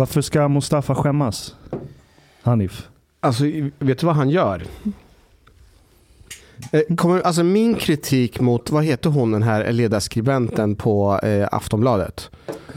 Varför ska Mustafa skämmas? Hanif. Alltså, vet du vad han gör? Eh, Kommer, alltså min kritik mot, vad heter hon den här ledarskribenten på eh, Aftonbladet?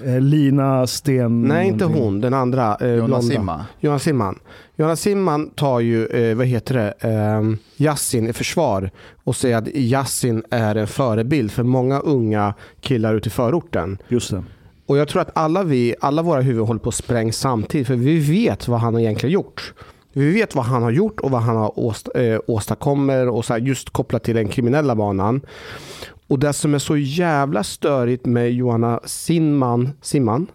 Eh, Lina Sten... Nej, inte hon, den andra. Eh, Jonas blonda. Simma. Jonas Simman. Jonas Simman tar ju, eh, vad heter det, eh, Yasin i försvar och säger att Yasin är en förebild för många unga killar ute i förorten. Just det. Och jag tror att alla vi, alla våra huvuden håller på att sprängs samtidigt för vi vet vad han har egentligen gjort. Vi vet vad han har gjort och vad han har åst, eh, åstadkommer och så här, just kopplat till den kriminella banan. Och det som är så jävla störigt med Johanna Simman, Simman,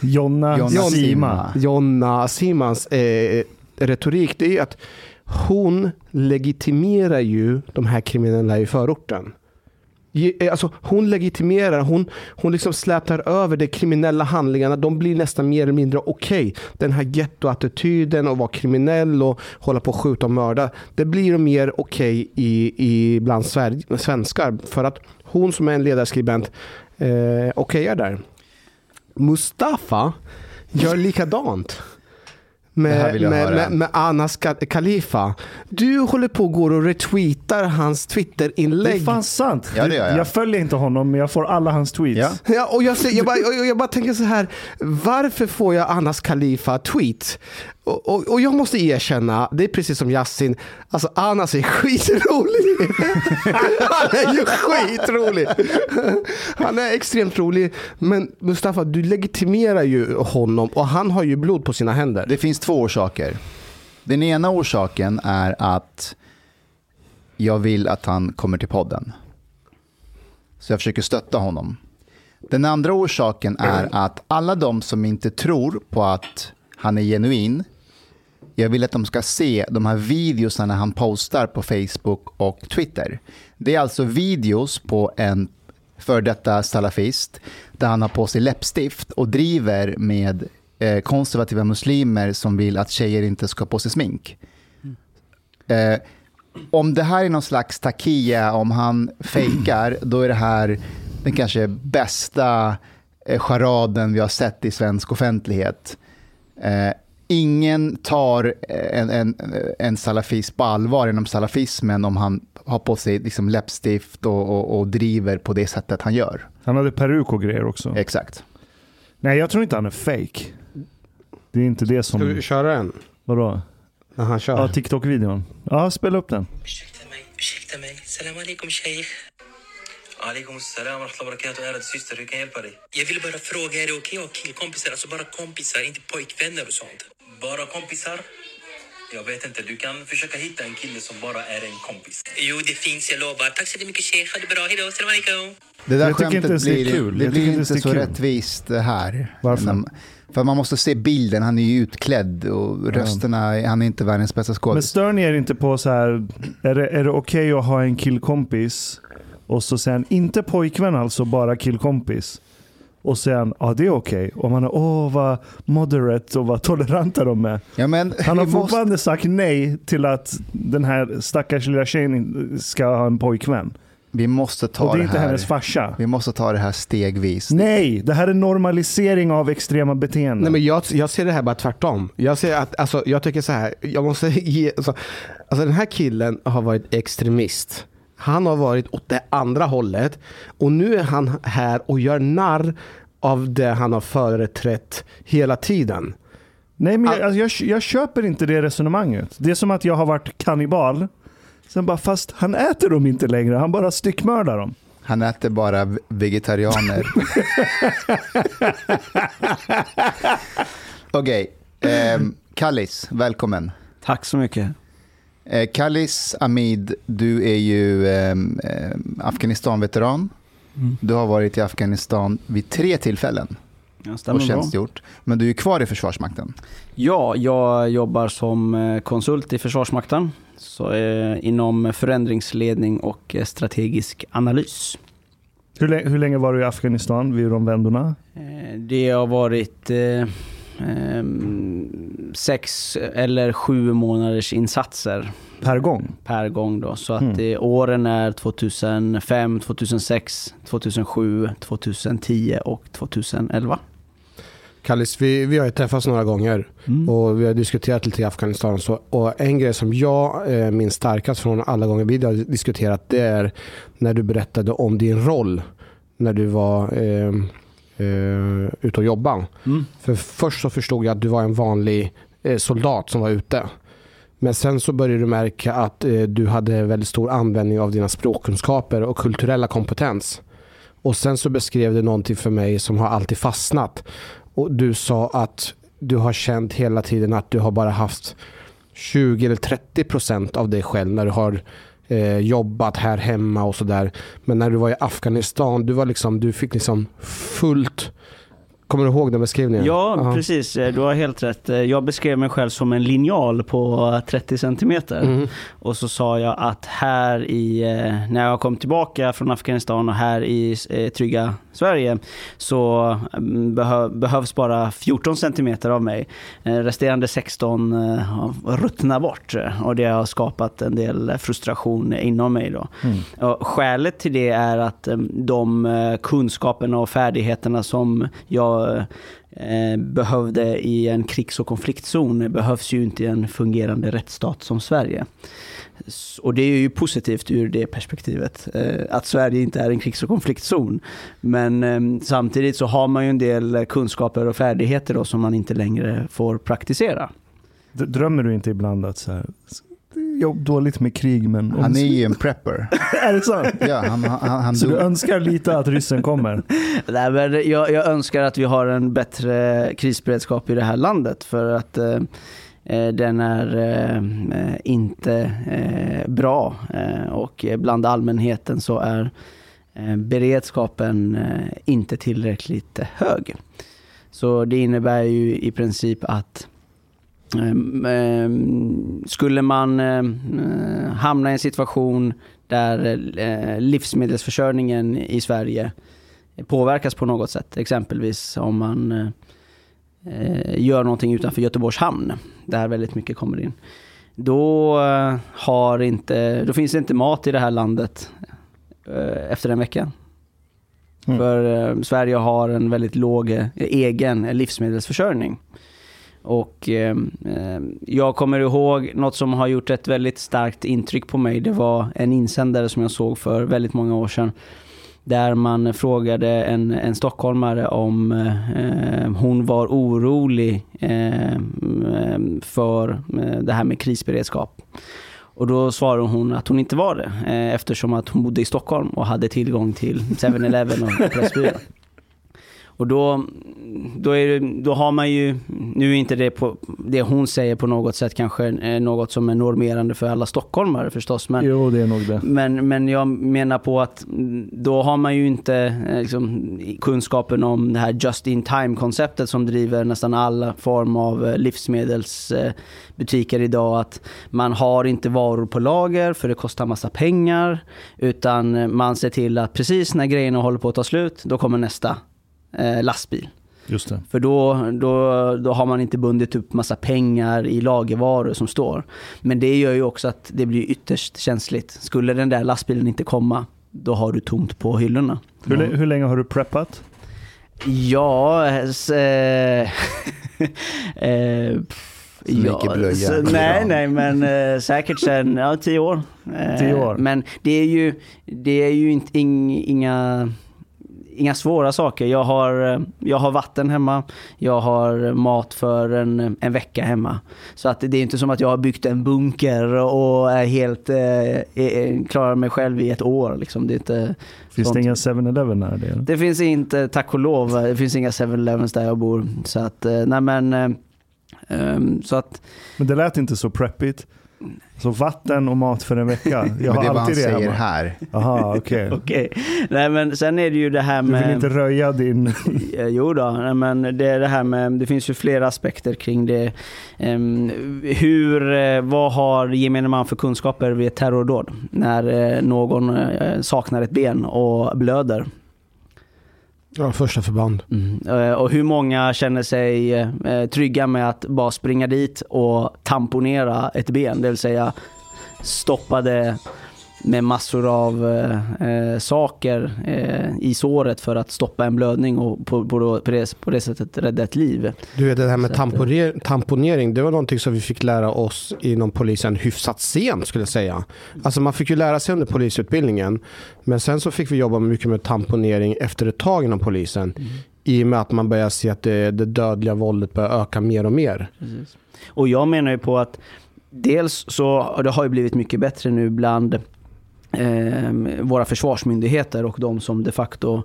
Jonna, Jonna Sima. Sima. Jonna Simans eh, retorik, det är att hon legitimerar ju de här kriminella i förorten. Eh, alltså, hon legitimerar, hon, hon liksom slätar över de kriminella handlingarna. De blir nästan mer eller mindre okej. Den här gettoattityden och vara kriminell och hålla på att skjuta och mörda. Det blir mer okej i, i bland svenskar. För att hon som är en ledarskribent eh, okejar där. Mustafa gör likadant. Med, med, med, med Anas Khalifa. Du håller på och går och retweetar hans Det är Twitter-inlägg. fan sant. Ja, det gör jag. jag följer inte honom, men jag får alla hans tweets. Ja. Ja, och jag, ser, jag, bara, jag, jag bara tänker så här, varför får jag Anas Khalifa tweet? Och, och, och jag måste erkänna, det är precis som Yasin, alltså Anas är skitrolig. Han är ju skitrolig. Han är extremt rolig. Men Mustafa, du legitimerar ju honom och han har ju blod på sina händer. Det finns två orsaker. Den ena orsaken är att jag vill att han kommer till podden. Så jag försöker stötta honom. Den andra orsaken är att alla de som inte tror på att han är genuin, jag vill att de ska se de här videosarna han postar på Facebook och Twitter. Det är alltså videos på en för detta salafist där han har på sig läppstift och driver med eh, konservativa muslimer som vill att tjejer inte ska på sig smink. Eh, om det här är någon slags takia, om han fejkar, då är det här den kanske bästa eh, charaden vi har sett i svensk offentlighet. Eh, ingen tar en, en, en salafist på allvar inom salafismen om han har på sig liksom läppstift och, och, och driver på det sättet han gör. Han hade peruk och grejer också. Exakt. Nej, jag tror inte han är fake. Det är inte det Ska du som... köra den? Vadå? När han kör? Ja, TikTok-videon. Ja, spela upp den. Ursäkta mig, ursäkta mig. Salam alaikum sheikh. Alaikum salam barakatuh. Ärade syster, hur kan jag hjälpa dig? Jag ville bara fråga, är det okej att ha killkompisar? Alltså bara kompisar, inte pojkvänner och sånt. Bara kompisar? Jag vet inte, du kan försöka hitta en kille som bara är en kompis. Jo, det finns, jag lovar. Tack så mycket sheikh. Ha det bra. Hejdå. Salam alaikum. Det där Jag tycker inte skämtet ens det är blir, kul. det blir inte inte så kul. rättvist här. Varför? Men- För man måste se bilden, han är ju utklädd och rösterna, han är inte världens bästa Men skådis. stör ni er inte på så här, är det, är det okej att ha en killkompis och så sen, inte pojkvän alltså, bara killkompis. Och sen, ja det är okej. Och man är, åh vad moderate och vad toleranta de är. Ja, men, Han har vi måste- fortfarande sagt nej till att den här stackars lilla tjejen ska ha en pojkvän. Vi måste ta Och det är det inte här. hennes farsa. Vi måste ta det här stegvis. Nej, det här är normalisering av extrema beteenden. Nej, men jag, jag ser det här bara tvärtom. Jag, ser att, alltså, jag tycker så här, jag måste ge, alltså, alltså den här killen har varit extremist. Han har varit åt det andra hållet och nu är han här och gör narr av det han har företrätt hela tiden. Nej, men jag, All- alltså, jag, jag köper inte det resonemanget. Det är som att jag har varit kannibal. Sen bara, fast han äter dem inte längre. Han bara styckmördar dem. Han äter bara vegetarianer. Okej, ehm, Kallis, välkommen. Tack så mycket. Eh, Kallis Amid, du är ju ehm, Afghanistan-veteran. Mm. Du har varit i Afghanistan vid tre tillfällen Ja, och stämmer bra. tjänstgjort. Men du är kvar i Försvarsmakten. Ja, jag jobbar som eh, konsult i Försvarsmakten. Så, eh, inom förändringsledning och eh, strategisk analys. Hur, lä- hur länge var du i Afghanistan vid de vändorna? Eh, det har varit eh, ehm, sex eller sju månaders insatser Per gång? per gång. Då. Så att Mm. eh, åren är 2005, 2006, 2007, 2010 och 2011. Kallis, vi, vi har ju träffats några gånger Mm. och vi har diskuterat lite i Afghanistan. och Så, och en grej som jag eh, minns starkast från alla gånger vi har diskuterat det är när du berättade om din roll när du var eh, eh, ute och jobbade. Mm. För först så förstod jag att du var en vanlig eh, soldat som var ute. Men sen så började du märka att eh, du hade väldigt stor användning av dina språkkunskaper och kulturella kompetens. Och sen så beskrev du någonting för mig som har alltid fastnat. Och du sa att du har känt hela tiden att du har bara haft 20 eller 30 procent av dig själv när du har eh, jobbat här hemma och sådär. Men när du var i Afghanistan, du, var liksom, du fick liksom fullt... Kommer du ihåg den beskrivningen? Ja, precis. Du har helt rätt. Jag beskrev mig själv som en linjal på 30 centimeter. Mm. Och så sa jag att här i, eh, när jag kom tillbaka från Afghanistan och här i eh, trygga Sverige så mm, behö, behövs bara 14 centimeter av mig. Eh, Resterande 16 eh, har ruttnat bort och det har skapat en del frustration inom mig. Då. Och skälet till det är att eh, de eh, kunskaperna och färdigheterna som jag eh, Eh, behövde i en krigs och konfliktzon behövs ju inte i en fungerande rättsstat som Sverige. Och det är ju positivt ur det perspektivet, eh, att Sverige inte är en krigs och konfliktzon. Men ehm, samtidigt så har man ju en del kunskaper och färdigheter då som man inte längre får praktisera. Drömmer du inte ibland att så här, jobb dåligt med krig men... Han är ju en prepper. är det sant? Ja, han, han, han Så du dog. önskar lite att ryssen kommer? Nej, men jag, jag önskar att vi har en bättre krisberedskap i det här landet för att eh, eh, den är eh, inte eh, bra eh, och bland allmänheten så är eh, beredskapen eh, inte tillräckligt hög. Så det innebär ju i princip att Skulle man eh, hamna i en situation där eh, livsmedelsförsörjningen i Sverige påverkas på något sätt, exempelvis om man eh, gör någonting utanför Göteborgs hamn, där väldigt mycket kommer in. Då, har inte, då finns det inte mat i det här landet efter en vecka. Mm. För Sverige har en väldigt låg egen livsmedelsförsörjning. Och eh, jag kommer ihåg något som har gjort ett väldigt starkt intryck på mig. Det var en insändare som jag såg för väldigt många år sedan. Där man frågade en, en stockholmare om eh, hon var orolig ehm, ehm, eh, för det här med krisberedskap. Och då svarade hon att hon inte var det eh, eftersom att hon bodde i Stockholm och hade tillgång till 7-Eleven och Pressbyrån. Och då, då, är då har man ju, nu är inte det, på, det hon säger på något sätt kanske eh, något som är normerande för alla stockholmare förstås. Men, Jo, det är nog det. men, men jag menar på att då har man ju inte eh, liksom, kunskapen om det här just in time-konceptet som driver nästan alla form av eh, livsmedelsbutiker idag. Att man har inte varor på lager för det kostar massa pengar. Utan man ser till att precis när grejerna håller på att ta slut, då kommer nästa eh, lastbil. Just det. För då, då, då har man inte bundit upp massa pengar i lagervaror som står. Men det gör ju också att det blir ytterst känsligt. Skulle den där lastbilen inte komma, då har du tomt på hyllorna. Hur, hur länge har du preppat? Ja, s- eh, eh, pff, Så mycket blöja. så- nej, nej, men eh, säkert sen ja, tio år. Eh, Tio år. Men det är ju, det är ju inte, ing, inga, inga svåra saker. Jag har, eh, jag har vatten hemma, jag har mat för en, en vecka hemma. Så att det är inte som att jag har byggt en bunker och är helt, eh, klarar mig själv i ett år. Liksom. Det inte, Finns sånt. det inga 7-Eleven här? Det? det finns inte, tack och lov, det finns inga 7-Elevens där jag bor. Så att, eh, nej men, eh, ehm, så att, Men det lät inte så preppigt. Så vatten och mat för en vecka. Jag Men det har är vad han det säger hemma. här. Jaha, okej. okej. Nej men sen är det ju det här Du med... vill inte röja din... Eh, Jo då, nej, men det är det här med, det finns ju flera aspekter kring det. Ehm, hur, eh, vad har gemene man för kunskaper vid ett terrordåd? När eh, någon eh, saknar ett ben och blöder. Ja, första förband. Mm. Eh, och hur många känner sig eh, trygga med att bara springa dit och tamponera ett ben, det vill säga stoppa det med massor av eh, eh, saker eh, i såret för att stoppa en blödning och på, på, på, det, på det sättet rädda ett liv. Du vet det här med Så att, tamponer, tamponering, det var någonting som vi fick lära oss inom polisen hyfsat sent skulle jag säga. Alltså man fick ju lära sig under polisutbildningen. Men sen så fick vi jobba mycket med tamponering efter ett tag inom polisen. I och med att man börjar se att det, det dödliga våldet börjar öka mer och mer. Precis. Och jag menar ju på att dels så det har ju blivit mycket bättre nu bland eh, Ehm, våra försvarsmyndigheter och de som de facto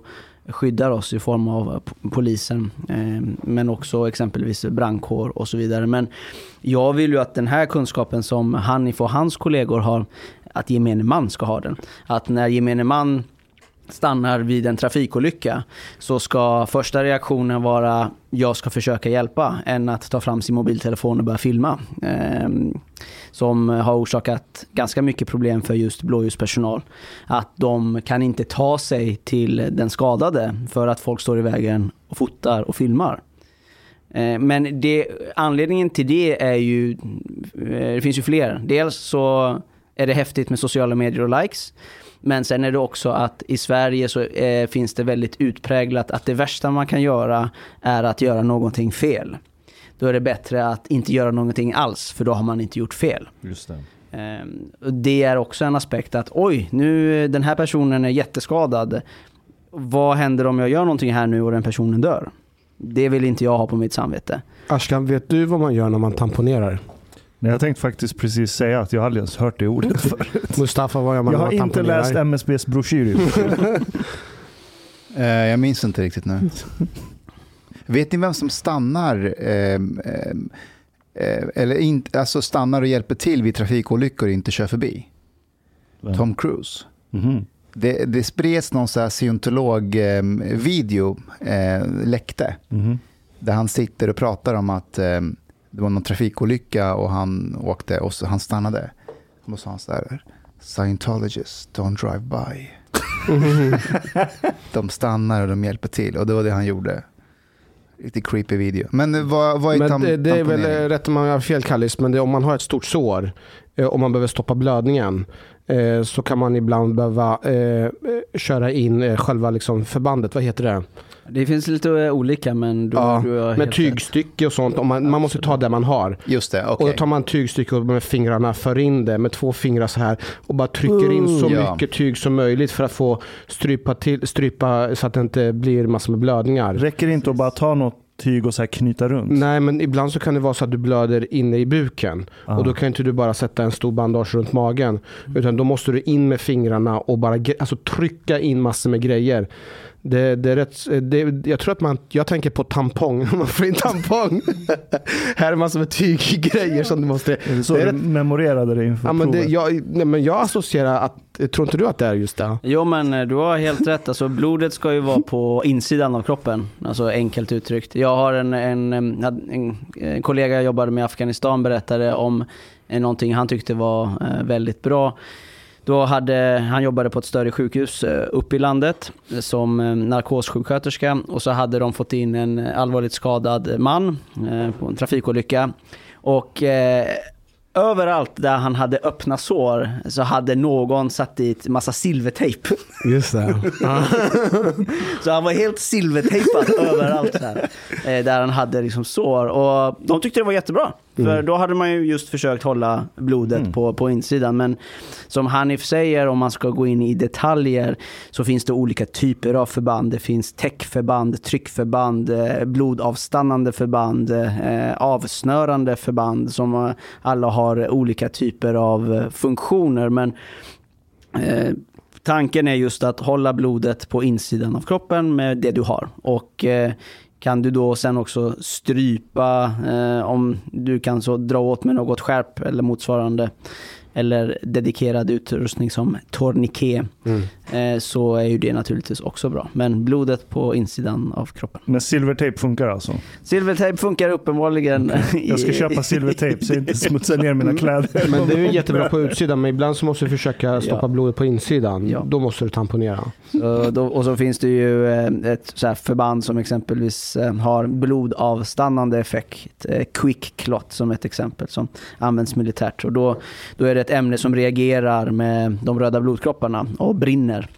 skyddar oss i form av polisen, ehm, men också exempelvis brandkår och så vidare. Men jag vill ju att den här kunskapen som Hanif och hans kollegor har, att gemene man ska ha den. Att när gemene man stannar vid en trafikolycka så ska första reaktionen vara jag ska försöka hjälpa än att ta fram sin mobiltelefon och börja filma. Eh, som har orsakat ganska mycket problem för just blåljuspersonal. Att de kan inte ta sig till den skadade för att folk står i vägen och fotar och filmar. Eh, Men det, anledningen till det är ju, eh, det finns ju fler. Dels så är det häftigt med sociala medier och likes. Men sen är det också att i Sverige så eh, finns det väldigt utpräglat att det värsta man kan göra är att göra någonting fel. Då är det bättre att inte göra någonting alls, för då har man inte gjort fel. Just det. Och Det är också en aspekt att oj, nu den här personen är jätteskadad. Vad händer om jag gör någonting här nu och den personen dör? Det vill inte jag ha på mitt samvete. Ashkan, vet du vad man gör när man tamponerar? Nej, jag tänkte faktiskt precis säga att jag aldrig ens hört det ordet förut. Mustafa, vad gör man Jag har inte läst MSBs broschyr. Eh, jag minns inte riktigt nu. Vet ni vem som stannar, ehm, ehm, eh, eller inte, alltså stannar och hjälper till vid trafikolyckor och inte kör förbi? Tom Cruise. Mhm. Det, det spreds någon scientolog-video, eh, läckte, Mhm. där han sitter och pratar om att eh, det var någon trafikolycka och han åkte och så, han stannade. Och då sa han så här, Scientologists don't drive by. de stannar och de hjälper till och det var det han gjorde. Lite creepy video. Men eh, vad, vad är Men tam- det, det är väl eh, rätt om man har fel Kallis, men det, om man har ett stort sår eh, och man behöver stoppa blödningen eh, så kan man ibland behöva eh, eh, köra in eh, själva liksom förbandet, vad heter det? Det finns lite eh, olika men du, Ja, du har rätt. tygstycke och sånt. Om man, man måste ta det man har. Just det, okej. Och då tar man tygstycke och med fingrarna för in det med två fingrar så här och bara trycker in så Ja. mycket tyg som möjligt för att få strypa, till, strypa så att det inte blir massor med blödningar. Räcker det inte att bara ta något tyg och så här knyta runt? Nej, men ibland så kan det vara så att du blöder inne i buken. Ah. Och då kan inte du bara sätta en stor bandage runt magen. Utan då måste du in med fingrarna och bara alltså, trycka in massor med grejer. Det, det är rätt, det, jag tror att man, jag tänker på tampong, man får in tampong. Här är massor med tyggrejer som du måste... Är det så det är du rätt- memorerade det inför Ja, men det, provet? jag, nej, men jag associerar att, tror inte du att det är just det? Jo men eh, du har helt rätt. Alltså, blodet ska ju vara på insidan av kroppen. Alltså enkelt uttryckt. Jag har en, en, en, en, en kollega jag jobbade med i Afghanistan berättade om eh, någonting han tyckte var eh, väldigt bra. Då hade, han jobbade på ett större sjukhus eh, uppe i landet som eh, narkossjuksköterska och så hade de fått in en allvarligt skadad man eh, på en trafikolycka. Och eh, överallt där han hade öppna sår så hade någon satt dit massa silvertejp. Just det. Så han var helt silvertejpad överallt där, där han hade liksom sår. Och de tyckte det var jättebra. För då hade man ju just försökt hålla blodet på, på insidan. Men som Hanif säger, om man ska gå in i detaljer, så finns det olika typer av förband. Det finns täckförband, tryckförband, eh, blodavstannande förband, eh, avsnörande förband som eh, alla har olika typer av funktioner. Men Eh, tanken är just att hålla blodet på insidan av kroppen med det du har. Och eh, kan du då sen också strypa, eh, om du kan så dra åt med något skärp eller motsvarande, eller dedikerad utrustning som tourniquet, eh, så är ju det naturligtvis också bra. Men blodet på insidan av kroppen. Men silvertejp funkar alltså? Silvertejp funkar uppenbarligen. Jag ska köpa silvertejp så jag inte smutsar ner mina kläder. Men det är ju jättebra på utsidan, men ibland så måste du försöka stoppa Ja. blodet på insidan. Ja. Då måste du tamponera. Så då, och så finns det ju eh, ett så här förband som exempelvis eh, har blodavstannande effekt. Quick clot som ett exempel som används militärt. Och då, då är det ett ämne som reagerar med de röda blodkropparna och brinner.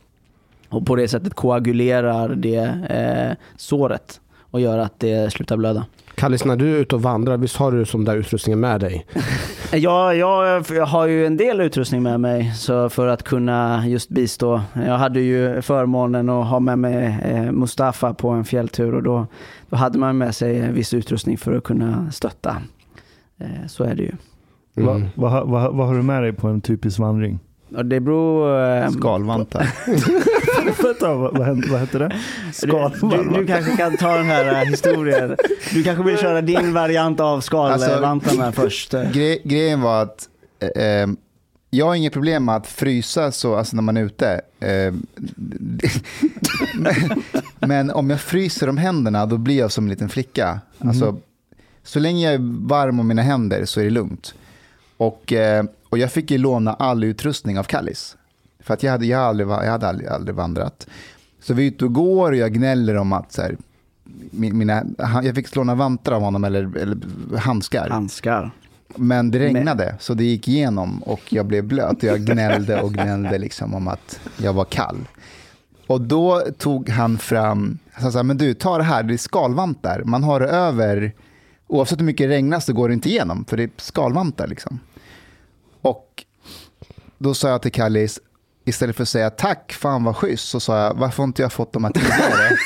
Och på det sättet koagulerar det eh, såret och gör att det slutar blöda. Kallis, när du är ute och vandrar, visst har du sån där utrustningen med dig? Ja, jag, jag har ju en del utrustning med mig så för att kunna just bistå. Jag hade ju förmånen att ha med mig eh, Mustafa på en fjälltur och då, då hade man med sig viss utrustning för att kunna stötta. Eh, så är det ju. Vad vad- vad- vad har du med dig på en typisk vandring? Och det beror... Eh, Skalvantar. Vänta, vad, vad, hette det? du, du, du kanske kan ta den här eh, historien. Du kanske vill köra din variant av skalvantarna först. Gre grejen var att eh, eh, jag har inget problem med att frysa så, alltså när man är ute. Eh, men, men om jag fryser om händerna då blir jag som en liten flicka. Alltså, så länge jag är varm om mina händer så är det lugnt. Och, eh, och jag fick ju låna all utrustning av Kallis. För att jag hade, jag aldrig, jag hade aldrig, aldrig vandrat. Så vi är ute och går och jag gnäller om att så här, min- mina, jag fick låna vantar av honom eller, eller handskar. Handskar. Men det regnade, så det gick igenom och jag blev blöt. Jag gnällde och gnällde liksom om att jag var kall. Och då tog han fram, han sa, men du, ta det här, det är skalvantar. Man har det över, oavsett hur mycket det regnar så går det inte igenom, för det är skalvantar liksom. Då sa jag till Kallis, istället för att säga tack, fan vad schysst, så sa jag, varför har inte jag fått de här tidigare?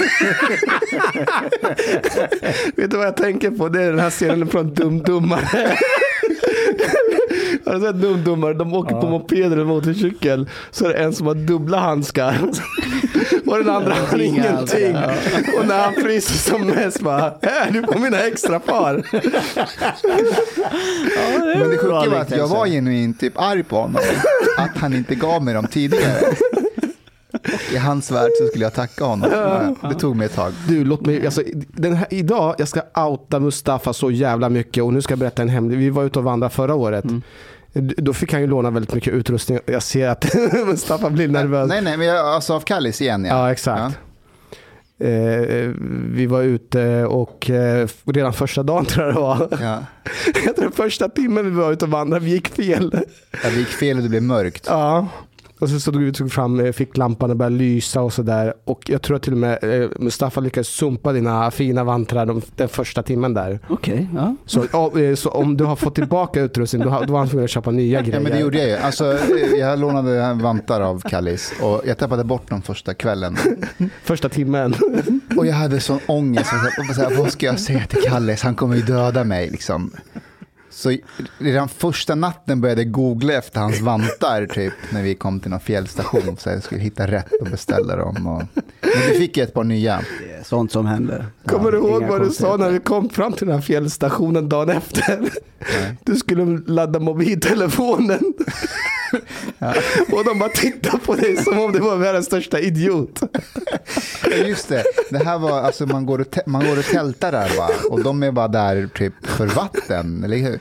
Vet du vad jag tänker på? Det är den här scenen från Dumdummare. Har du sett Dumdummare? De åker på moped eller motorcykel. Så är det en som har dubbla handskar. Och den andra har ingenting. Och när han fryser som mest bara, här du får mina extra par. Men det sjuka var att jag var genuint typ arg på honom. Att han inte gav mig dem tidigare. I hans värld så skulle jag tacka honom. Men Det tog mig ett tag. Du, låt mig, alltså, den här, idag, jag ska outa Mustafa så jävla mycket och nu ska jag berätta en hemlig. Vi var ute och vandrade förra året. D- Då fick han ju låna väldigt mycket utrustning. Jag ser att Mustafa blir nervös. Nej, nej, men jag, alltså av Kallis igen. Ja, Ja, exakt. Eh, vi var ute och eh, redan första dagen tror jag det var. Ja. Jag tror första timmen vi var ute och vandrade, vi gick fel. Ja, det gick fel och det blev mörkt. Ja. Och så stod vi och tog fram eh, ficklampan och började lysa och sådär. Och jag tror att till och med eh, Mustafa lyckades sumpa dina fina vantrar de, den första timmen där. Okej, ja. Så, eh, så om du har fått tillbaka utrustning, då, har- då var han tvungen att köpa nya grejer. Ja, men det gjorde jag ju. Alltså, jag lånade vantar av Kallis och jag tappade bort dem första kvällen. Första timmen. Och jag hade sån ångest. Så här, vad ska jag säga till Kallis? Han kommer ju döda mig. Liksom. Så redan första natten började jag googla efter hans vantar typ, när vi kom till någon fjällstation. Så jag skulle hitta rätt och beställa dem. Och... Men vi fick ju ett par nya. Det är sånt som händer. Kommer du ihåg vad du sa när vi kom fram till den här fjällstationen dagen efter? Nej. Du skulle ladda mobiltelefonen. Och de bara tittade på dig som om du var världens största idiot. Ja, just det. Det här var, alltså man går och, man går och tältar där va? och de är bara där typ för vatten, eller hur?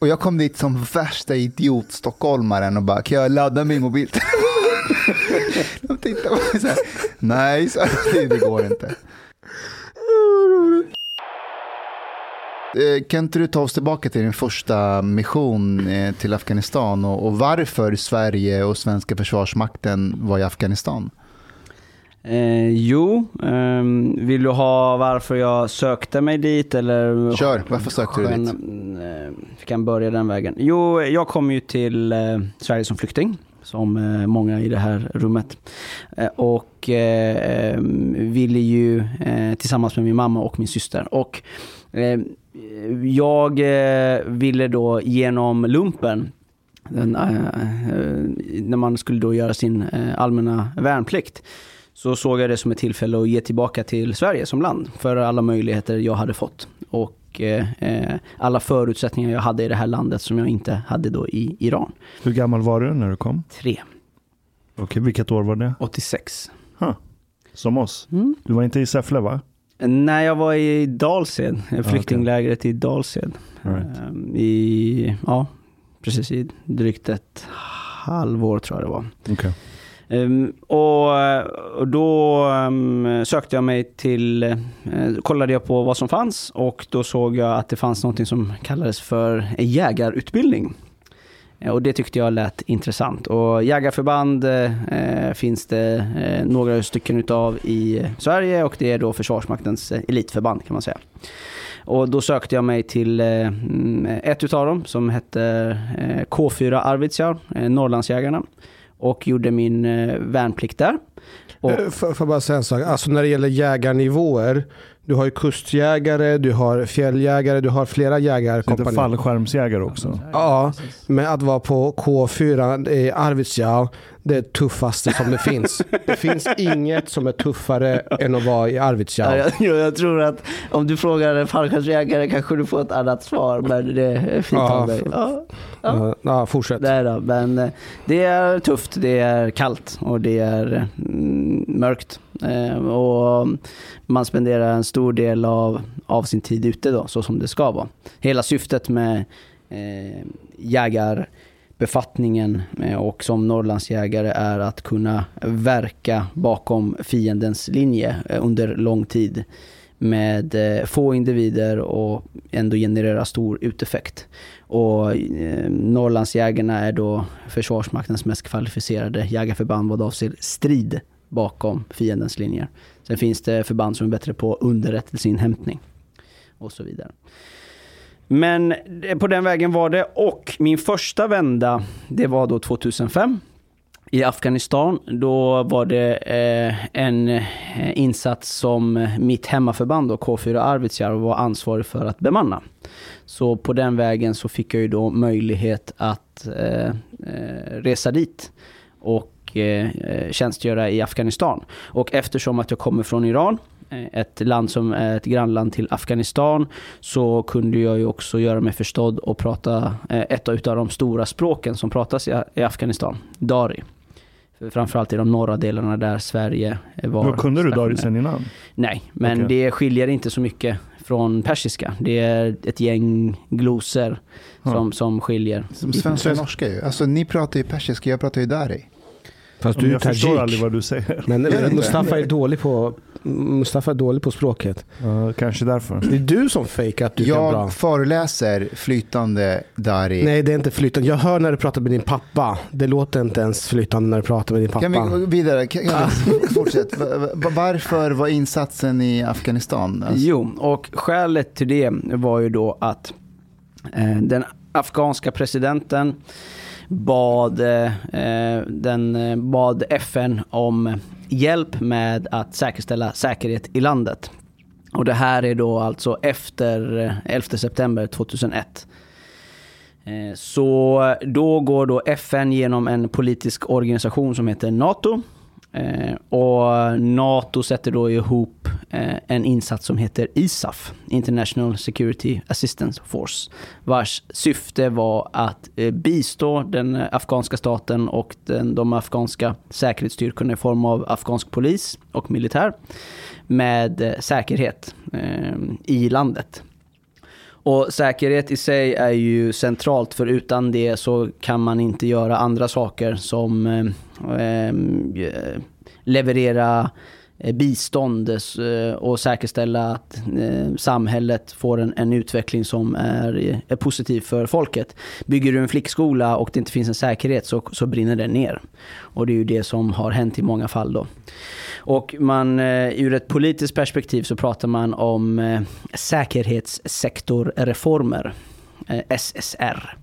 Och jag kom dit som värsta idiot stockholmaren och bara, kan jag ladda min mobiltelefon? De tittade på mig så här, nej, så, det, det går inte. Eh, kan inte du ta oss tillbaka till din första mission eh, till Afghanistan och, och varför Sverige och svenska försvarsmakten var i Afghanistan? Eh, jo, ehm, vill du ha varför jag sökte mig dit eller? Kör, varför sökte du dit? Eh, Vi kan börja den vägen. Jo, jag kom ju till eh, Sverige som flykting, som eh, många i det här rummet. Eh, och eh, eh, ville ju eh, tillsammans med min mamma och min syster. Och eh, jag eh, ville då genom lumpen den, eh, eh, när man skulle då göra sin eh, allmänna värnplikt så såg jag det som ett tillfälle att ge tillbaka till Sverige som land för alla möjligheter jag hade fått och eh, eh, alla förutsättningar jag hade i det här landet som jag inte hade då i Iran. Hur gammal var du när du kom? Tre. Okej, vilket år var det? 86. Huh. Som oss. Mm. Du var inte i Säffle va? När jag var i Dalsed, flyktinglägret i Dalsed. Right. Ehm, I, ja, precis i drygt ett halvår tror jag det var. Okej. Ehm, och, och då ehm, sökte jag mig till, eh, kollade jag på vad som fanns och då såg jag att det fanns något som kallades för jägarutbildning. Eh, och det tyckte jag lät intressant. Och jägarförband eh, eh, finns det eh, några stycken utav i Sverige och det är då Försvarsmaktens eh, elitförband kan man säga. Och då sökte jag mig till eh, mm, ett utav dem som hette K4 Arvidsjaur, Norrlandsjägarna. Och gjorde min eh, värnplikt där. Och, Eh, får jag bara säga en sak? Alltså när det gäller jägarnivåer. Du har ju kustjägare, du har fjälljägare, du har flera Lite jägarkompanier. fallskärmsjägare också. Ja, men att vara på K4 i Arvidsjaur, det är tuffaste som det finns. Det finns inget som är tuffare än att vara i Ja, Arvidsjaur. jag, jag tror att om du frågar en fallskärmsjägare kanske du får ett annat svar, men det är fint Ja, av dig. Ja, Ja, ja, fortsätt. nej då, men eh, det är tufft, det är kallt och det är mm, mörkt. Eh, och man spenderar en stor del av, av sin tid ute då, så som det ska vara. Hela syftet med eh, jägarbefattningen eh, och som Norrlandsjägare är att kunna verka bakom fiendens linje eh, under lång tid med eh, få individer och ändå generera stor uteffekt. Och eh, Norrlandsjägarna är då Försvarsmaktens mest kvalificerade jägarförband vad avser strid bakom fiendens linjer. Sen finns det förband som är bättre på underrättelseinhämtning och så vidare. Men på den vägen var det och min första vända, det var då 2005 i Afghanistan. Då var det eh, en eh, insats som mitt hemmaförband, då, K4 Arvidsjaur, var ansvarig för att bemanna. Så på den vägen så fick jag ju då möjlighet att eh, eh resa dit och eh, eh, tjänstgöra i Afghanistan. Och eftersom att jag kommer från Iran, eh, ett land som är ett grannland till Afghanistan, så kunde jag ju också göra mig förstådd och prata ett av de stora språken som pratas i, Afghanistan, dari. Framförallt i de norra delarna där Sverige var Då kunde du dari sen innan? Nej, men Okej. det skiljer inte så mycket från persiska. Det är ett gäng glosor Ja. som, som skiljer. Som svenska och norska ju. Alltså ni pratar ju persiska, jag pratar ju dari. Fast du är jag förstår aldrig tajik. vad du säger. Men? Mustafa är dålig på Mustafa är dålig på språket. Ja, kanske därför. Det är du som fejkar att du kan bra. Jag föreläser flytande dari. Nej, det är inte flytande. Jag hör när du pratar med din pappa. Det låter inte ens flytande när du pratar med din pappa. Kan vi gå vidare? Kan, kan vi, fortsätt. Va- va- Varför var insatsen i Afghanistan? Alltså, Jo, och skälet till det var ju då att eh, den afghanska presidenten bad, eh, den, eh, bad FN om hjälp med att säkerställa säkerhet i landet. Och det här är då alltså efter eh, 11 september 2001. Eh, Så då går då FN genom en politisk organisation som heter NATO. Eh, och NATO sätter då ihop eh, en insats som heter ISAF, International Security Assistance Force, vars syfte var att eh, bistå den afghanska staten och den, de afghanska säkerhetsstyrkorna i form av afghansk polis och militär med säkerhet i landet. Och säkerhet i sig är ju centralt för utan det så kan man inte göra andra saker som eh, eh leverera Eh, bistånd eh, eh, och säkerställa att samhället får en, en utveckling som är, är positiv för folket. Bygger du en flickskola och det inte finns en säkerhet så, så brinner den ner. Och det är ju det som har hänt i många fall då. Och man, ur ett politiskt perspektiv så pratar man om säkerhetssektorreformer, SSR.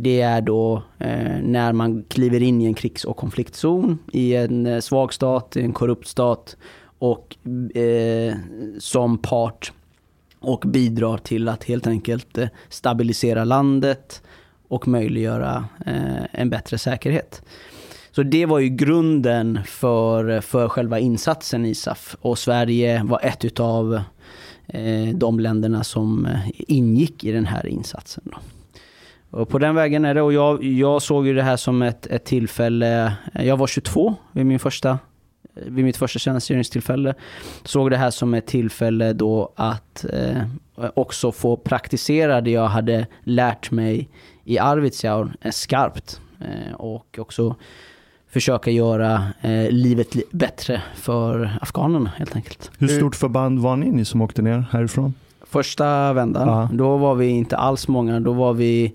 Det är då eh, när man kliver in i en krigs och konfliktzon i en eh, svag stat, i en korrupt stat och eh, som part och bidrar till att helt enkelt eh, stabilisera landet och möjliggöra eh, en bättre säkerhet. Så det var ju grunden för, för själva insatsen ISAF och Sverige var ett utav eh, de länderna som eh, ingick i den här insatsen. Då. Och på den vägen är det och jag, jag såg ju det här som ett, ett tillfälle, jag var 22 vid min första vid mitt första tjänstgöringstillfälle. Såg det här som ett tillfälle då att eh, också få praktisera det jag hade lärt mig i Arvidsjaur eh, skarpt. Eh, och också försöka göra eh, livet li- bättre för afghanerna helt enkelt. Hur stort förband var ni, ni som åkte ner härifrån? Första vändan, Ja. då var vi inte alls många. Då var vi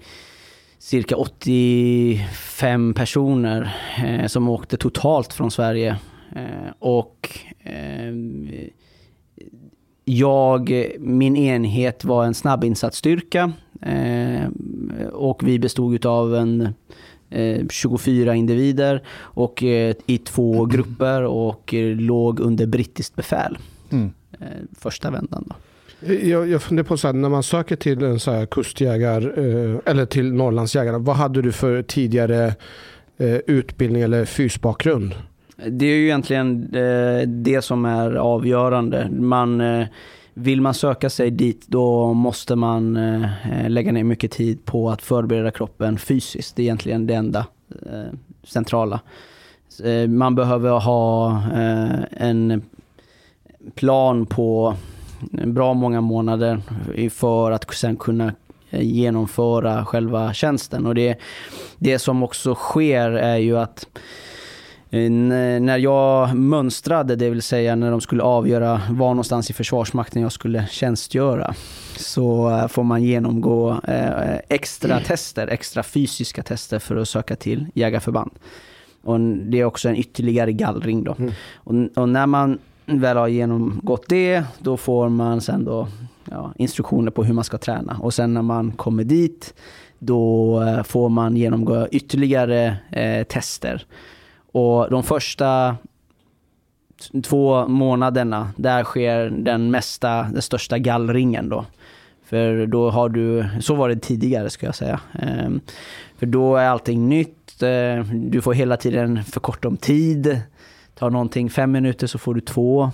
cirka 85 personer eh, som åkte totalt från Sverige. Eh, och eh, jag, min enhet var en snabbinsatsstyrka eh, och vi bestod av en eh, 24 individer och eh, i två grupper och eh, låg under brittiskt befäl. Mm. Eh, första vändan då. Jag, jag funderar på så här, när man söker till en så här kustjägar eh, eller till Norrlandsjägarna, vad hade du för tidigare eh, utbildning eller fysbakgrund? Det är ju egentligen eh, det som är avgörande. Man, vill man söka sig dit då måste man lägga ner mycket tid på att förbereda kroppen fysiskt. Det är egentligen det enda centrala. Man behöver ha en plan på bra många månader för att sen kunna eh, genomföra själva tjänsten. Och det, det som också sker är ju att eh, när jag mönstrade, det vill säga när de skulle avgöra var någonstans i Försvarsmakten jag skulle tjänstgöra, så eh, får man genomgå extra tester, extra fysiska tester för att söka till jägarförband. Och det är också en ytterligare gallring då. Och, n- och när man väl har genomgått det, då får man sen då ja, instruktioner på hur man ska träna. Och sen när man kommer dit, då eh, får man genomgå ytterligare eh, tester. Och de första två månaderna, där sker den mesta, den största gallringen då. För då har du, så var det tidigare ska jag säga. Ehm, För då är allting nytt, eh, du får hela tiden förkorta om tid. Tar någonting fem minuter så får du två.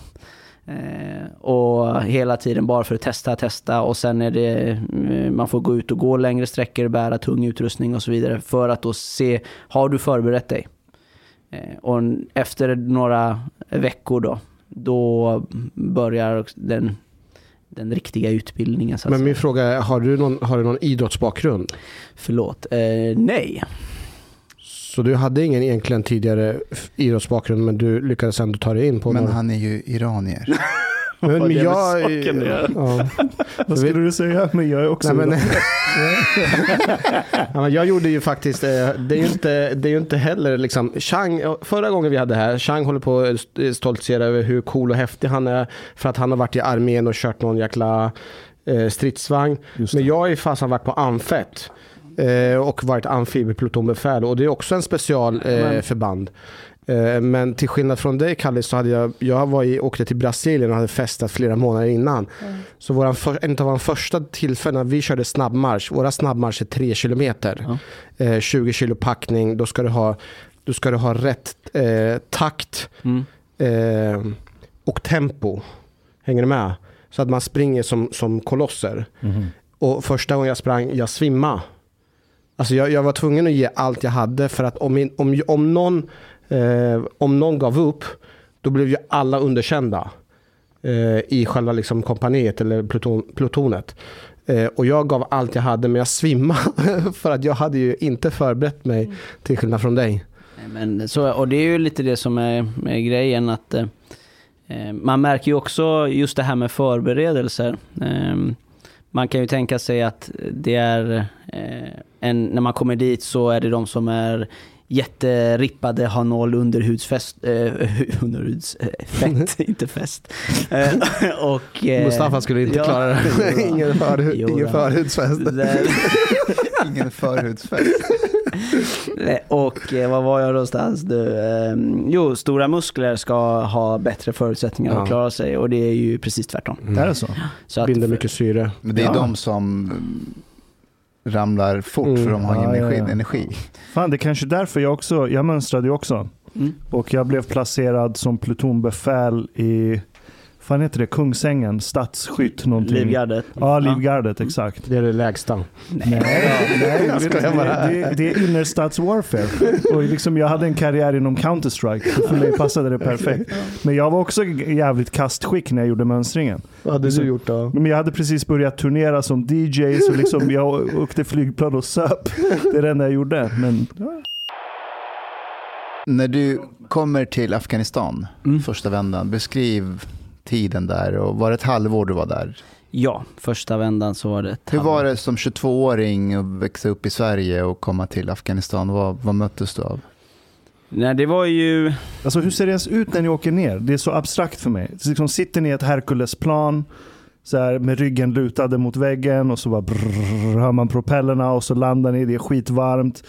Eh, och hela tiden bara för att testa, testa och sen är det, eh, man får gå ut och gå längre sträckor, bära tung utrustning och så vidare för att då se, har du förberett dig? Eh, och efter några veckor då, då börjar den, den riktiga utbildningen. Så att Men min fråga är, har du någon, har du någon idrottsbakgrund? Förlåt, eh, nej. Så du hade ingen egentligen tidigare idrottsbakgrund men du lyckades ändå ta dig in på Men någon- han är ju iranier. Men, Vad men jag... Ja. Vad skulle du säga? Men jag är också Nej, men, idag. ja, men jag gjorde ju faktiskt, eh, det är ju inte, det är ju inte heller liksom, Chang, förra gången vi hade här, Chang håller på att st- stoltsera över hur cool och häftig han är för att han har varit i armén och kört någon jäkla eh, stridsvagn. Men jag har ju fasen varit på amfett och varit amfibieplutonbefäl och det är också en specialförband. Eh. Eh, Men till skillnad från dig Kalle så hade jag, jag var i, åkte till Brasilien och hade festat flera månader innan. Så våran för, en av våra första tillfällen vi körde snabbmarsch, våra snabbmarsch är 3 kilometer. Eh, 20 kilo packning, då ska du ha, då ska du ha rätt eh, takt Mm. eh, och tempo. Hänger du med? Så att man springer som, som kolosser. Mhm. Och första gången jag sprang, jag svimmade. Alltså jag, jag var tvungen att ge allt jag hade för att om, min, om, om, någon, eh, om någon gav upp, då blev ju alla underkända eh, i själva liksom kompaniet eller pluton, plutonet. Eh, och jag gav allt jag hade, men jag svimmade för att jag hade ju inte förberett mig till skillnad från dig. Nej, Men så, och det är ju lite det som är, är grejen att eh, eh, man märker ju också just det här med förberedelser. Eh, man kan ju tänka sig att det är eh, en, när man kommer dit så är det de som är jätterippade, har noll underhudsfest, eh, underhudsfett, inte fest. Eh, och, eh, Mustafa skulle inte ja, klara det. jo, ingen förhud, Jo, ingen förhudsfest. Ingen förhudsfest. Eh, Och eh, var var jag någonstans nu? Eh, Jo, stora muskler ska ha bättre förutsättningar Ja. att klara sig och det är ju precis tvärtom. Är det så? Så att, Binder mycket syre. Men det är Ja. de som mm, ramlar fort Mm. för de har ingen Ja, ja, energi. ja. energi. Fan, det är kanske därför jag också, jag mönstrade ju också. Mm. Och jag blev placerad som plutonbefäl i, fan heter det, Kungsängen, stadsskytt någonting. Livgardet. Ja, Livgardet, exakt. Det är det lägsta. Nej, nej Jag det, det, det är innerstadswarfare. Och liksom jag hade en karriär inom Counter-Strike, så för mig passade det perfekt. Men jag var också jävligt kastskick när jag gjorde mönstringen. Vad hade Så- du gjort då? Men jag hade precis börjat turnera som DJ, så liksom jag åkte flygplan och söp. Det är det enda jag gjorde. Men När du kommer till Afghanistan Mm. första vändan, beskriv tiden där och var det ett halvår du var där? Ja, första vändan så var det ett Hur var halvår. det som 22-åring att växa upp i Sverige och komma till Afghanistan? Vad, vad möttes du av? Nej, det var ju... Alltså hur ser det ens ut när ni åker ner? Det är så abstrakt för mig. Så liksom sitter ni i ett så här, med ryggen lutade mot väggen och så bara brrr, hör man propellerna och så landar ni, det är skitvarmt.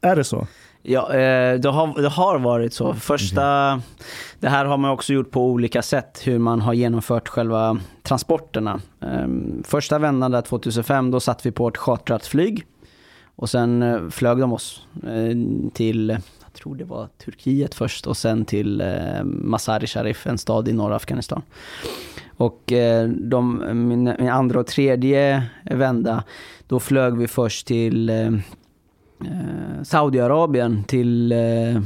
Är det så? Ja, eh, det har, det har varit så. Första, det här har man också gjort på olika sätt, hur man har genomfört själva transporterna. Eh, Första vändan där 2005, då satt vi på ett chartrat flyg. Och sen eh, flög de oss eh, till, jag tror det var Turkiet först, och sen till Masari Sharif, en stad i norra Afghanistan. Och de, min andra och tredje vända, då flög vi först till eh, Saudiarabien till eh,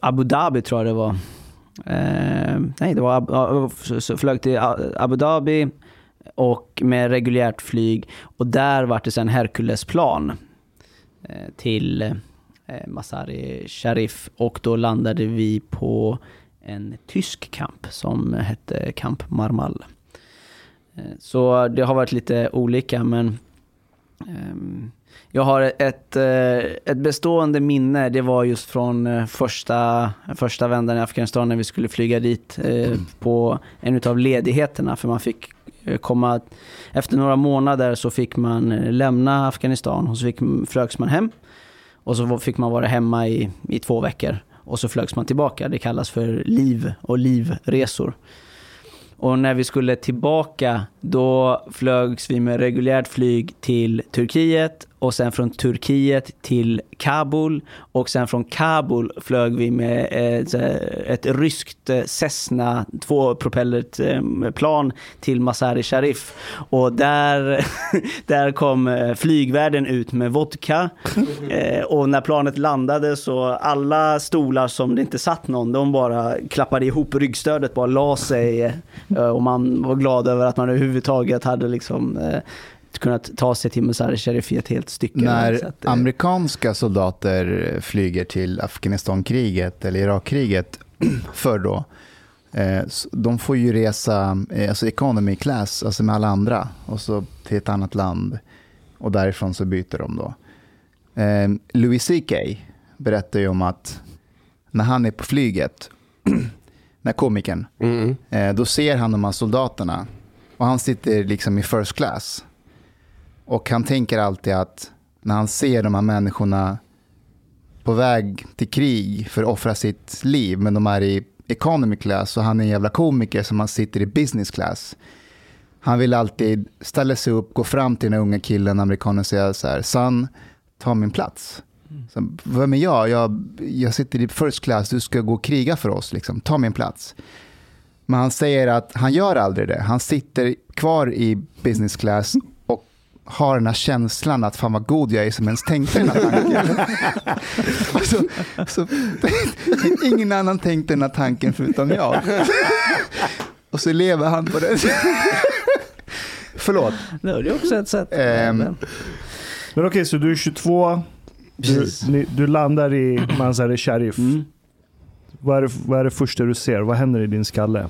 Abu Dhabi tror jag det var. Eh, nej, det var Ab- flög till Abu Dhabi och med reguljärt flyg. Och där var det sen Herculesplan eh, till eh, Masari Sharif. Och då landade vi på en tysk kamp som hette Camp Marmal. Eh, så det har varit lite olika men ehm, jag har ett, eh, ett bestående minne, det var just från eh, första, första vändan i Afghanistan när vi skulle flyga dit eh, på en av ledigheterna för man fick komma, efter några månader så fick man lämna Afghanistan och så fick, mm, flögs man hem och så fick man vara hemma i, i två veckor och så flögs man tillbaka. Det kallas för liv och livresor. Och när vi skulle tillbaka då flögs vi med reguljärt flyg till Turkiet och sen från Turkiet till Kabul. Och sen från Kabul flög vi med ett, ett ryskt eh, Cessna tvåpropellert eh, plan till Masari Sharif. Och där, där kom eh, flygvärden ut med vodka. Eh, och när planet landade så alla stolar som det inte satt någon de bara klappade ihop ryggstödet bara la sig. Eh, och man var glad över att man överhuvudtaget hade liksom eh, kunnat ta sig till Masari Sharif i ett helt stycke. När Så att, eh, amerikanska soldater flyger till Afghanistankriget eller Irakkriget förr då, eh, de får ju resa eh, alltså economy class, alltså med alla andra, och så till ett annat land. Och därifrån så byter de då. Louis CK berättar ju om att när han är på flyget, när komikern, Mm. Då ser han de här soldaterna och han sitter liksom i first class. Och han tänker alltid att när han ser de här människorna på väg till krig för att offra sitt liv, men de är i economy class och han är en jävla komiker som han sitter i business class. Han vill alltid ställa sig upp, gå fram till den här unga killen, amerikanen och säga så här, son, ta min plats. Så, Vem är jag? jag? Jag sitter i first class, du ska gå och kriga för oss, liksom. ta min plats. Men han säger att han gör aldrig det. Han sitter kvar i business class har den här känslan att fan vad god jag är som ens tänkte den här tanken. Och så, så, ingen annan tänkte den här tanken förutom jag. Och så lever han på det. Förlåt. det är också ett sätt. Ehm, Men okej, så du är 22, du, ni, du landar i Masari Sharif. Mm. Vad, är det, vad är det första du ser? Vad händer i din skalle?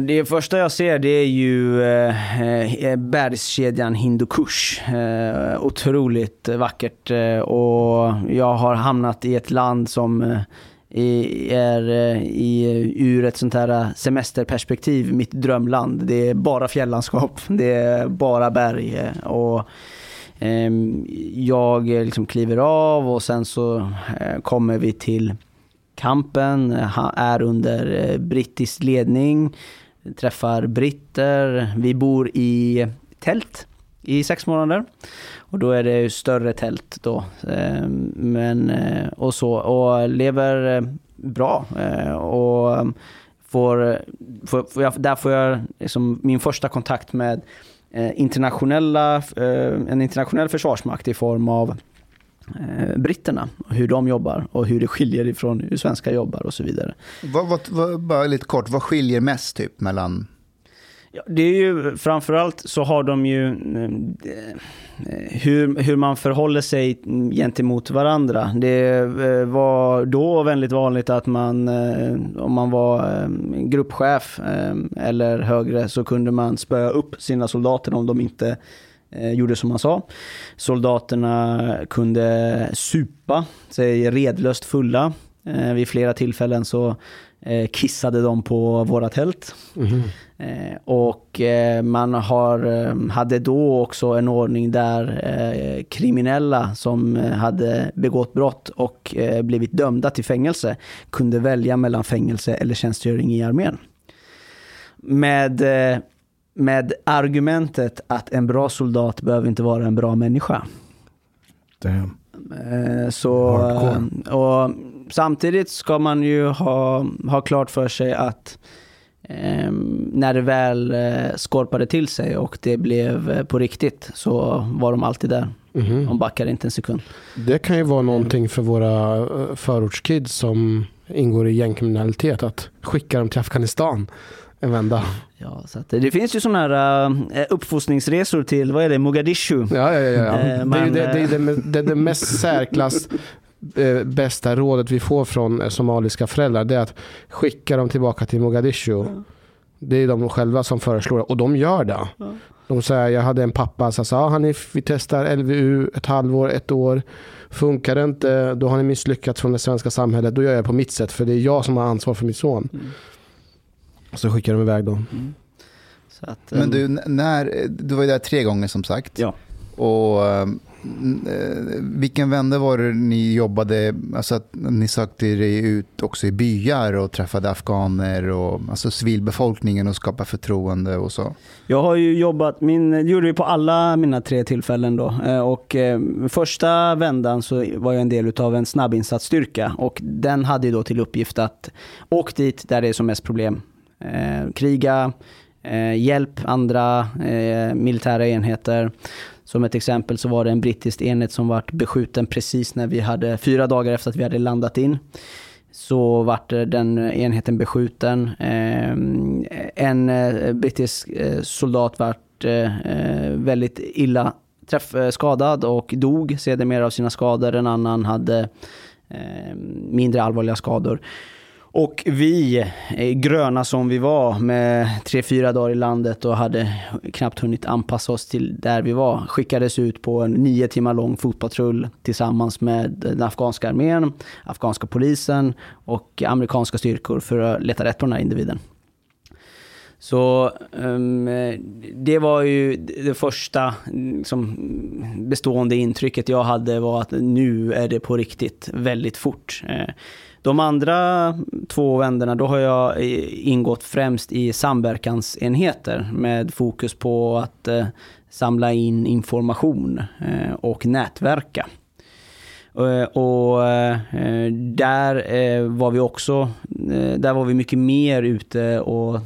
Det första jag ser det är ju eh, eh, bergskedjan Hindukush. Eh, otroligt vackert eh, och jag har hamnat i ett land som eh, i- är eh, i, eh, ur ett sånt här eh, semesterperspektiv mitt drömland. Det är bara fjällandskap, det är bara berg eh, och ehm, jag liksom kliver av och sen så eh, kommer vi till kampen, eh, Han är under eh, brittisk ledning, träffar britter, vi bor i tält i sex månader. Och då är det ju större tält då. Ehm, men, eh, och så, och lever bra. Och ehm, får, får, får jag, där får jag liksom min första kontakt med internationella, en internationell försvarsmakt i form av britterna. och Hur de jobbar och hur det skiljer ifrån hur svenskar jobbar och så vidare. Vad, vad, vad, bara lite kort, vad skiljer mest typ mellan Ja, det är ju framförallt så har de ju eh, hur, hur man förhåller sig gentemot varandra. Det eh, var då väldigt vanligt att man, eh, om man var eh, gruppchef eh, eller högre, så kunde man spöa upp sina soldater om de inte eh, gjorde som man sa. Soldaterna kunde supa sig redlöst fulla. Eh, vid flera tillfällen så eh, kissade de på våra tält. Eh, och eh, man har, eh, hade då också en ordning där eh, kriminella som eh, hade begått brott och eh, blivit dömda till fängelse kunde välja mellan fängelse eller tjänstgöring i armén. Med, eh, med argumentet att en bra soldat behöver inte vara en bra människa. Damn. Eh, Så, Hardcore. och samtidigt ska man ju ha, ha klart för sig att eh, när det väl eh, skorpade till sig och det blev eh, på riktigt så var de alltid där. Mhm. De backade inte en sekund. Det kan ju vara någonting för våra förortskids som ingår i gängkriminalitet att skicka dem till Afghanistan en vända. Ja, så att det, finns ju sådana här eh, uppfostringsresor till, vad är det, Mogadishu? Ja, ja, ja. ja. Eh, Det är det, det, är eh, det, det, är det mest särklass eh, bästa rådet vi får från eh, somaliska föräldrar. Det är att skicka dem tillbaka till Mogadishu. Det är de själva som föreslår det och de gör det. De säger, jag hade en pappa som sa, ah, Hanif, vi testar LVU ett halvår, ett år. Funkar det inte, då har ni misslyckats från det svenska samhället. Då gör jag på mitt sätt, för det är jag som har ansvar för min son. Och så skickar de iväg dem. Så att, eh, Men du, n- när, du var ju där tre gånger som sagt. Ja. Och ehm, eh, vilken vända var det ni jobbade, alltså att ni sökte er ut också i byar och träffade afghaner och alltså civilbefolkningen och skapa förtroende och så? Jag har ju jobbat, min, det gjorde vi på alla mina tre tillfällen då. Eh, Och eh, första vändan så var jag en del av en snabbinsatsstyrka och den hade ju då till uppgift att åka dit där det är som mest problem. Eh, kriga, eh, hjälp andra eh, militära enheter. Som ett exempel så var det en brittisk enhet som vart beskjuten precis när vi hade, fyra dagar efter att vi hade landat in så vart eh, den enheten beskjuten. Eh, En eh, brittisk eh, soldat vart eh, eh, väldigt illa träff, eh, skadad och dog sedermera av sina skador. En annan hade eh, mindre allvarliga skador. Och vi, eh, gröna som vi var med tre, fyra dagar i landet och hade knappt hunnit anpassa oss till där vi var, skickades ut på en nio timmar lång fotpatrull tillsammans med den afghanska armén, afghanska polisen och amerikanska styrkor för att leta rätt på den här individen. Så um, det var ju det första liksom, bestående intrycket jag hade var att nu är det på riktigt väldigt fort. Eh, de andra två vänderna, då har jag ingått främst i samverkansenheter med fokus på att eh, samla in information eh, och nätverka. Eh, och eh, där eh, var vi också, där var vi mycket mer ute och,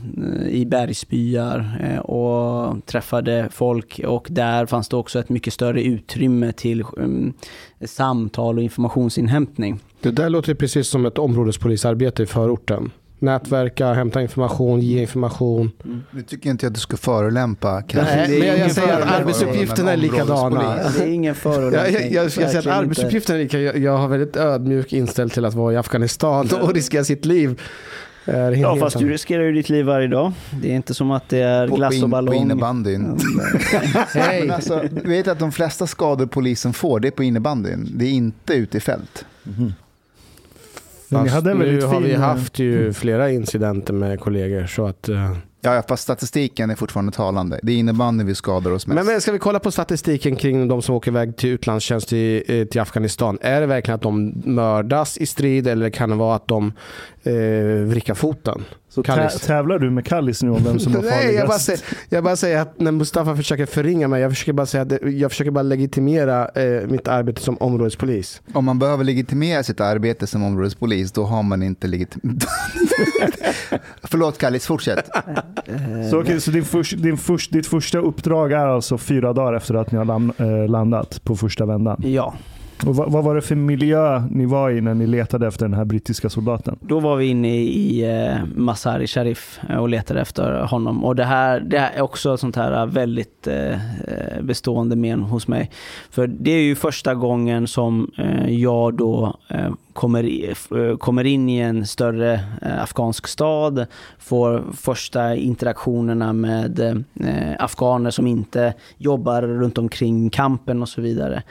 i bergsbyar och träffade folk och där fanns det också ett mycket större utrymme till mm, samtal och informationsinhämtning. Det där låter precis som ett områdespolisarbete i förorten. Nätverka, hämta information, ge information. Nu tycker inte jag att du ska förolämpa kanske. Nej, men jag, jag säger att arbetsuppgifterna är likadana. Det är ingen Jag, förolämpning. jag, jag, jag säger att arbetsuppgifterna är lika. Jag, jag har väldigt ödmjuk inställd till att vara i Afghanistan och riskera sitt liv. Ja, fast du riskerar ju ditt liv varje dag. Det är inte som att det är På, glass och in, på ballong. innebandyn. Men alltså, du vet att de flesta skador polisen får, det är på innebandyn. Det är inte ute i fält. Men ni Fast nu har vi fin- haft ju flera incidenter med kollegor. Så att, eh, Ja, ja, fast statistiken är fortfarande talande. Det är innebandyn vi skadar oss mest. men, men ska vi kolla på statistiken kring de som åker iväg till utlandstjänst i, eh, till Afghanistan. Är det verkligen att de mördas i strid eller kan det vara att de eh, vrickar foten? Så Kallis. tävlar du med Kallis nu om vem som var Nej, jag bara, farligast? säger, jag bara säger att när Mustafa försöker förringa mig, jag försöker bara säga att det- jag försöker bara legitimera eh, mitt arbete som områdespolis. Om man behöver legitimera sitt arbete som områdespolis, då har man inte legitim... Förlåt Kallis, fortsätt. Så, okej, så din först, din först, ditt första uppdrag är alltså fyra dagar efter att ni har eh, landat på första vändan? Ja. Och vad, vad var det för miljö ni var i när ni letade efter den här brittiska soldaten? Då var vi inne i eh, Masari Sharif eh, och letade efter honom. Och det här det här är också ett sånt här eh, väldigt eh, eh, bestående men hos mig. För det är ju första gången som eh, jag då eh, kommer, i, kommer in i en större eh, afghansk stad, får första interaktionerna med eh, afghaner som inte jobbar runt omkring kampen och så vidare.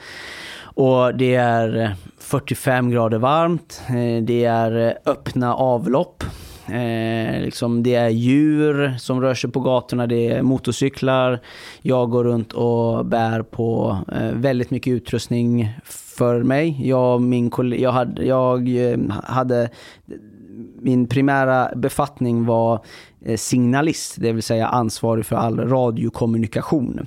Och det är 45 grader varmt, eh, det är öppna avlopp. Eh, liksom det är djur som rör sig på gatorna, det är motorcyklar. Jag går runt och bär på eh, väldigt mycket utrustning för mig. Jag, min jag, eh, hade, jag hade min primära befattning var eh, signalist, det vill säga ansvarig för all radiokommunikation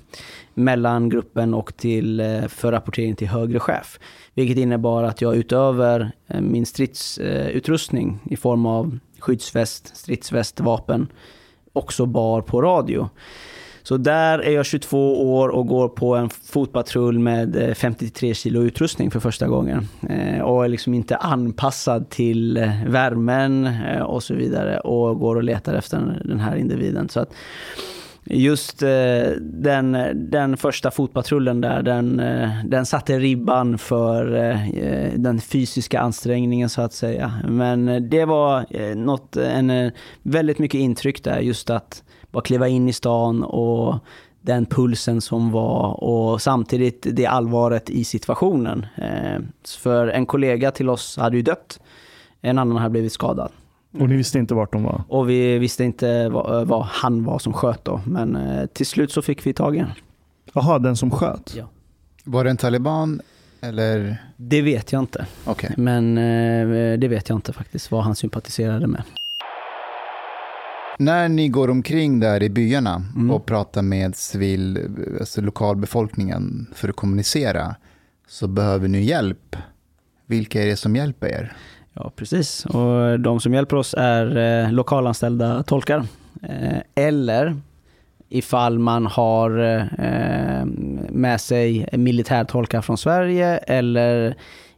mellan gruppen och till, eh, för rapportering till högre chef. Vilket innebar att jag utöver eh, min stridsutrustning i form av skyddsväst, stridsväst, vapen också bar på radio. Så där är jag 22 år och går på en fotpatrull med eh, 53 kilo utrustning för första gången. Eh, och är liksom inte anpassad till eh, värmen och så vidare och går och letar efter den här individen. Så att just den, den första fotpatrullen där, den, den satte ribban för den fysiska ansträngningen så att säga. Men det var något, en, väldigt mycket intryck där, just att bara kliva in i stan och den pulsen som var och samtidigt det allvaret i situationen. För en kollega till oss hade ju dött, en annan hade blivit skadad. Och ni visste inte vart de var? Och vi visste inte vad, vad han var som sköt då. Men eh, till slut så fick vi tag i honom. Jaha, den som sköt? Ja. Var det en taliban eller? Det vet jag inte. Okay. Men eh, det vet jag inte faktiskt vad han sympatiserade med. När ni går omkring där i byarna mm. och pratar med civil, alltså lokalbefolkningen för att kommunicera så behöver ni hjälp. Vilka är det som hjälper er? Ja, precis. Och de som hjälper oss är eh, lokalanställda tolkar. Eh, eller ifall man har eh, med sig militärtolkar från Sverige eller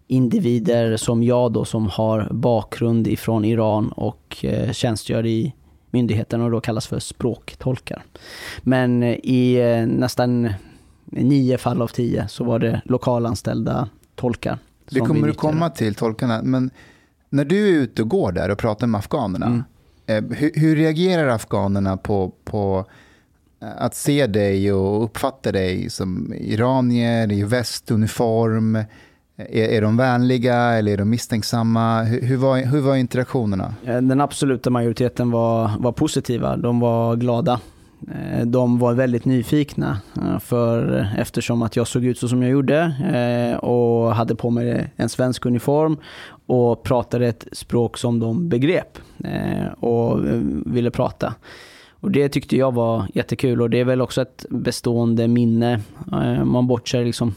individer som jag då som har bakgrund ifrån Iran och eh, tjänstgör i myndigheten och då kallas för språktolkar. Men i eh, nästan nio fall av tio så var det lokalanställda tolkar. Det kommer du komma till, tolkarna. Men när du är ute och går där och pratar med afghanerna, mm. eh, hur, hur, reagerar afghanerna på, på eh, att se dig och uppfatta dig som iranier i västuniform? Är, är de vänliga eller är de misstänksamma? Hur, hur, var, hur var interaktionerna? Eh, den absoluta majoriteten var, var positiva. De var glada. Eh, de var väldigt nyfikna eh, för eftersom att jag såg ut så som jag gjorde och hade på mig en svensk uniform och pratade ett språk som de begrep och ville prata. Och det tyckte jag var jättekul och det är väl också ett bestående minne. Man bortser liksom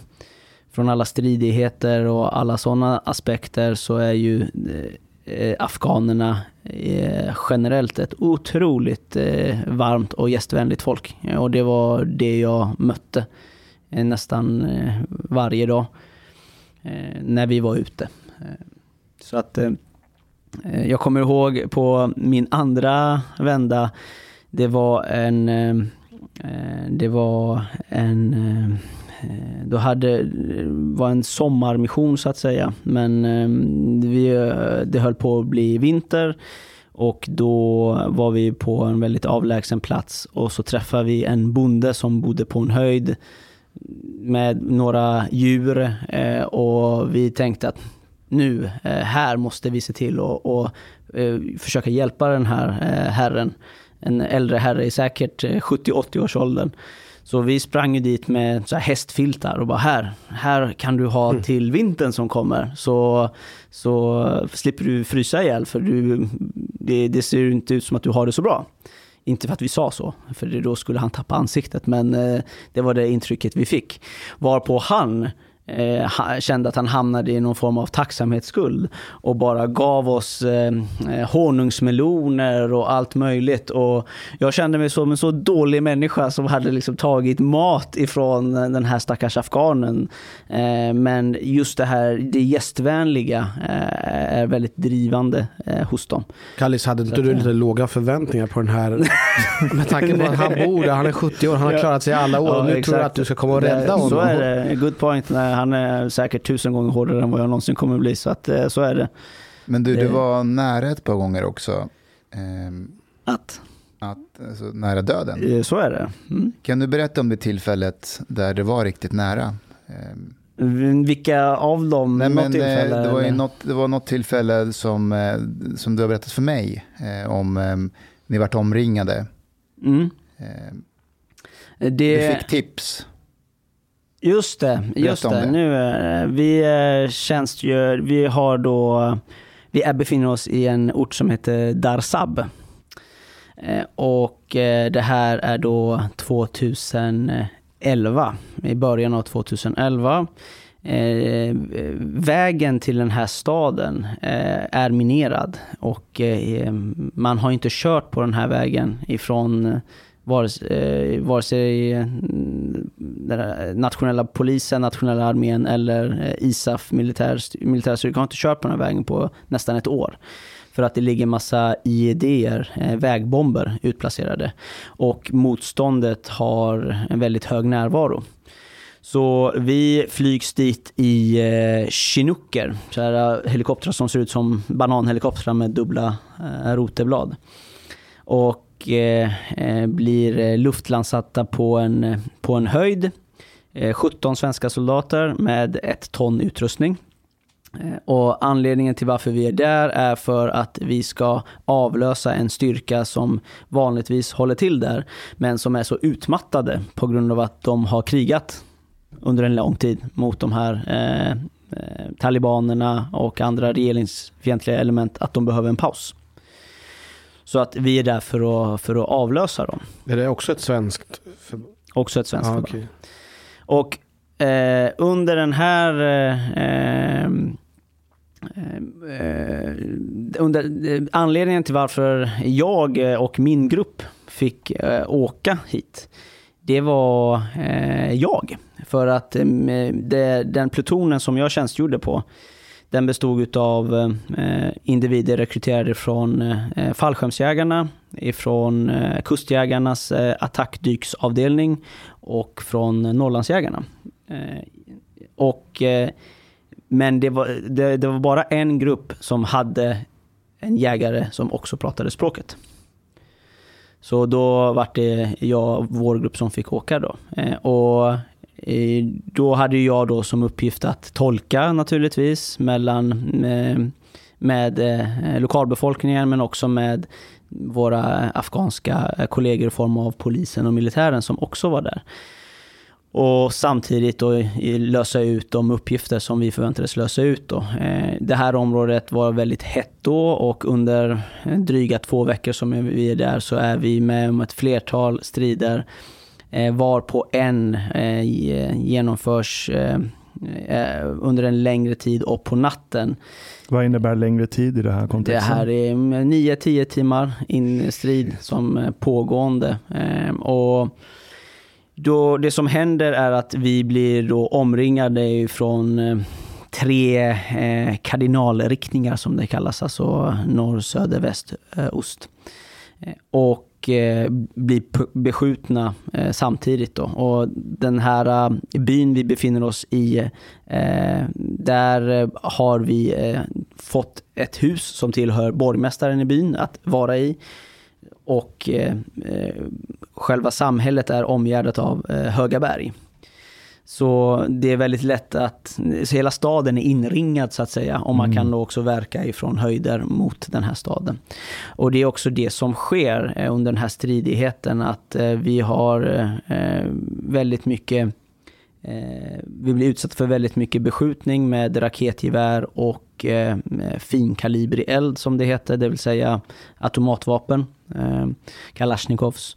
från alla stridigheter och alla sådana aspekter så är ju eh, eh afghanerna eh, generellt ett otroligt eh, varmt och gästvänligt folk. Och det var det jag mötte nästan varje dag när vi var ute. Så att eh, jag kommer ihåg på min andra vända, det var en, eh, det var en, eh, Eh, då hade, eh, var en sommarmission så att säga. Men ehm, vi, eh, det höll på att bli vinter. Och då var vi på en väldigt avlägsen plats och så träffade vi en bonde som bodde på en höjd med några djur och vi tänkte att nu, här måste vi se till att och, försöka hjälpa den här herren. En äldre herre i säkert 70-80 års åldern. Så vi sprang ju dit med så här hästfiltar och bara här, här kan du ha mm. till vintern som kommer. Så, så slipper du frysa ihjäl för du, det, det ser inte ut som att du har det så bra. Inte för att vi sa så, för då skulle han tappa ansiktet, men det var det intrycket vi fick. Varpå han eh, kände att han hamnade i någon form av tacksamhetsskuld och bara gav oss eh, eh, honungsmeloner och allt möjligt. Och jag kände mig som en så dålig människa som hade liksom tagit mat ifrån den här stackars afghanen. Eh, men just det här, det gästvänliga eh, är väldigt drivande eh, hos dem. Kallis, hade inte du eh, lite låga förväntningar på den här? Med tanke på att han bor där, han är 70 år, han har klarat sig alla år. Ja, och nu tror exakt. du att du ska komma och rädda honom. Så är det. Good point. Nej, han är säkert tusen gånger hårdare än vad jag någonsin kommer bli. Så, att, eh, så är det. Men du, du Det- var nära ett par gånger också. ehm, Att, att, alltså, nära döden. eh, så är det. Mm. Kan du berätta om det tillfället där det var riktigt nära? Ehm, Vilka av dem? Nej, men, eh, tillfälle? det, var ju något, det var något tillfälle som, eh, som du har berättat för mig eh, om eh, ni vart omringade. Mm. Eh, Det, Du fick tips. Just det, just det. det. Nu, eh, vi eh, tjänstgör, vi har då, vi är, befinner oss i en ort som heter Darsab. Eh, Och eh, det här är då 2011, i början av 2011. Eh, vägen till den här staden eh, är minerad och eh, man har inte kört på den här vägen ifrån eh, vare, eh, vare sig mm, den nationella polisen, nationella armén eller eh, ISAF, militär, militärstyrkan har inte kört på den här vägen på nästan ett år. För att det ligger massa IED-er, eh, vägbomber utplacerade. Och motståndet har en väldigt hög närvaro. Så vi flygs dit i eh, Chinooker, så här eh, helikoptrar som ser ut som bananhelikoptrar med dubbla eh, roteblad. Och och eh, eh, blir eh, luftlandsatta på en, på en höjd. 17 svenska soldater med ett ton utrustning. Och anledningen till varför vi är där är för att vi ska avlösa en styrka som vanligtvis håller till där, men som är så utmattade på grund av att de har krigat under en lång tid mot de här eh, eh, talibanerna och andra regeringsfientliga element, att de behöver en paus. Så att vi är där för att, för att avlösa dem. Är det också ett svenskt? För... Också ett svenskt förband. okej. Och eh, under den här... Eh, eh, under, eh, anledningen till varför jag och min grupp fick eh, åka hit, det var eh, jag. För att eh, det, den plutonen som jag tjänstgjorde på, den bestod av eh, individer rekryterade från eh, fallskärmsjägarna, ifrån eh, kustjägarnas attackdyksavdelning och från Norrlandsjägarna. Och, men det var, det, det var bara en grupp som hade en jägare som också pratade språket. Så då var det jag, vår grupp som fick åka då. Eh, och Eh, då hade jag då som uppgift att tolka naturligtvis mellan eh, med, med lokalbefolkningen men också med våra afghanska kollegor i form av polisen och militären som också var där. Och samtidigt då lösa ut de uppgifter som vi förväntades lösa ut. Då. Det här området var väldigt hett då och under dryga två veckor som vi är där så är vi med om ett flertal strider eh, var på en eh, ge- genomförs eh, eh, under en längre tid och på natten. Vad innebär längre tid i det här Det kontexten? här är 9-10 timmar in strid som pågående. Eh, Och då, det som händer är att vi blir då omringade från eh, tre eh, kardinalriktningar som det kallas, alltså norr, söder, väst, eh, ost. Och eh, blir beskjutna eh, samtidigt. Då. Och den här eh, byn vi befinner oss i, eh, där eh, har vi eh, fått ett hus som tillhör borgmästaren i byn att vara i. Och själva samhället är omgärdat av höga berg. Så det är väldigt lätt att, så hela staden är inringad så att säga och man kan då också verka ifrån höjder mot den här staden. Och det är också det som sker eh, under den här stridigheten att eh, vi har eh, väldigt mycket vi blir utsatta för väldigt mycket beskjutning med raketgevär och eh, finkalibrig eld som det heter, det vill säga automatvapen, eh, Kalashnikovs.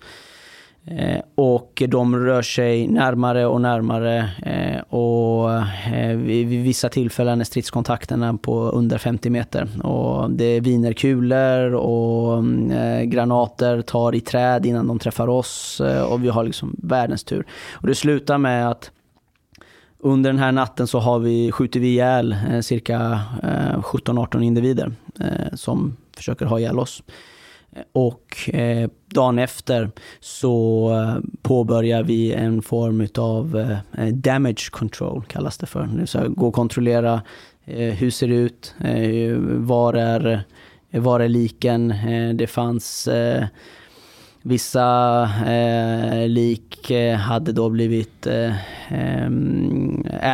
Eh, och de rör sig närmare och närmare eh, och eh, vid, vid vissa tillfällen är stridskontakterna på under 50 meter. Och det viner kulor och eh, granater tar i träd innan de träffar oss eh, och vi har liksom världens tur. Och det slutar med att under den här natten så har vi, skjuter vi ihjäl eh, cirka 17-18 individer som försöker ha ihjäl oss. Och eh, dagen efter så eh, påbörjar vi en form av eh, eh, damage control, kallas det för. Det vill säga gå och kontrollera eh, hur ser det ut, eh, var, är, var är liken, eh, det fanns Vissa eh, lik hade då blivit eh,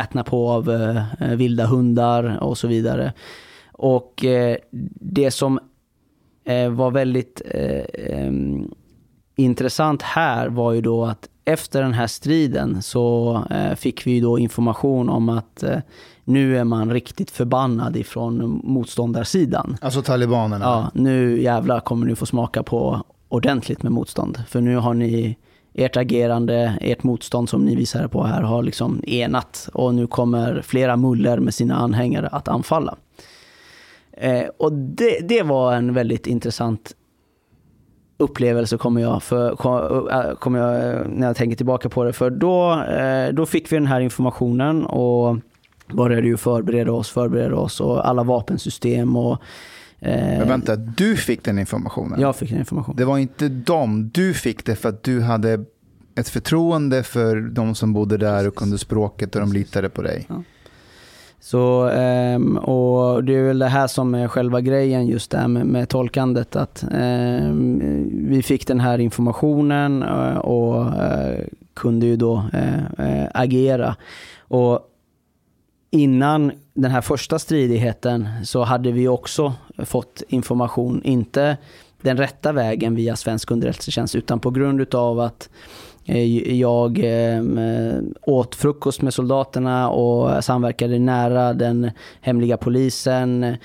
ätna på av eh, vilda hundar och så vidare. Och eh, det som var väldigt eh, intressant här var ju då att efter den här striden så eh, fick vi ju då information om att eh, nu är man riktigt förbannad ifrån motståndarsidan. Alltså talibanerna. Ja, nu jävlar kommer ni få smaka på ordentligt med motstånd. För nu har ni ert agerande, ert motstånd som ni visar på här har liksom enat och nu kommer flera muller med sina anhängare att anfalla. Eh, och det, det var en väldigt intressant upplevelse kommer jag, för, äh, kommer jag eh, när jag tänker tillbaka på det. För då, eh, då fick vi den här informationen och började ju förbereda oss, förbereda oss och alla vapensystem och eh, Men vänta, du fick den informationen? jag fick den informationen. Det var inte dem, du fick det för att du hade ett förtroende för de som bodde där och kunde språket och de litade på dig. Så, ehm, och det är väl det här som är själva grejen just där med, med tolkandet. Att ehm, vi fick den här informationen eh, och eh, kunde ju då eh, eh, agera. Och innan den här första stridigheten så hade vi också fått information, inte den rätta vägen via svensk underrättelsetjänst, utan på grund utav att Eh, jag ehm, eh, åt frukost med soldaterna och samverkade nära den hemliga polisen.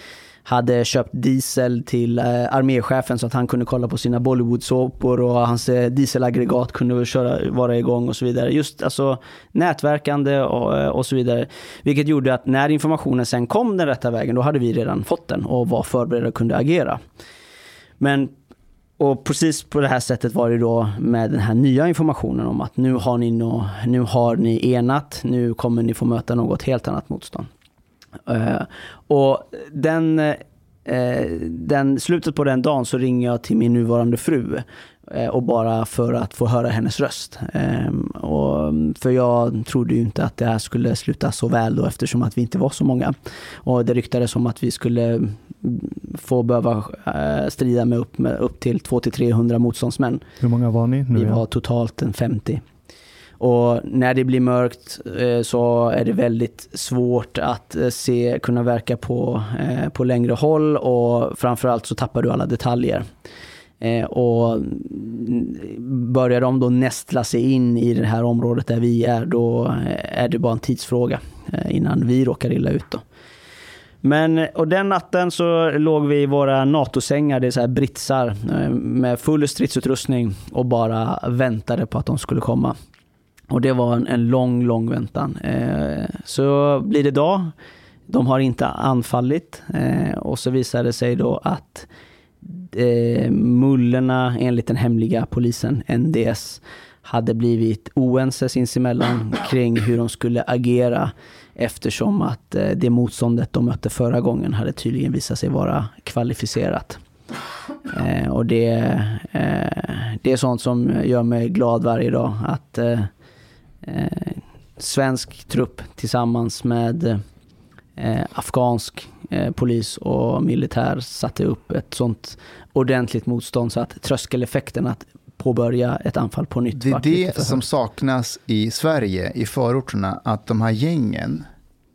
Hade köpt diesel till eh, arméchefen så att han kunde kolla på sina Bollywood-såpor och hans eh, dieselaggregat kunde köra, vara igång och så vidare. Just alltså nätverkande och, eh, och så vidare. Vilket gjorde att när informationen sen kom den rätta vägen, då hade vi redan fått den och var förberedda och kunde agera. Men och precis på det här sättet var det då med den här nya informationen om att nu har ni, nå, nu har ni enat, nu kommer ni få möta något helt annat motstånd. Uh, och den, uh, den, slutet på den dagen så ringer jag till min nuvarande fru eh, Och bara för att få höra hennes röst. Eh, Och, för jag trodde ju inte att det här skulle sluta så väl då eftersom att vi inte var så många. Och det ryktades om att vi skulle mm, få behöva eh, strida med upp, med upp till 200-300 motståndsmän. Hur många var ni? Nu Vi var totalt en 50. Och när det blir mörkt eh, så är det väldigt svårt att se, kunna verka på, på längre håll och framförallt så tappar du alla detaljer. Eh, Och börjar de då nästla sig in i det här området där vi är, då eh, är det bara en tidsfråga eh, innan vi råkar illa ut. Då. Men och den natten så låg vi i våra NATO-sängar, det är så här britsar, eh, med full stridsutrustning och bara väntade på att de skulle komma. Och det var en, en lång, lång väntan. Eh, så blir det dag. De har inte anfallit eh, och så visar det sig då att eh, mullorna enligt den hemliga polisen, NDS, hade blivit oense sinsemellan kring hur de skulle agera eftersom att eh, det motståndet de mötte förra gången hade tydligen visat sig vara kvalificerat. Eh, och det, eh, det är sånt som gör mig glad varje dag. Att eh, eh svensk trupp tillsammans med eh, afghansk eh, polis och militär satte upp ett sånt ordentligt motstånd så att tröskeleffekten att påbörja ett anfall på nytt Det är det som saknas i Sverige, i förorterna, att de här gängen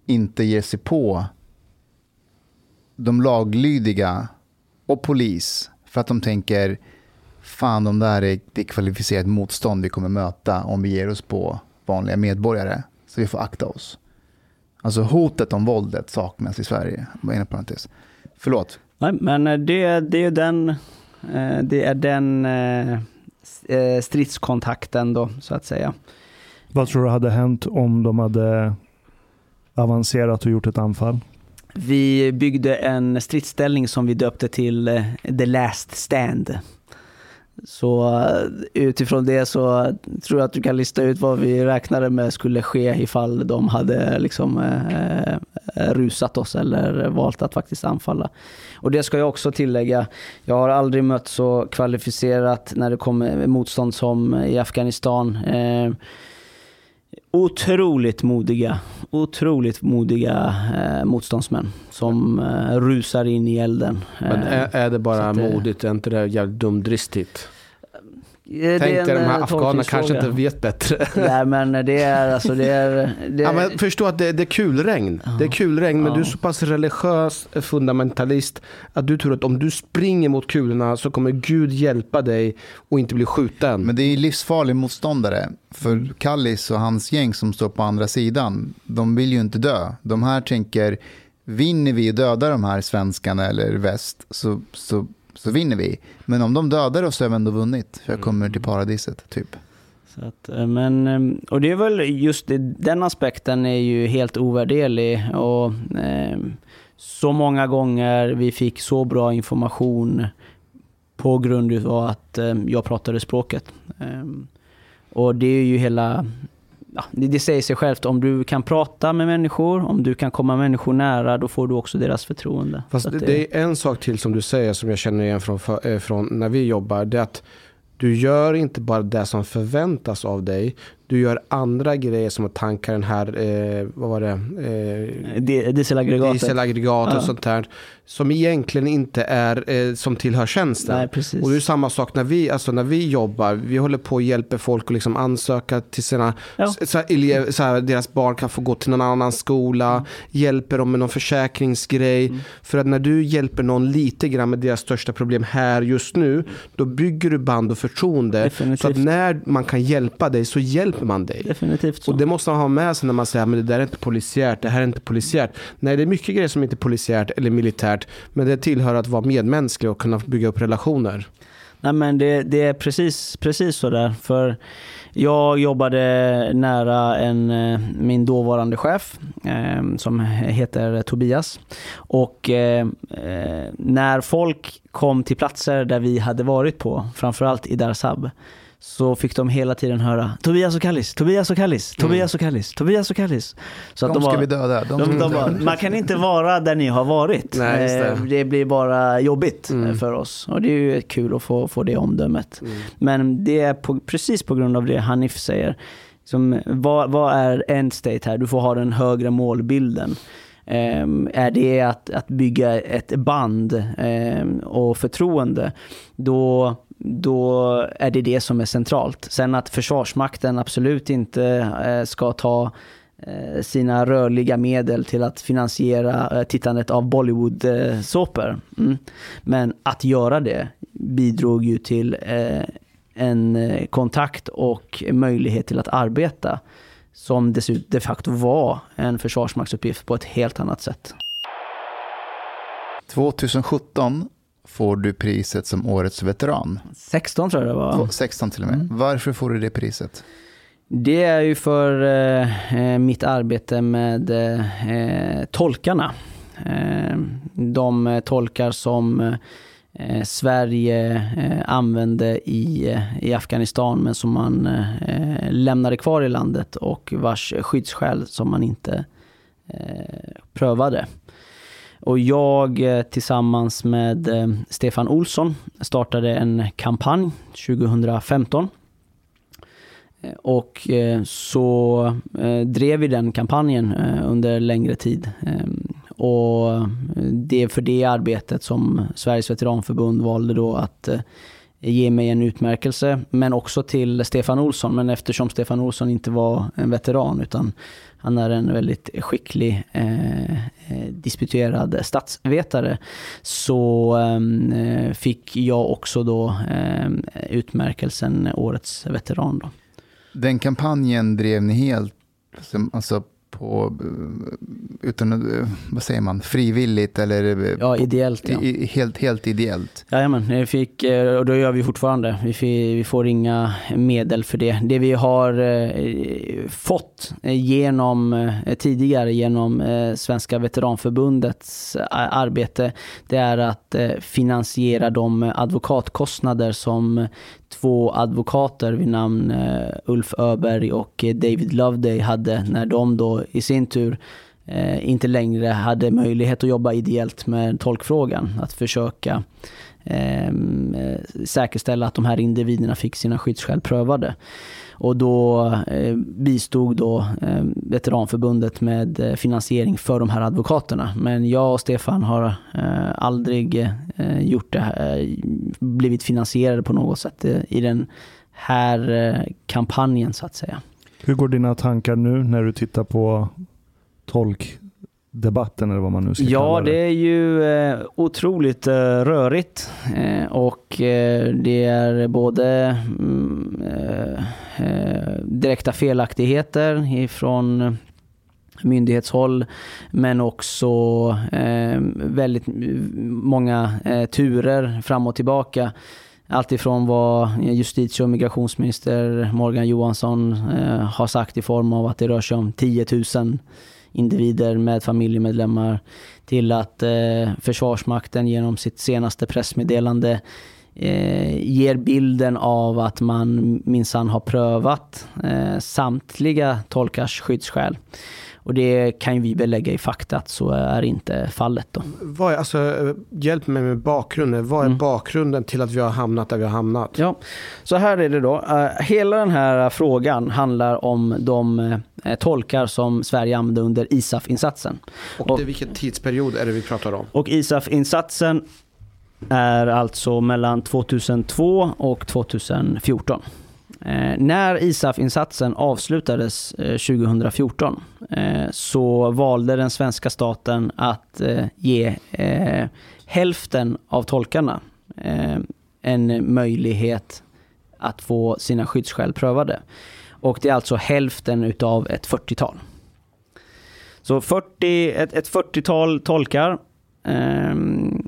inte ger sig på de laglydiga och polis för att de tänker fan de där är det är kvalificerat motstånd vi kommer möta om vi ger oss på vanliga medborgare. Så vi får akta oss. Alltså hotet om våldet saknas i Sverige. Inom parentes. Förlåt. Nej, men eh, det, det är den, eh, det är den eh, stridskontakten då, så att säga. Vad tror du hade hänt om de hade avancerat och gjort ett anfall? Vi byggde en stridsställning som vi döpte till The Last Stand. Så eh, utifrån det så tror jag att du kan lista ut vad vi räknade med skulle ske ifall de hade liksom eh, eh rusat oss eller valt att faktiskt anfalla. Och det ska jag också tillägga, jag har aldrig mött så kvalificerat när det kommer motstånd som i Afghanistan. Eh, otroligt modiga, otroligt modiga eh, motståndsmän som eh, rusar in i elden. Men Eh, är, är det bara att modigt? Är inte det jävligt dumdristigt? Är Tänk dig de här eh, afghanerna kanske inte vet bättre. Nej men det är alltså det är... Det, Ja, men förstå att det, det är kulregn. Det är kulregn, men Ja. du är så pass religiös eh, fundamentalist att du tror att om du springer mot kulorna så kommer Gud hjälpa dig och inte bli skjuten. Men det är ju livsfarlig motståndare. För Kallis och hans gäng som står på andra sidan, de vill ju inte dö. De här tänker, vinner vi och dödar de här svenskarna eller väst så, så, så vinner vi. Men om de dödar oss så har vi ändå vunnit. För jag kommer till paradiset, typ. Så att, eh, men, eh, och det är väl just den aspekten är ju helt ovärderlig. Och, eh, så många gånger vi fick så bra information på grund av att eh, jag pratade språket. Eh, och det är ju hela... Ja, det, det säger sig självt, om du kan prata med människor, om du kan komma människor nära, då får du också deras förtroende. Fast det, det är en sak till som du säger som jag känner igen från, eh, från när vi jobbar. Det är att du gör inte bara det som förväntas av dig. Du gör andra grejer som att tanka den här, eh, vad var det? Eh, Di- Dieselaggregatet. dieselaggregat och Ja. sånt där. Som egentligen inte är, eh, som tillhör tjänsten. Nej. Och det är samma sak när vi, alltså när vi jobbar. Vi håller på och hjälper folk att liksom ansöka till sina, Ja. så elev, så här, deras barn kan få gå till någon annan skola. Mm. Hjälper dem med någon försäkringsgrej. För att när du hjälper någon lite grann med deras största problem här just nu. Då bygger du band och förtroende. Definitivt. Så att när man kan hjälpa dig så hjälper man dig. Definitivt så. Och det måste man ha med sig när man säger att det där är inte polisiärt, det här är inte polisiärt. Nej, det är mycket grejer som inte är polisiärt eller militärt. Men det tillhör att vara medmänsklig och kunna bygga upp relationer. Nej men det, det är precis, precis så där. För jag jobbade nära en, eh, min dåvarande chef eh, som heter Tobias. Och eh, eh, när folk kom till platser där vi hade varit på, framförallt i Darsab, så fick de hela tiden höra Tobias och Kallis, Tobias och Kallis, Tobias och Kallis, Tobias och Kallis. Så De ska vi döda. De de, de bara, man kan inte vara där ni har varit. Nej, det. Eh, det blir bara jobbigt eh, Mm. för oss. Och det är ju kul att få, få det omdömet. Men det är på, precis på grund av det Hanif säger. Som, vad, vad är end state här? Du får ha den högre målbilden. Ehm, är det att, att bygga ett band ehm, och förtroende, då, då är det det som är centralt. Sen att Försvarsmakten absolut inte eh, ska ta eh, sina rörliga medel till att finansiera eh, tittandet av Bollywood-såpor. Mm. Men att göra det bidrog ju till en kontakt och möjlighet till att arbeta som dessutom de facto var en försvarsmaktsuppgift på ett helt annat sätt. 2017 får du priset som årets veteran. 16 tror jag det var. 16 till och med. Varför får du det priset? Det är ju för eh, eh, mitt arbete med eh, tolkarna. Eh, de tolkar som eh, Sverige eh, använde i, i Afghanistan men som man lämnade kvar i landet och vars skyddsskäl som man inte prövade. Och jag eh, tillsammans med eh, Stefan Olsson startade en kampanj 2015 eh, och så drev vi den kampanjen under längre tid. Och det är för det arbetet som Sveriges veteranförbund valde då att ge mig en utmärkelse, men också till Stefan Olsson. Men eftersom Stefan Olsson inte var en veteran, utan han är en väldigt skicklig eh, Eh, disputerad statsvetare, så ehm, eh, fick jag också då ehm, utmärkelsen Årets veteran. Då. Den kampanjen drev ni helt alltså, på utan, vad säger man, frivilligt eller Ja, på, ideellt ja. i, helt, helt ideellt? Jajamän, vi fick, eh, och det gör vi fortfarande. Vi, fi- vi får inga medel för det. Det vi har eh, fått eh, genom, eh, tidigare genom eh, Svenska Veteranförbundets arbete, det är att finansiera de advokatkostnader som två advokater vid namn Ulf Öberg och David Loveday hade när de då i sin tur eh, inte längre hade möjlighet att jobba ideellt med tolkfrågan. Att försöka ehm, eh, säkerställa att de här individerna fick sina skyddsskäl prövade. Och då eh, bistod då eh, Veteranförbundet med eh, finansiering för de här advokaterna. Men jag och Stefan har eh, aldrig eh, gjort det här, eh, blivit finansierade på något sätt eh, i den här eh, kampanjen så att säga. Hur går dina tankar nu när du tittar på tolkdebatten eller vad man nu ska Ja, kalla det är ju eh, otroligt eh, rörigt eh, och eh, det är både mm, eh, eh, direkta felaktigheter ifrån myndighetshåll men också eh, väldigt många eh, turer fram och tillbaka. Alltifrån vad justitie och migrationsminister Morgan Johansson eh, har sagt i form av att det rör sig om 10 000 individer med familjemedlemmar till att eh, Försvarsmakten genom sitt senaste pressmeddelande eh, ger bilden av att man minsann har prövat eh, samtliga tolkars skyddsskäl. Och det kan ju vi belägga i fakta att så är inte fallet. Då. Vad är, alltså, hjälp mig med bakgrunden. Vad är Mm. bakgrunden till att vi har hamnat där vi har hamnat? Ja, så här är det då. Eh, hela den här frågan handlar om de eh, tolkar som Sverige använde under ISAF-insatsen. Och det, vilken tidsperiod är det vi pratar om? Och ISAF-insatsen är alltså mellan 2002 och 2014. Eh, när ISAF-insatsen avslutades eh, 2014 eh, så valde den svenska staten att eh, ge eh, hälften av tolkarna eh, en möjlighet att få sina skyddsskäl prövade. Och det är alltså hälften utav ett 40-tal. Så 40, ett, ett 40-tal tolkar ehm,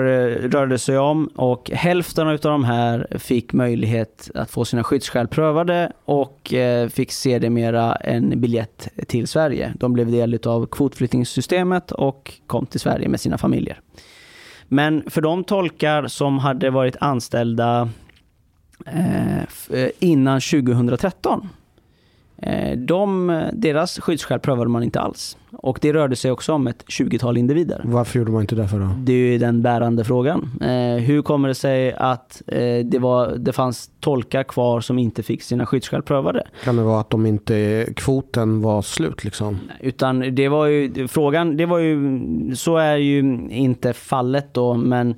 det rörde sig om och hälften av de här fick möjlighet att få sina skyddsskäl prövade och eh, fick sedermera en biljett till Sverige. De blev del av kvotflyktingsystemet och kom till Sverige med sina familjer. Men för de tolkar som hade varit anställda eh, eh innan 2013 de, deras skyddsskäl prövade man inte alls. Och det rörde sig också om ett 20-tal individer. Varför gjorde man inte det för då? Det är ju den bärande frågan. Eh, hur kommer det sig att eh, det, var, det fanns tolkar kvar som inte fick sina skyddsskäl prövade? Kan det vara att de inte, kvoten var slut liksom? Utan det var ju, frågan, det var ju, så är ju inte fallet då, men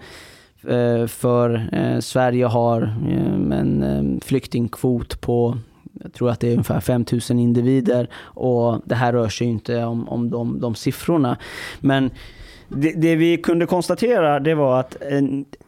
eh, för eh, Sverige har eh, en eh, flyktingkvot på jag tror att det är ungefär 5000 individer och det här rör sig ju inte om, om de, de siffrorna. Men det, det vi kunde konstatera det var att eh,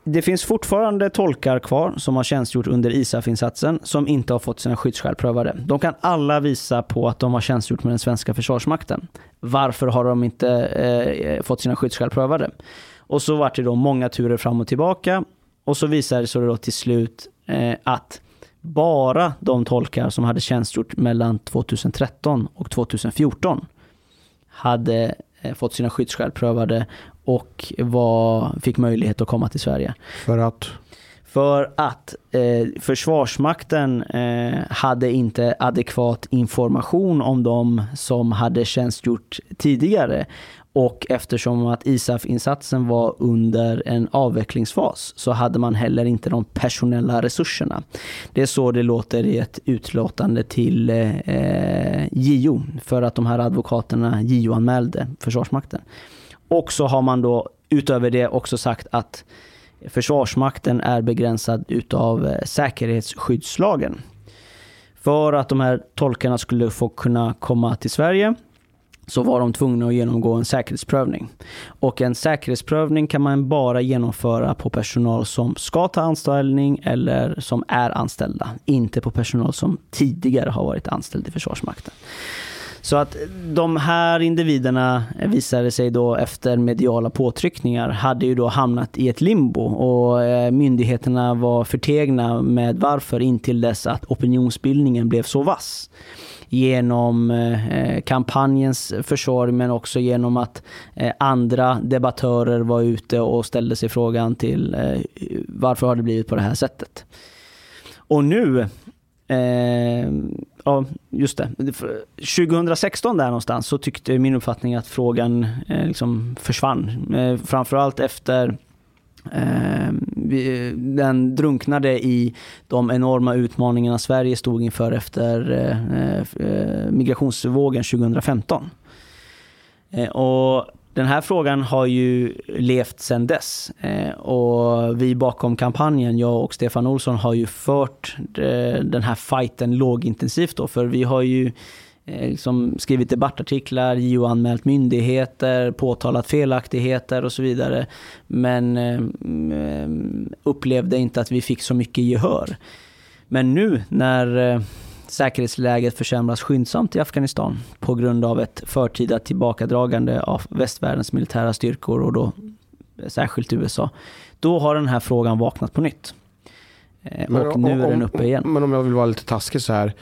det finns fortfarande tolkar kvar som har tjänstgjort under ISAF-insatsen som inte har fått sina skyddsskäl prövade. De kan alla visa på att de har tjänstgjort med den svenska försvarsmakten. Varför har de inte eh, fått sina skyddsskäl prövade? Och så var det då många turer fram och tillbaka och så visade det sig då till slut eh, att bara de tolkar som hade tjänstgjort mellan 2013 och 2014 hade eh, fått sina skyddsskäl prövade och var, fick möjlighet att komma till Sverige. För att? För att eh, Försvarsmakten eh, hade inte adekvat information om de som hade tjänstgjort tidigare. Och eftersom att ISAF-insatsen var under en avvecklingsfas så hade man heller inte de personella resurserna. Det är så det låter i ett utlåtande till eh, eh JO för att de här advokaterna JO-anmälde Försvarsmakten. Och så har man då utöver det också sagt att Försvarsmakten är begränsad utav eh, säkerhetsskyddslagen. För att de här tolkarna skulle få kunna komma till Sverige så var de tvungna att genomgå en säkerhetsprövning. Och en säkerhetsprövning kan man bara genomföra på personal som ska ta anställning eller som är anställda. Inte på personal som tidigare har varit anställd i Försvarsmakten. Så att de här individerna visade sig då efter mediala påtryckningar hade ju då hamnat i ett limbo och eh, myndigheterna var förtegna med varför intill dess att opinionsbildningen blev så vass genom eh, eh, kampanjens försorg men också genom att eh, andra debattörer var ute och ställde sig frågan till varför har det blivit på det här sättet. Och nu Eh, ja, just det. 2016 där någonstans så tyckte min uppfattning att frågan eh, liksom försvann. Eh, framförallt efter Eh, den drunknade i de enorma utmaningarna Sverige stod inför efter eh, eh migrationsvågen 2015. Eh, och den här frågan har ju levt sedan dess. Eh, och vi bakom kampanjen, jag och Stefan Olsson, har ju fört den här fighten lågintensivt då. För vi har ju eh, liksom skrivit debattartiklar, JO-anmält myndigheter, påtalat felaktigheter och så vidare. Men upplevde inte att vi fick så mycket gehör. Men nu när säkerhetsläget försämras skyndsamt i Afghanistan på grund av ett förtida tillbakadragande av västvärldens militära styrkor och då särskilt USA. Då har den här frågan vaknat på nytt. Eh, och nu om, är den uppe igen. Men om jag vill vara lite taskig så här.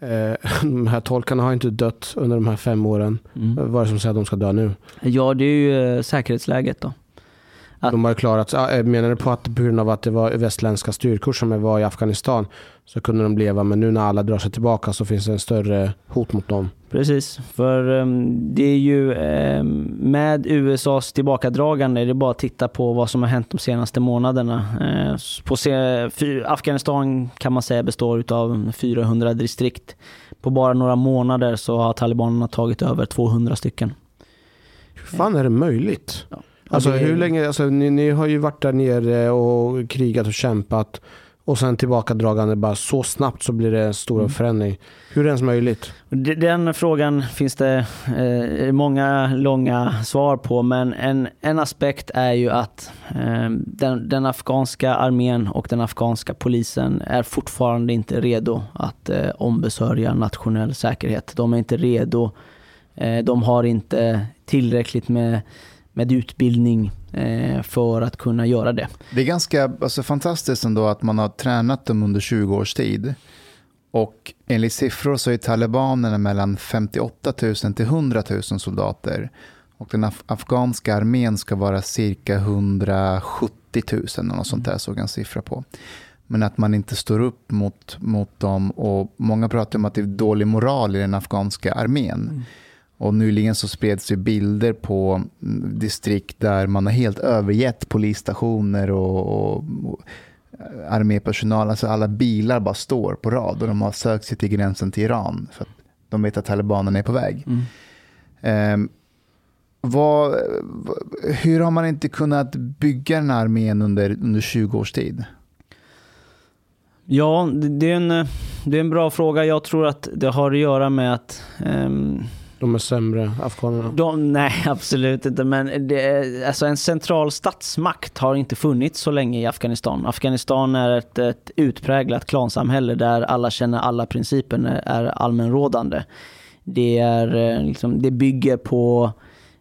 Eh, de här tolkarna har inte dött under de här fem åren. Mm. Vad är det som säger att de ska dö nu? Ja, det är ju eh, säkerhetsläget då. Att... De har klarat sig. Menar du på att på grund av att det var västländska styrkor som var i Afghanistan så kunde de leva, men nu när alla drar sig tillbaka så finns det en större hot mot dem. Precis, för um, det är ju um, med USAs tillbakadragande, det är bara att titta på vad som har hänt de senaste månaderna. Uh, på Afghanistan kan man säga består av 400 distrikt. På bara några månader så har talibanerna tagit över 200 stycken. Hur fan är det möjligt? Ja. Alltså hur länge, alltså, ni, ni har ju varit där nere och krigat och kämpat och sen tillbakadragande bara så snabbt så blir det en stor mm. förändring. Hur är det ens möjligt? Den frågan finns det eh, många långa svar på men en, en aspekt är ju att eh, den, den, afghanska armén och den afghanska polisen är fortfarande inte redo att eh, ombesörja nationell säkerhet. De är inte redo. Eh, de har inte tillräckligt med med utbildning eh, för att kunna göra det. Det är ganska alltså, fantastiskt ändå att man har tränat dem under 20 års tid. Och enligt siffror så är talibanerna mellan 58 000 till 100 000 soldater. Och den af afghanska armén ska vara cirka 170 000 eller något sånt där såg jag en siffra på. Men att man inte står upp mot, mot dem och många pratar om att det är dålig moral i den afghanska armén. Mm. Och nyligen så spreds ju bilder på distrikt där man har helt övergett polisstationer och, och, och armépersonal. Alltså alla bilar bara står på rad och de har sökt sig till gränsen till Iran för att de vet att talibanerna är på väg. Mm. Um, vad, hur har man inte kunnat bygga den här armén under, under 20 års tid? Ja, det är, en, det är en bra fråga. Jag tror att det har att göra med att um, de är sämre, afghanerna? De, nej, absolut inte. Men det, alltså en central statsmakt har inte funnits så länge i Afghanistan. Afghanistan är ett, ett utpräglat klansamhälle där alla känner alla principen är allmänrådande. Det, är, eh, liksom, det bygger på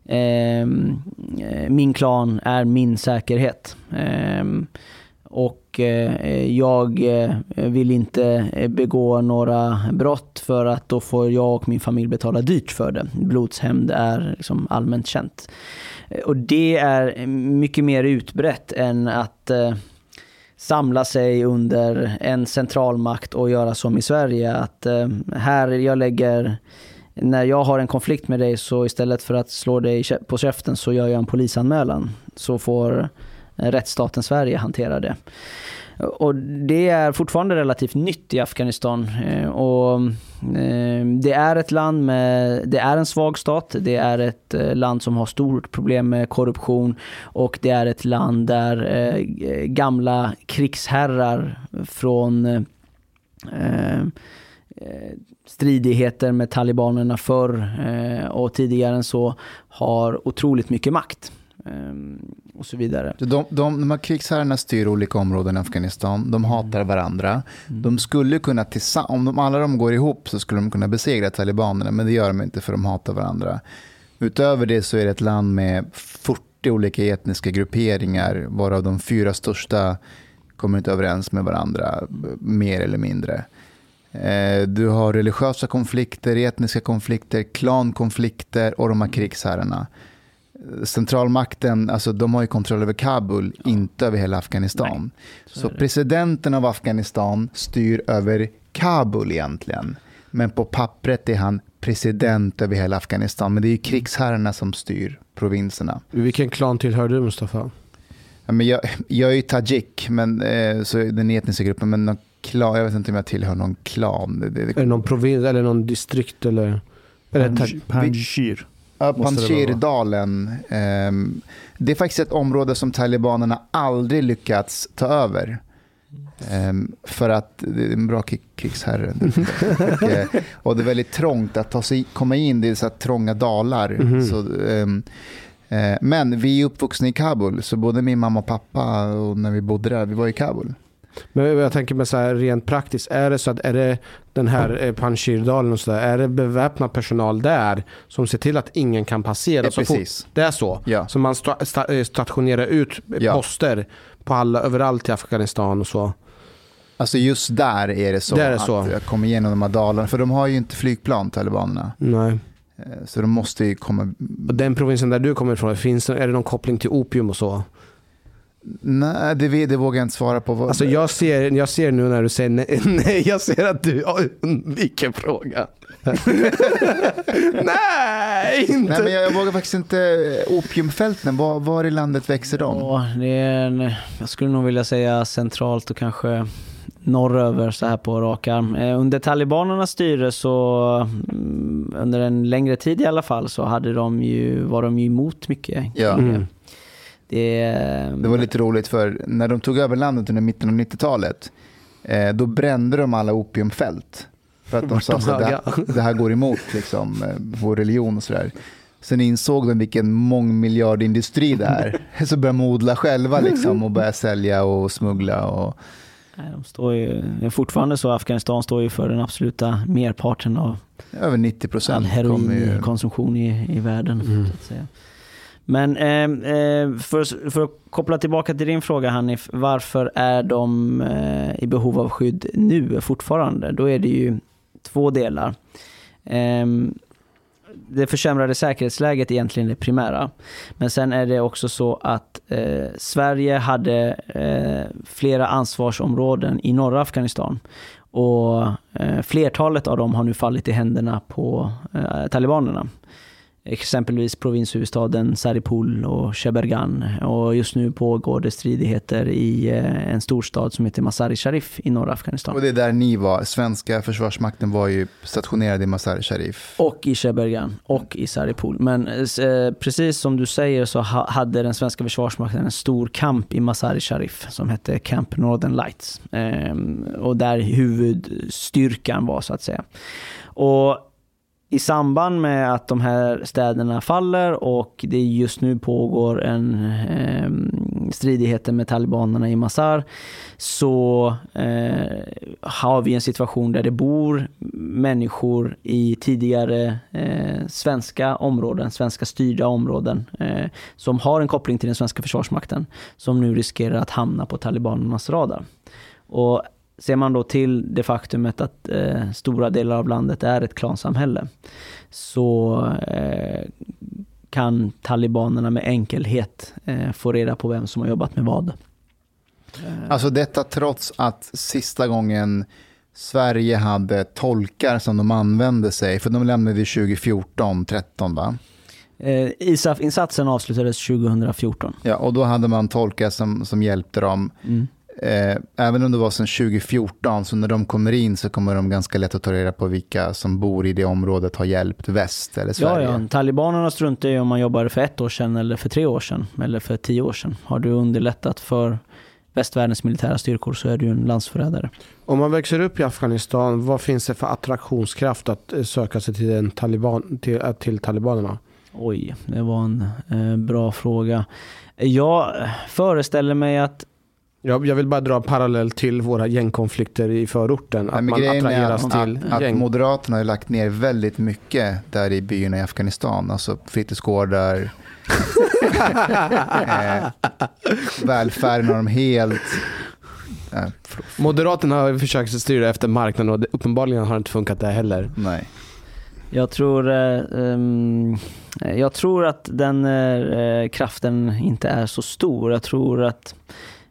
ehm, eh, min klan är min säkerhet. Eh, och Eh, jag eh, vill inte eh, begå några brott för att då får jag och min familj betala dyrt för det. Blodshämnd är liksom allmänt känt. Och det är mycket mer utbrett än att samla sig under en centralmakt och göra som i Sverige. Att här jag lägger när jag har en konflikt med dig så istället för att slå dig på käften så gör jag en polisanmälan. Så får rättsstaten Sverige hantera det. Och det är fortfarande relativt nytt i Afghanistan. Eh, och eh, det är ett land med, det är en svag stat, det är ett eh, land som har stort problem med korruption och det är ett land där gamla krigsherrar från stridigheter med talibanerna förr och tidigare än så har otroligt mycket makt ehm, och så vidare. De, de, de här krigsherrarna styr olika områden i Afghanistan. De hatar varandra. De skulle kunna, om de, alla de går ihop så skulle de kunna besegra talibanerna, men det gör de inte för de hatar varandra. Utöver det så är det ett land med 40 olika etniska grupperingar, varav de fyra största kommer inte överens med varandra, mer eller mindre. Eh, Du har religiösa konflikter, etniska konflikter, klankonflikter och de här krigsherrarna centralmakten, alltså de har ju kontroll över Kabul, inte över hela Afghanistan. så så det. presidenten av Afghanistan styr över Kabul egentligen. Men på pappret är han president över hela Afghanistan. Men det är ju krigsherrarna som styr provinserna. Vilken klan tillhör du Mustafa? Ja, men jag, jag är ju tajik, men, eh, så den etniska gruppen, men någon klan, jag vet inte om jag tillhör någon klan. Det, det, Är det någon provins eller någon distrikt eller? eller Panjshir. Ja. Panjshirdalen. ehm, det är faktiskt ett område som talibanerna aldrig lyckats ta över. Ehm, för att det är en bra krig- krigsherre. och, eh, och det är väldigt trångt att ta sig, komma in. Det är så trånga dalar. Mhm. Så, ehm, eh, men vi är uppvuxna i Kabul. Så både min mamma och pappa och när vi bodde där, vi var i Kabul. Men jag tänker mig så här rent praktiskt. Är det så att är det den här eh, Panjshirdalen och så där, är det beväpnad personal där som ser till att ingen kan passera Ja, så fort? precis. Det är så? Ja. Så man sta, sta, eh, stationerar ut Ja. poster på alla, överallt i Afghanistan och så? Alltså just där är det så. Där är det att så. jag kommer igenom de här dalarna. För de har ju inte flygplan, talibanerna. Nej. Eh, Så de måste ju komma Och den provinsen där du kommer ifrån, finns, är det någon koppling till opium och så? Nej, det, vet- det vågar jag inte svara på. Alltså jag ser, jag ser nu när du säger nej, nej jag ser att du undviker frågan. nej, inte! Nej, men jag, jag vågar faktiskt inte. eh, Opiumfälten, var, var i landet växer de? Ja, det är en, jag skulle nog vilja säga centralt och kanske norröver så här på rak arm. Eh, Under talibanernas styre så, mm, under en längre tid i alla fall, så hade de ju, var de ju emot mycket. Ja. krig. Mm. Det, Det var lite roligt för när de tog över landet under mitten av 90-talet, eh, då brände de alla opiumfält. För att de sa att det, det här går emot liksom, eh, vår religion och sådär. Sen insåg de vilken mångmiljardindustri det är. Så började de odla själva liksom, och börja sälja och smuggla. Och, nej, de står ju, det är fortfarande så Afghanistan står ju för den absoluta merparten av över 90 all procent kommer ju... heroinkonsumtion i, i världen. Mm. Så att säga. Men eh, eh, för, för att koppla tillbaka till din fråga Hanif, varför är de eh, i behov av skydd nu fortfarande? Då är det ju två delar. Eh, det försämrade säkerhetsläget är egentligen det primära. Men sen är det också så att eh, Sverige hade eh, flera ansvarsområden i norra Afghanistan. Och eh, flertalet av dem har nu fallit i händerna på eh, talibanerna. Exempelvis provinshuvudstaden Saripul och Shebergan. Och just nu pågår det stridigheter i eh, en storstad som heter Mazar-i Sharif i norra Afghanistan. Och det är där ni var. Svenska försvarsmakten var ju stationerad i Mazar-i Sharif. Och i Shebergan och i Saripul. Men eh, precis som du säger så ha, hade den svenska försvarsmakten en stor kamp i Mazar-i Sharif som hette Camp Northern Lights. Ehm, och där huvudstyrkan var så att säga. Och i samband med att de här städerna faller och det just nu pågår en eh, stridigheter med talibanerna i Mazar så eh, har vi en situation där det bor människor i tidigare eh, svenska områden, svenska styrda områden eh, som har en koppling till den svenska försvarsmakten som nu riskerar att hamna på talibanernas radar. Och Ser man då till det faktumet att eh, stora delar av landet är ett klansamhälle så eh, kan talibanerna med enkelhet eh, få reda på vem som har jobbat med vad. Alltså detta trots att sista gången Sverige hade tolkar som de använde sig, för de lämnade 2014, 13 va? Eh, ISAF-insatsen avslutades 2014. Ja, och då hade man tolkar som, som hjälpte dem. Mm. Eh, även om det var sedan 2014, så när de kommer in så kommer de ganska lätt att ta reda på vilka som bor i det området har hjälpt väst eller Ja, Sverige. ja, talibanerna struntar ju om man jobbade för ett år sedan eller för tre år sedan eller för tio år sedan. Har du underlättat för västvärldens militära styrkor så är du en landsförrädare. Om man växer upp i Afghanistan, vad finns det för attraktionskraft att eh, söka sig till, en taliban, till, eh, till talibanerna? Oj, det var en eh, bra fråga. Jag föreställer mig att Jag, jag vill bara dra parallell till våra gängkonflikter i förorten. Nej, Att men man attraheras att, till att gäng. Moderaterna har lagt ner väldigt mycket där i byarna i Afghanistan. Alltså fritidsgårdar, eh, välfärden har de helt... Eh, Moderaterna har försökt styra efter marknaden och det, uppenbarligen har det inte funkat där heller. nej. Jag tror, eh, ehm, jag tror att den eh, kraften inte är så stor. Jag tror att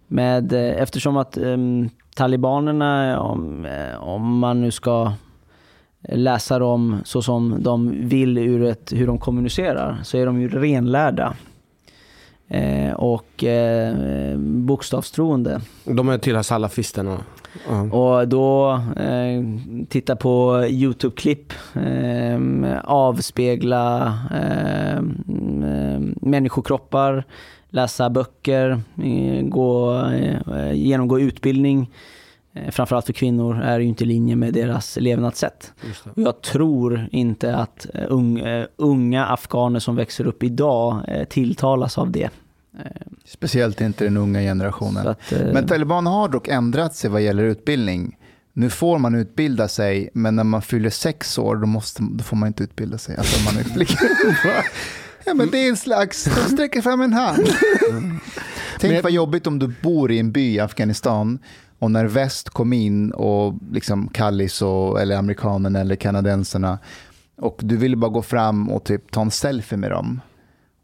med, eh, eftersom att ehm, talibanerna, om, eh, om man nu ska läsa dem så som de vill ur ett, hur de kommunicerar, så är de ju renlärda. Eh, och eh, bokstavstroende. De är tillhör salafisterna. Ja. Och då eh, titta på YouTube-klipp, eh, avspegla eh, eh, människokroppar, läsa böcker, eh, gå, eh, genomgå utbildning. Eh, framförallt för kvinnor är det ju inte i linje med deras levnadssätt. Jag tror inte att ung, unga afghaner som växer upp idag tilltalas av det. Speciellt inte den unga generationen. att, Men talibanerna har dock ändrat sig vad gäller utbildning. Nu får man utbilda sig, men när man fyller sex år då, måste, då får man inte utbilda sig. Alltså man är ja, men det är en slags, de sträcker fram en hand. Tänk Men- vad jobbigt om du bor i en by i Afghanistan och när väst kom in och liksom Kallis och, eller amerikanerna eller kanadenserna och du ville bara gå fram och typ ta en selfie med dem.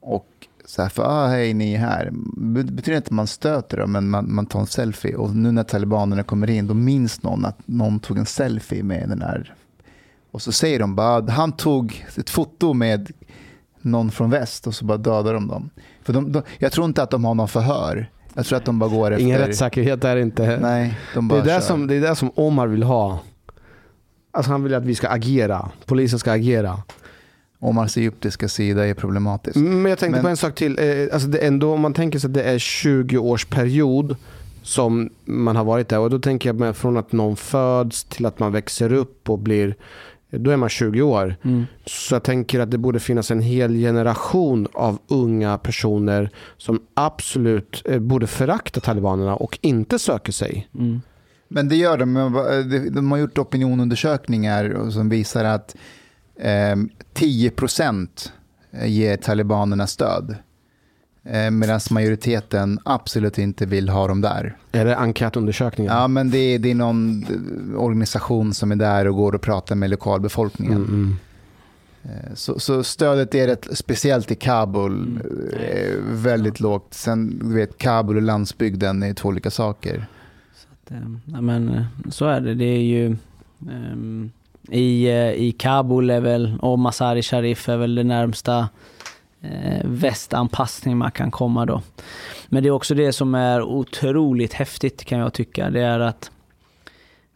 Och så här, för ah, hej ni är här. Det betyder inte att man stöter dem, men man, man tar en selfie. Och nu när talibanerna kommer in, då minns någon att någon tog en selfie med den här. Och så säger de bara, han tog ett foto med någon från väst och så bara dödar de dem. För de, de, jag tror inte att de har någon förhör. Jag tror att de bara går efter... Ingen rättssäkerhet är det inte. Nej, de det, bara är som, det är det som Omar vill ha. Alltså han vill att vi ska agera. Polisen ska agera. Omars egyptiska sida är problematisk. Men jag tänkte Men- på en sak till. Eh, Alltså det ändå, om man tänker sig att det är 20 års period som man har varit där. Och då tänker jag från att någon föds till att man växer upp och blir, då är man 20 år. mm. Så jag tänker att det borde finnas en hel generation av unga personer som absolut eh, borde förakta talibanerna och inte söker sig. Mm. Men det gör de. Men vad- de- har gjort opinionundersökningar som visar att eh, 10% ger talibanerna stöd. Eh, Medan majoriteten absolut inte vill ha dem där. Är det enkätundersökningar? Ja, men det är, det är någon organisation som är där och går och pratar med lokalbefolkningen. Mm, mm. Eh, Så, så stödet är rätt, speciellt i Kabul, eh, väldigt lågt. Sen, du vet, Kabul och landsbygden är två olika saker. Att, eh, ja, men eh, så är det. Det är ju ehm, i, eh, i Kabul är väl, och Masari Sharif är väl det närmsta eh, Eh, västanpassning man kan komma då. Men det är också det som är otroligt häftigt kan jag tycka. Det är att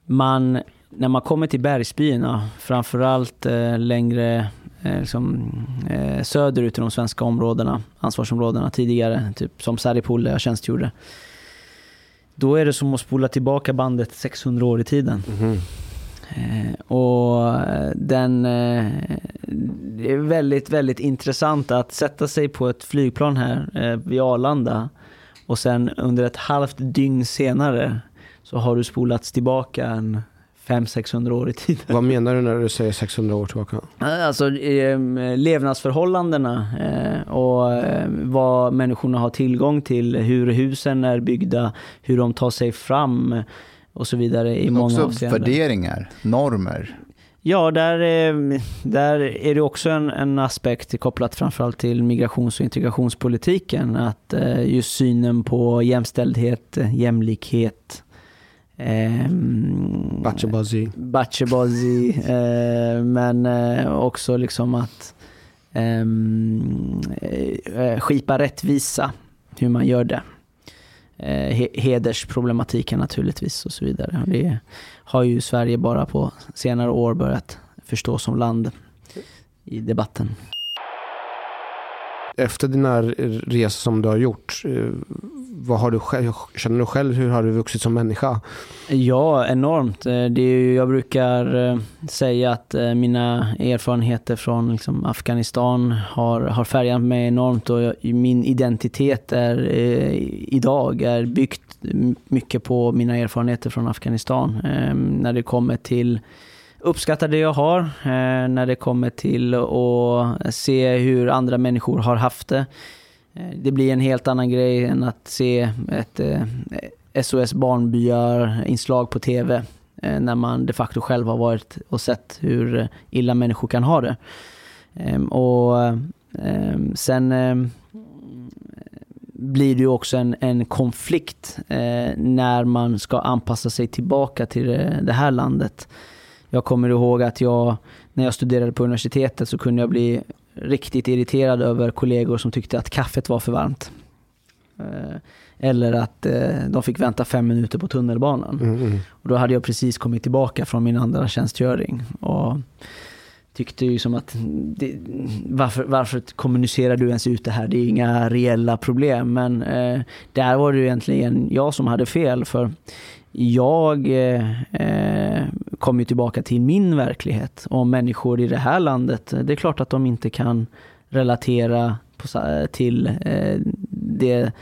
man, när man kommer till bergsbyarna, framförallt eh, längre eh, liksom, eh, söderut i de svenska områdena, ansvarsområdena tidigare, typ som Saripol där jag tjänstgjorde. Då är det som att spola tillbaka bandet 600 år i tiden. Mm. Eh, och den, eh, det är väldigt, väldigt intressant att sätta sig på ett flygplan här eh, vid Arlanda och sen under ett halvt dygn senare så har du spolats tillbaka en 500-600 år i tiden. Vad menar du när du säger 600 år tillbaka? Alltså eh, levnadsförhållandena eh, och eh, vad människorna har tillgång till, hur husen är byggda, hur de tar sig fram och så vidare i många också avseenden. värderingar, normer. Ja, där, är- där är det också en, en aspekt kopplat framförallt till migrations och integrationspolitiken. Att eh, just synen på jämställdhet, eh, jämlikhet, ehm, Bachebazi. Bachebazi, eh, men eh, också liksom att ehm, eh, skipa rättvisa, hur man gör det. Eh, hedersproblematiken naturligtvis och så vidare. Och Det har ju Sverige bara på senare år börjat förstå som land i debatten. Efter dina resor som du har gjort, eh, vad har du själv, känner du själv, hur har du vuxit som människa? Ja, enormt. Eh, det är ju, jag brukar eh, säga att eh, mina erfarenheter från liksom, Afghanistan har, har färgat mig enormt och jag, min identitet är, eh, idag är byggt mycket på mina erfarenheter från Afghanistan. Eh, när det kommer till uppskatta det jag har, eh, när det kommer till att se hur andra människor har haft det. Eh, det blir en helt annan grej än att se ett eh, SOS Barnbyar-inslag på TV eh, när man de facto själv har varit och sett hur eh, illa människor kan ha det. Ehm, och ehm, sen ehm, blir det ju också en, en konflikt eh, när man ska anpassa sig tillbaka till det, det här landet. Jag kommer ihåg att jag, när jag studerade på universitetet så kunde jag bli riktigt irriterad över kollegor som tyckte att kaffet var för varmt. Eh, Eller att eh, de fick vänta fem minuter på tunnelbanan. Mm, mm. Och då hade jag precis kommit tillbaka från min andra tjänstgöring. Och tyckte ju som att, det, varför, varför kommunicerar du ens ut det här? Det är inga reella problem. Men eh, där var det ju egentligen jag som hade fel. För jag eh, eh, kom ju tillbaka till min verklighet. Och människor i det här landet, det är klart att de inte kan relatera på, till eh, det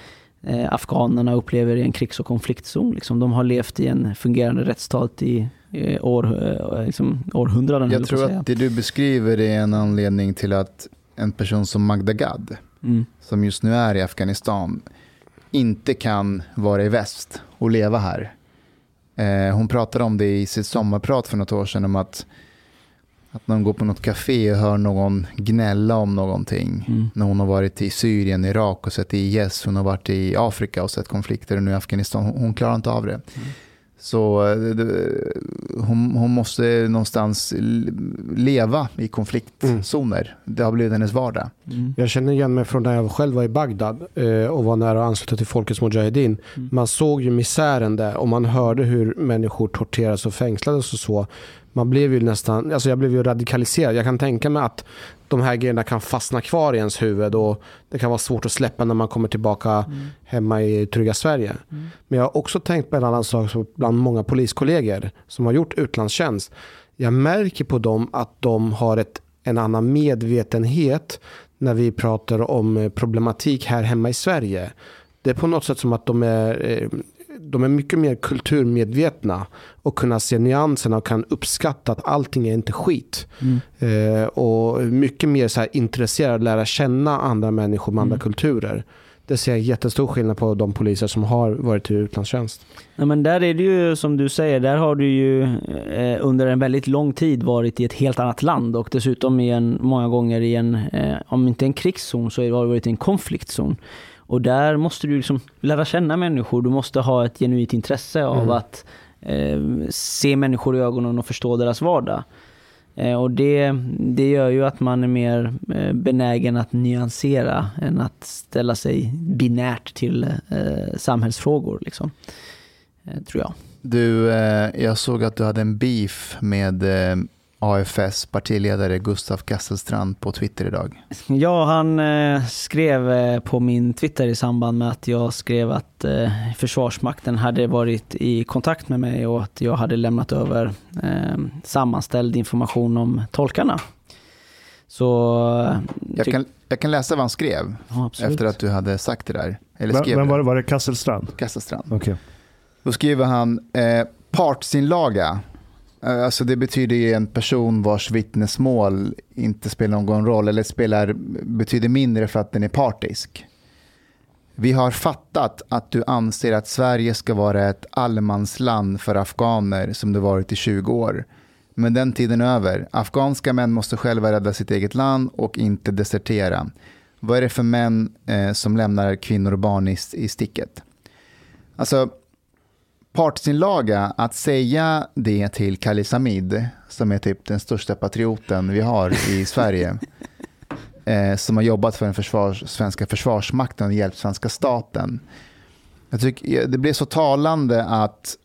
eh, afghanerna upplever i en krigs och konfliktzon. Liksom. De har levt i en fungerande rättsstat i eh, år, eh, liksom, århundraden. Jag tror att det du beskriver är en anledning till att en person som Magda Gad, Mm. som just nu är i Afghanistan, inte kan vara i väst och leva här. Eh, hon pratade om det i sitt sommarprat för något år sedan, om att, att när hon går på något café och hör någon gnälla om någonting, Mm. när hon har varit i Syrien, Irak och sett IS, hon har varit i Afrika och sett konflikter och nu i Afghanistan, hon, hon klarar inte av det. Så eh, det- hon, hon måste någonstans leva i konfliktzoner. Det har blivit hennes vardag. Mm. Jag känner igen mig från när jag själv var i Bagdad eh, och var nära att ansluta till Folkets Mujahedin. Mm. Man såg ju misären där och man hörde hur människor torterades och fängslades och så. Man blev ju nästan, alltså jag blev ju radikaliserad. Jag kan tänka mig att de här grejerna kan fastna kvar i ens huvud och det kan vara svårt att släppa när man kommer tillbaka hemma i trygga Sverige. Men jag har också tänkt på en annan sak bland många poliskollegor som har gjort utlandstjänst. Jag märker på dem att de har ett, en annan medvetenhet när vi pratar om eh, problematik här hemma i Sverige. Det är på något sätt som att de är, eh, de är mycket mer kulturmedvetna och kunna se nyanserna och kan uppskatta att allting är inte skit. Mm. Eh, och mycket mer så här intresserad att lära känna andra människor med andra kulturer. Det ser jag jättestor skillnad på de poliser som har varit i utlandstjänst. Nej, men där är det ju som du säger, där har du ju eh, under en väldigt lång tid varit i ett helt annat land och dessutom i en, många gånger i en, eh, om inte en krigszon så har du varit i en konfliktzon. Och där måste du liksom lära känna människor, du måste ha ett genuint intresse av Mm. att eh, se människor i ögonen och förstå deras vardag. Eh, och det, det gör ju att man är mer eh, benägen att nyansera än att ställa sig binärt till eh, samhällsfrågor. Liksom. Eh, tror jag. Du, eh, jag såg att du hade en beef med AFS partiledare Gustav Kasselstrand på Twitter idag. Ja, han eh, skrev eh, på min Twitter i samband med att jag skrev att eh, Försvarsmakten hade varit i kontakt med mig och att jag hade lämnat över eh, sammanställd information om tolkarna. Så... eh, Jag kan, jag kan läsa vad han skrev ja, efter att du hade sagt det där. Eller Vem, skrev vem var det. Var det Kasselstrand? Kasselstrand. Okej. Då skriver han eh, partsinlaga. Eh, alltså det betyder ju en person vars vittnesmål inte spelar någon roll eller spelar, betyder mindre för att den är partisk. Vi har fattat att du anser att Sverige ska vara ett allemansland för afghaner som det varit i 20 år. Men den tiden är över. Afghanska män måste själva rädda sitt eget land och inte desertera. Vad är det för män eh, som lämnar kvinnor och barn i, i sticket? Alltså, partsinlaga att säga det till Khalid Samid, som är typ den största patrioten vi har i Sverige, eh, som har jobbat för den försvars, svenska försvarsmakten och hjälpt svenska staten. Jag tycker, det blev så talande att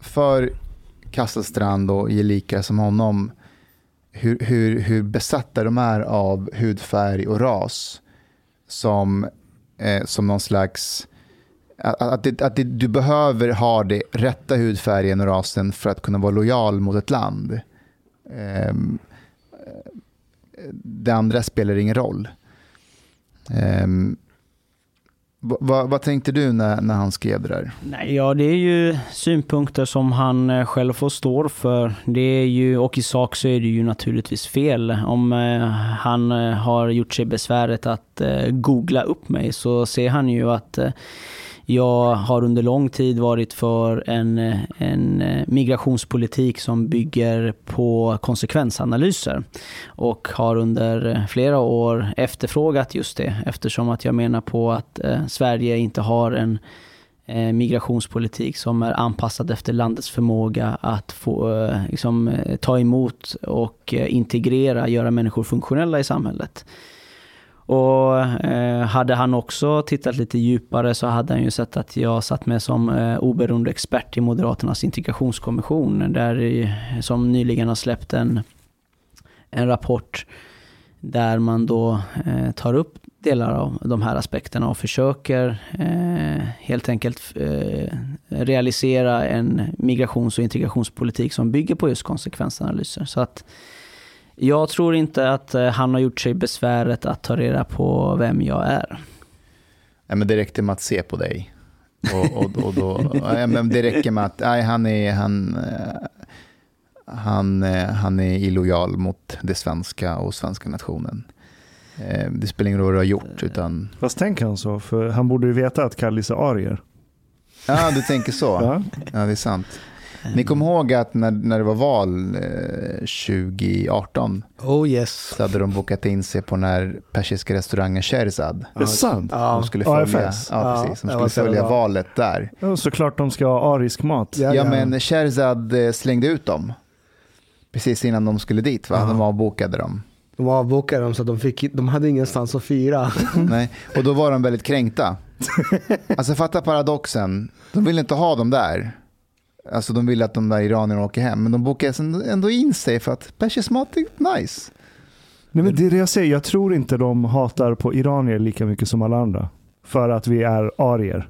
för Kasselstrand och gelikar som honom, hur, hur, hur besatta de är av hudfärg och ras som, eh, som någon slags att, att, det, att det, du behöver ha det rätta hudfärgen och rasen för att kunna vara lojal mot ett land. Um, det andra spelar ingen roll. Ehm, um, vad- vad, tänkte du när, när han skrev det där? Nej, ja, det är ju synpunkter som han eh, själv får stå för. Det är ju, och i sak så är det ju naturligtvis fel. Om eh, han eh, har gjort sig besväret att eh, googla upp mig så ser han ju att eh, jag har under lång tid varit för en, en eh, migrationspolitik som bygger på konsekvensanalyser och har under flera år efterfrågat just det eftersom att jag menar på att eh, Sverige inte har en eh, migrationspolitik som är anpassad efter landets förmåga att få, eh, liksom, ta emot och integrera, göra människor funktionella i samhället. Och eh, hade han också tittat lite djupare så hade han ju sett att jag satt med som eh, oberoende expert i Moderaternas integrationskommission där, som nyligen har släppt en, en rapport där man då eh, tar upp delar av de här aspekterna och försöker eh, helt enkelt eh, realisera en migrations och integrationspolitik som bygger på just konsekvensanalyser. Så att jag tror inte att eh, han har gjort sig besväret att ta reda på vem jag är. Nej, men det räckte med att se på dig. Och, och, och då, ja, men det räcker med att nej, han, är, han, eh, han, eh, han är illojal mot det svenska och svenska nationen. Det spelar ingen roll vad du har gjort. Utan, Fast tänker han så, för han borde ju veta att Kallis är arier. ja, du tänker så. Ja. Ja, det är sant. Ni kommer ihåg att när, när det var val eh, 2018 Oh yes. så hade de bokat in sig på den här persiska restaurangen Sherzad. Det är sant. Ja. De skulle följa, AFS. ja, Ja, precis, de skulle följa valet där. Ja, såklart de ska ha arisk mat. Ja, Ja, men Sherzad eh, slängde ut dem. Precis innan de skulle dit, va? Ja. De avbokade dem. De avbokade dem så att de, fick, de hade ingenstans att fira. Nej. Och då var de väldigt kränkta. Alltså fatta paradoxen. De ville inte ha dem där. Alltså de ville att de där iranierna åker hem. Men de bokade ändå- ändå in sig för att persisk mat är nice. Nej, men det är det jag säger, jag tror inte de hatar på iranier lika mycket som alla andra. För att vi är arier.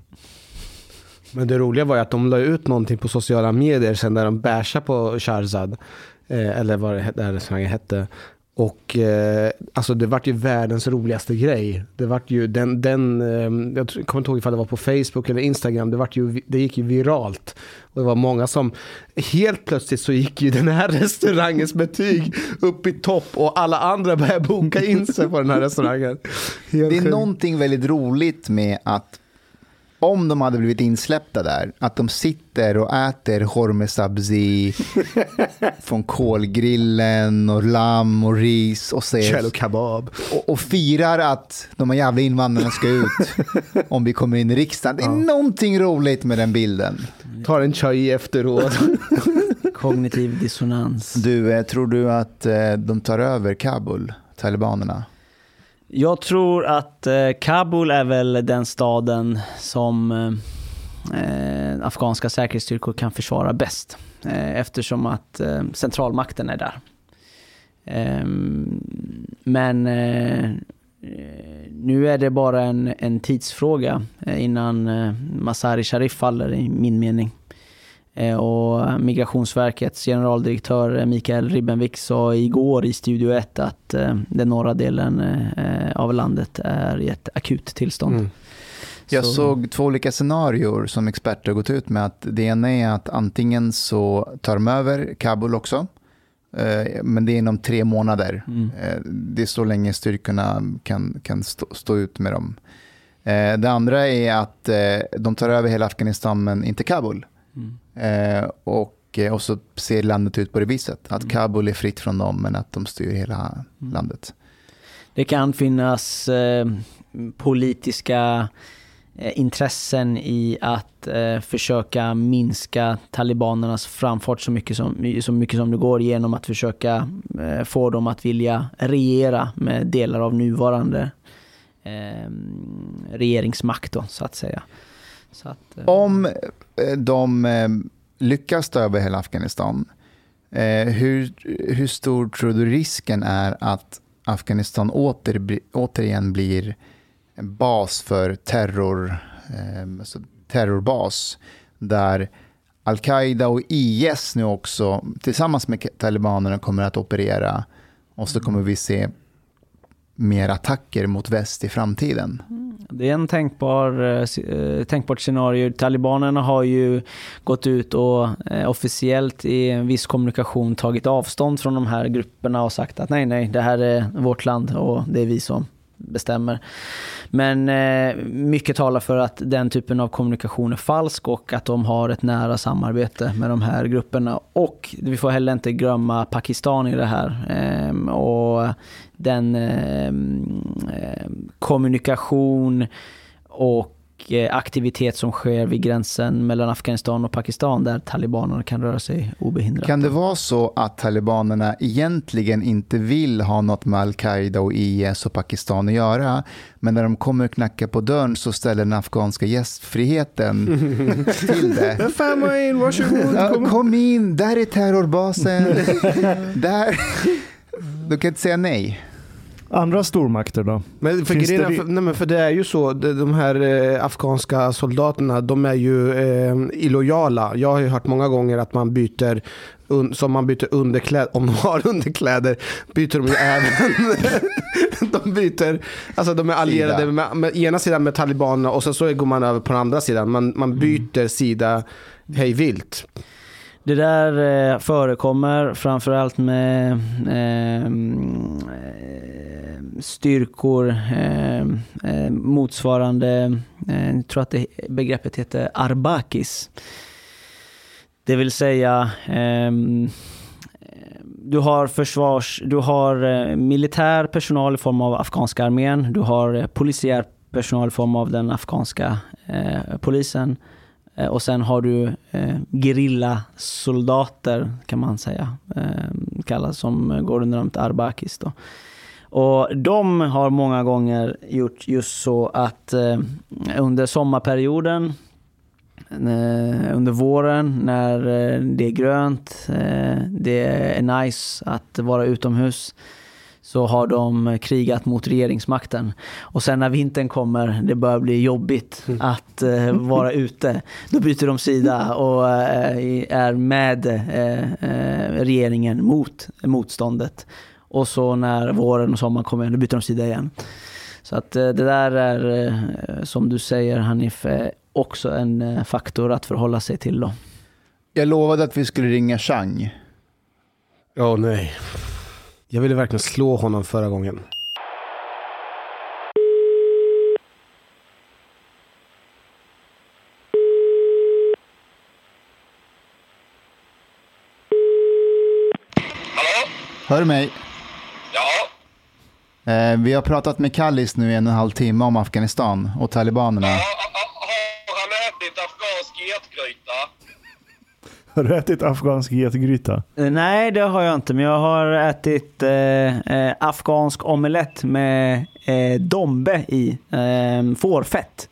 Men det roliga var ju att de la ut någonting på sociala medier sen där de bashade på Sharzad. Eh, eller vad det där restaurangen hette. Och eh, alltså det vart ju världens roligaste grej. Det vart ju den, den eh, jag kommer inte ihåg ifall det var på Facebook eller Instagram, det, vart ju, det gick ju viralt. Och det var många som, helt plötsligt så gick ju den här restaurangens betyg upp i topp och alla andra började boka in sig på den här restaurangen. Helt Det är sjukt. någonting väldigt roligt med att om de hade blivit insläppta där, att de sitter och äter horme sabzi från kolgrillen och lamm och ris och, säger, och kebab. och, och firar att de här jävla invandrarna ska ut om vi kommer in i riksdagen. Det är någonting roligt med den bilden. Tar en chai efteråt. Kognitiv dissonans. Du, eh, tror du att eh, de tar över Kabul, talibanerna? Jag tror att eh, Kabul är väl den staden som eh, eh, afghanska säkerhetsstyrkor kan försvara bäst. Eh, eftersom att eh, centralmakten är där. Ehm, men eh, nu är det bara en, en tidsfråga innan Masari Sharif faller i min mening. Eh, Och Migrationsverkets generaldirektör eh, Mikael Ribbenvik sa igår i Studio 1 att eh, den norra delen av landet är i ett akut tillstånd. Mm. Jag Så- såg två olika scenarier som experter gått ut med. att Det ena är att antingen så tar de över Kabul också, men det är inom tre månader. Mm. Det är så länge styrkorna kan, kan stå, stå ut med dem. Det andra är att de tar över hela Afghanistan, men inte Kabul. Mm. Eh, Och, eh, och så ser landet ut på det viset. Att Mm. Kabul är fritt från dem, men att de styr hela landet. Det kan finnas eh, politiska eh, intressen i att eh, försöka minska talibanernas framfart så mycket som, så mycket som det går genom att försöka eh, få dem att vilja regera med delar av nuvarande eh, regeringsmakt då, så att säga. Så att, eh, Om eh, de eh, lyckas ta över hela Afghanistan, eh, hur, hur stor tror du risken är att Afghanistan åter, återigen blir en bas för terror, eh, alltså terrorbas där Al-Qaida och IS nu också tillsammans med talibanerna kommer att operera och så kommer vi se mer attacker mot väst i framtiden. Mm. Det är en tänkbar, eh, tänkbart scenario. Talibanerna har ju gått ut och eh, officiellt i en viss kommunikation tagit avstånd från de här grupperna och sagt att nej, nej, det här är vårt land och det är vi som bestämmer. Men eh, mycket talar för att den typen av kommunikation är falsk och att de har ett nära samarbete med de här grupperna. Och vi får heller inte glömma Pakistan i det här. Eh, och den eh, kommunikation och eh, aktivitet som sker vid gränsen mellan Afghanistan och Pakistan där talibanerna kan röra sig obehindrat. Kan det vara så att talibanerna egentligen inte vill ha något med Al-Qaida och IS och Pakistan att göra, men när de kommer och knackar på dörren så ställer den afghanska gästfriheten till det. In, varsågod. Kom. kom in, där är terrorbasen. där. Du kan inte säga nej. Andra stormakter då? Men för, Finns det för, nej men för det är ju så, de, här eh, afghanska soldaterna, de är ju eh, illojala. Jag har ju hört många gånger att man byter, un, som man byter underkläder, om de har underkläder, byter de ju även, de byter, alltså de är allierade Sida. med, med ena sidan med talibanerna och sen så går man över på den andra sidan. Man, man byter sida hej vilt. Det där eh, förekommer framförallt med ehm, eh, styrkor ehm, eh, motsvarande, eh, jag tror att det, begreppet heter arbakis. Det vill säga ehm, du har försvars, du har eh, militär personal i form av afghanska armén, du har eh, polisiär personal i form av den afghanska eh, polisen eh, Eh, och sen har du eh, gerillasoldater kan man säga, eh, kallas som går under namnet arbakis. Då. Och de har många gånger gjort just så att eh, under sommarperioden eh, under våren när eh, det är grönt, eh, det är nice att vara utomhus så har de krigat mot regeringsmakten. Och sen när vintern kommer, det börjar bli jobbigt att eh, vara ute. Då byter de sida och eh, är med eh, eh, regeringen mot motståndet. Och så när våren och sommaren kommer, då byter de sida igen. Så att eh, det där är, eh, som du säger Hanif, eh, också en eh, faktor att förhålla sig till då. Jag lovade att vi skulle ringa Chang. Åh nej. Jag ville verkligen slå honom förra gången. Hör du mig? Ja? Eh, vi har pratat med Kallis nu i en och en halv timme om Afghanistan och talibanerna. ja har, har han ätit afghansk getgryta? Har du ätit afghansk getgryta? Eh, nej, det har jag inte, men jag har ätit eh, eh afghansk omelett med eh, dombe i, eh, fårfett.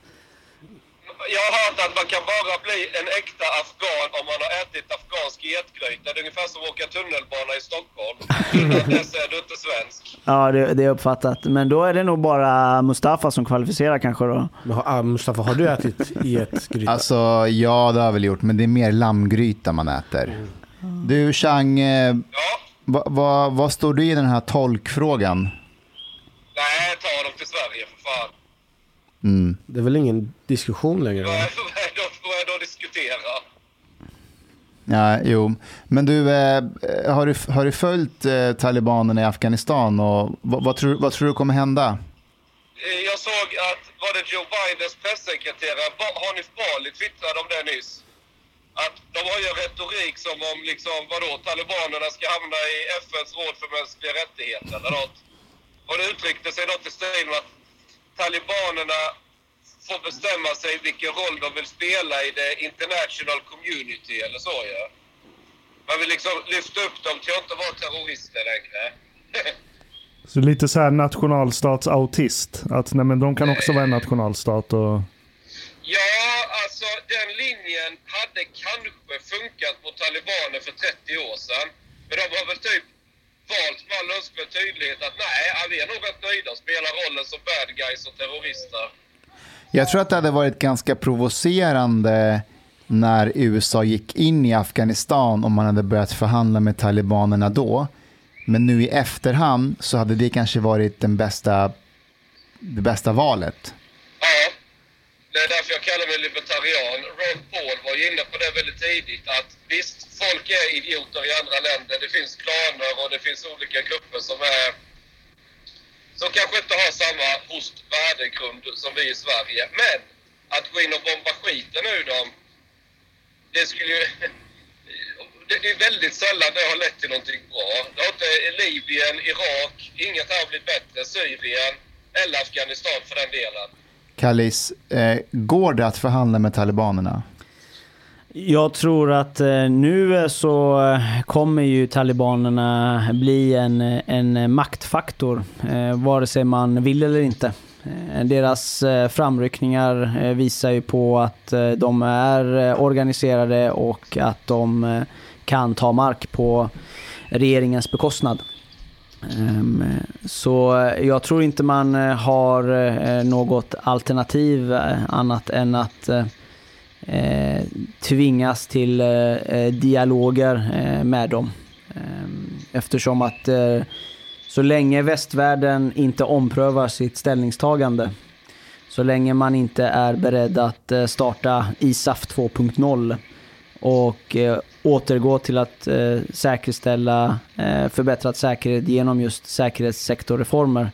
Jag har hört att man kan bara bli en äkta afghan om man har ätit afghansk getgryta. Det är ungefär som att åka tunnelbana i Stockholm. Utan dess är du inte svensk. Ja, det, det är uppfattat. Men då är det nog bara Mustafa som kvalificerar kanske då. Men, har- ah, Mustafa, har du ätit i ett gryta? Alltså, ja det har jag väl gjort, men det är mer lammgryta man äter. Du Chang, eh, Ja? vad va, vad står du i den här tolkfrågan? Nej, ta dem till Sverige för fan. Mm. Det är väl ingen diskussion längre? Vad Va? är vad är då att diskutera? Ja, jo. Men du, eh, har du, har du följt eh, talibanerna i Afghanistan och vad, vad, tror, vad tror du kommer hända? Eh, Jag såg att, var det Joe Bidens pressekreterare, Hanif Bali twittrade om det nyss. Att de har ju en retorik som om liksom, vadå, talibanerna ska hamna i FNs råd för mänskliga rättigheter eller något. Och det uttryckte sig något i stil med att talibanerna får bestämma sig vilken roll de vill spela i det international community eller så ja. Man vill liksom lyfta upp dem till att inte vara terrorister längre. Så lite så här nationalstatsautist. Att nej, men de kan också vara en nationalstat. Och... Ja, alltså den linjen hade kanske funkat mot talibaner för 30 år sedan. Men de har väl typ valt med all önskvärd tydlighet att nej, vi är nog rätt nöjda att spela rollen som bad guys och terrorister. Jag tror att det hade varit ganska provocerande när USA gick in i Afghanistan om man hade börjat förhandla med talibanerna då. Men nu i efterhand så hade det kanske varit den bästa, det bästa valet. Ja, det är därför jag kallar mig libertarian. Ron Paul var ju inne på det väldigt tidigt att visst, folk är idioter i andra länder. Det finns klaner och det finns olika grupper som är som kanske inte har samma host värdegrund som vi i Sverige. Men att gå in och bomba skiten ur dem, det skulle ju... Det är väldigt sällan det har lett till någonting bra. Det har inte Libyen, Irak, inget har blivit bättre. Syrien eller Afghanistan för den delen. Kallis, eh, går det att förhandla med talibanerna? Jag tror att eh, nu eh, så eh, kommer ju talibanerna bli en, en maktfaktor, vare sig man vill eller inte. Deras framryckningar visar ju på att de är organiserade och att de kan ta mark på regeringens bekostnad. Ehm, så jag tror inte man har något alternativ annat än att eh, tvingas till eh, eh, dialoger eh, med dem. Eh, eftersom att eh, så länge västvärlden inte omprövar sitt ställningstagande, så länge man inte är beredd att eh, starta ISAF 2.0 och eh, återgå till att eh, säkerställa eh, förbättrad säkerhet genom just säkerhetssektorreformer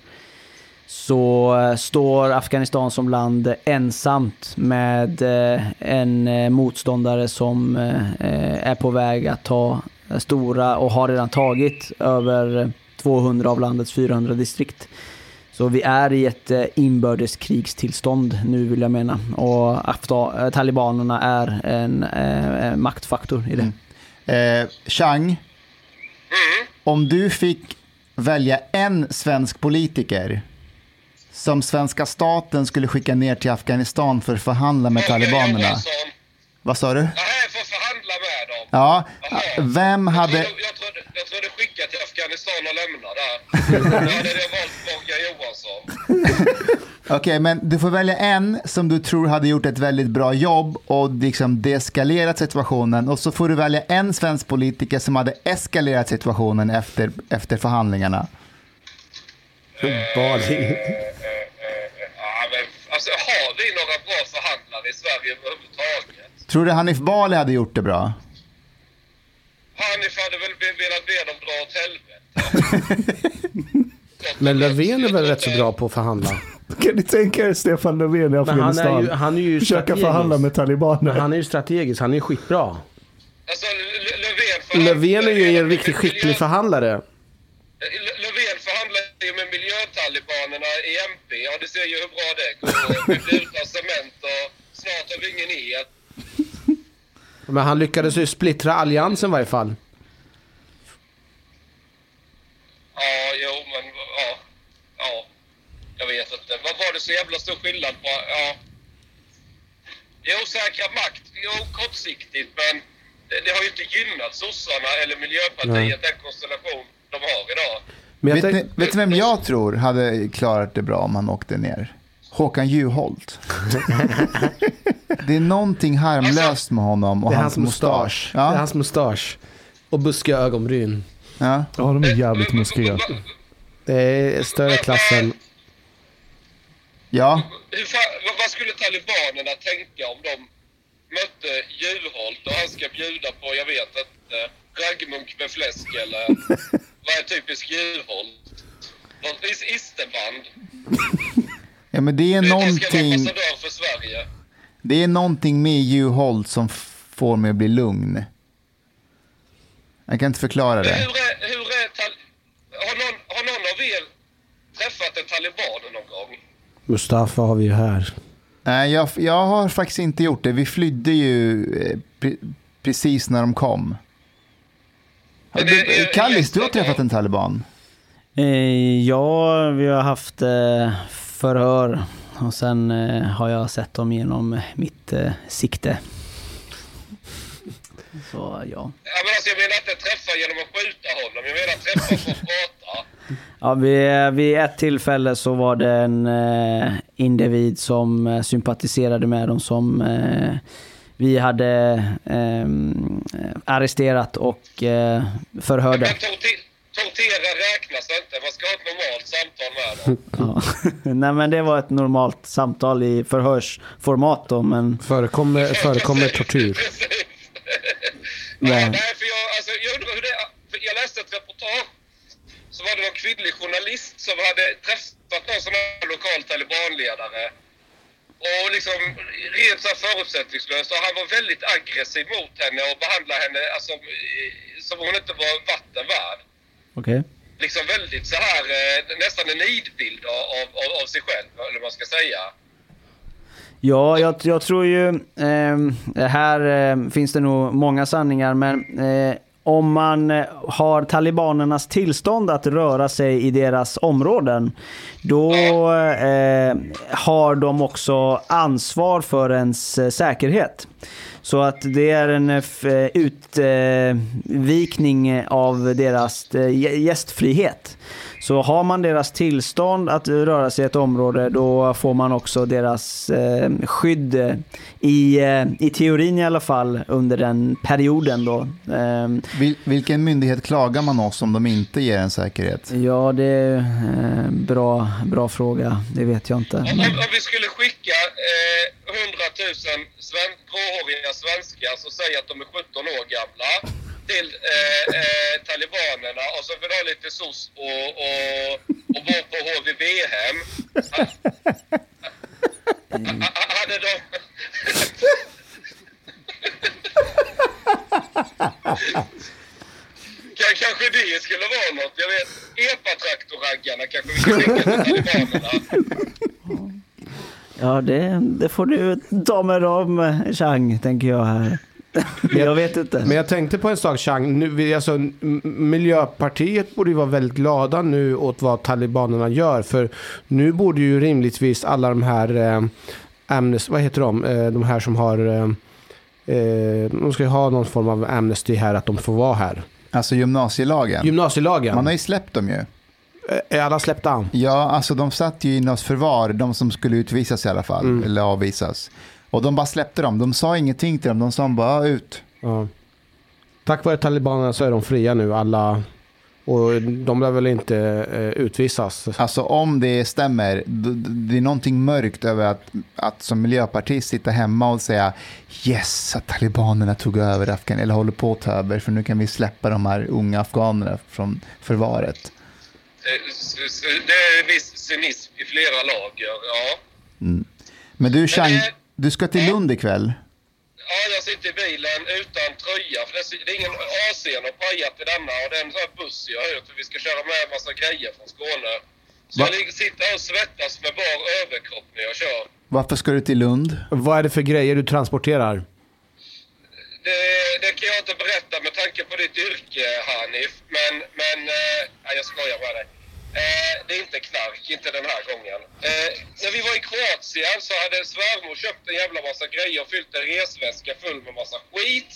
så eh, står Afghanistan som land ensamt med eh, en eh, motståndare som är på väg att ta stora och har redan tagit över 200 av landets 400 distrikt. Så vi är i ett inbördeskrigstillstånd nu vill jag mena. Och Afta- talibanerna är en eh, maktfaktor i det. Eh, Chang, Mm. om du fick välja en svensk politiker som svenska staten skulle skicka ner till Afghanistan för att förhandla med talibanerna. Vad sa du? För att förhandla med dem. Ja, Jaha. vem Jag hade... trodde, jag, trodde, jag trodde skicka till Afghanistan och lämna där. Då hade jag valt Holger Johansson. Okej, men du får välja en som du tror hade gjort ett väldigt bra jobb och liksom deeskalerat situationen. Och så får du välja en svensk politiker som hade eskalerat situationen efter, efter förhandlingarna. Bali. Ja, men, alltså, har vi några bra förhandlare i Sverige överhuvudtaget? Tror du Hanif Bali hade gjort det bra? Hanif hade väl velat be dem dra åt helvete. Men Löfven är väl rätt så bra på att förhandla? Kan ni tänka er Stefan Löfven i Men han Afghanistan? är ju, han är ju Försöka strategisk. förhandla med talibaner. Men han är ju strategisk, han är ju skitbra. Alltså, Löfven Löfven är ju en riktigt skicklig förhandlare. Ju med miljötalibanerna i MP. Ja, du ser ju hur bra det går. Vi blir utan cement och snart har vi ingen el. Men han lyckades ju splittra alliansen i varje fall. Ja, jo, men ja. Ja, jag vet inte. Vad var det så jävla stor skillnad på? Ja. Jo, säkra makt. Jo, kortsiktigt, men det, det har ju inte gynnat sossarna eller Miljöpartiet, den konstellation de har idag. Men Vet ni, vet ni vem jag tror hade klarat det bra om han åkte ner? Håkan Juholt. det är någonting harmlöst med honom och det är hans, hans mustasch. mustasch. Det är Ja, hans mustasch. Och buskiga ögonbryn. ja. Ja, de är jävligt muskiga. Det är större klassen. ja. Hur fan, vad, vad skulle talibanerna tänka om de mötte Juholt och han ska bjuda på, jag vet inte, raggmunk med fläsk eller vad är typisk Juholt? Något is- isterband. ja, men det är vara någonting, för Sverige. det är någonting med Juholt som får mig att bli lugn. Jag kan inte förklara Hur det. är, hur är tal- har, någon, har någon av er träffat en taliban någon gång? Mustafa har vi ju här. Nej, jag, jag har faktiskt inte gjort det. Vi flydde ju eh, pre- precis när de kom. Du- Kallis, du har träffat en taliban. Eh, ja, vi har haft eh, förhör och sen eh, har jag sett dem genom mitt sikte. Så ja. Ja, men alltså, jag menar inte träffa genom att skjuta honom. Jag menar träffa för att prata. Ja, vid, vid ett tillfälle så var det en eh, individ som sympatiserade med dem som eh, vi hade eh, arresterat och eh, förhörde. Tortera räknas inte. Man ska ha ett normalt samtal med dem. Ja. Nej men det var ett normalt samtal i förhörsformat då, men Förekommer, förekommer tortyr? Nej. Nej. för jag, alltså, jag undrar hur det jag läste ett reportage. Så var det någon kvinnlig journalist som hade träffat någon sån här lokal talibanledare. Och liksom rent så förutsättningslöst. Och han var väldigt aggressiv mot henne och behandlade henne alltså, eh, som om hon inte var vatten värd. okej. Liksom väldigt så här, eh, nästan en nidbild av, av, av sig själv, eller vad man ska säga. Ja, jag, jag tror ju... Eh, här eh, finns det nog många sanningar, men eh, om man eh, har talibanernas tillstånd att röra sig i deras områden, då eh, har de också ansvar för ens eh, säkerhet. Så att det är en eh, utvikning av deras gästfrihet. Så har man deras tillstånd att röra sig i ett område, då får man också deras eh, skydd eh, i, eh, i teorin i alla fall under den perioden då. Eh, Vil, vilken myndighet klagar man oss om de inte ger en säkerhet? ja, det är eh, bra, bra fråga. Det vet jag inte. Om, Men, om, om vi skulle skicka eh, 100 000 sven, gråhåriga svenskar som säger att de är 17 år gamla till eh, eh, talibanerna och så vill ha lite soc och, och, och bo på HVB-hem. Hade de... Kanske det skulle vara något. Jag vet, epatraktorraggarna kanske vi skulle skicka till talibanerna. ja, det, det får du ta med dem, Chang, tänker jag här jag vet inte. Men jag tänkte på en sak, Chang. Nu, vi- alltså, Miljöpartiet borde ju vara väldigt glada nu åt vad talibanerna gör. För nu borde ju rimligtvis alla de här eh, Amnesty, vad heter de? Eh, de här som har... Eh, eh, de ska ju ha någon form av amnesty här, att de får vara här. Alltså gymnasielagen. Gymnasielagen. Man har ju släppt dem ju. Eh, Är alla släppta? Ja, alltså de satt ju i något förvar, de som skulle utvisas i alla fall, Mm. eller avvisas. Och de bara släppte dem, de sa ingenting till dem, de sa bara "Ja, ut. Ja. Tack vare talibanerna så är de fria nu, alla. Och de lär väl inte eh, utvisas. Alltså om det stämmer, det är någonting mörkt över att, att som miljöpartist sitta hemma och säga yes, att talibanerna tog över Afghanistan, eller håller på att ta över, för nu kan vi släppa de här unga afghanerna från förvaret. Eh, Det är viss cynism i flera lager, ja. Men du Chang, Men det- du ska till Lund ikväll. Ja, jag sitter i bilen utan tröja. För det är- ingen AC har pajat i denna och det är en sån här buss jag har för vi ska köra med en massa grejer från Skåne. Så Va? jag sitter och svettas med bar överkropp när jag kör. Varför ska du till Lund? Vad är det för grejer du transporterar? Det, det kan jag inte berätta med tanke på ditt yrke, Hanif. Men, men eh, nej, jag skojar med dig. Eh, det är inte knark, inte den här gången. Eh, när vi var i Kroatien så hade svärmor köpt en jävla massa grejer och fyllt en resväska full med massa skit.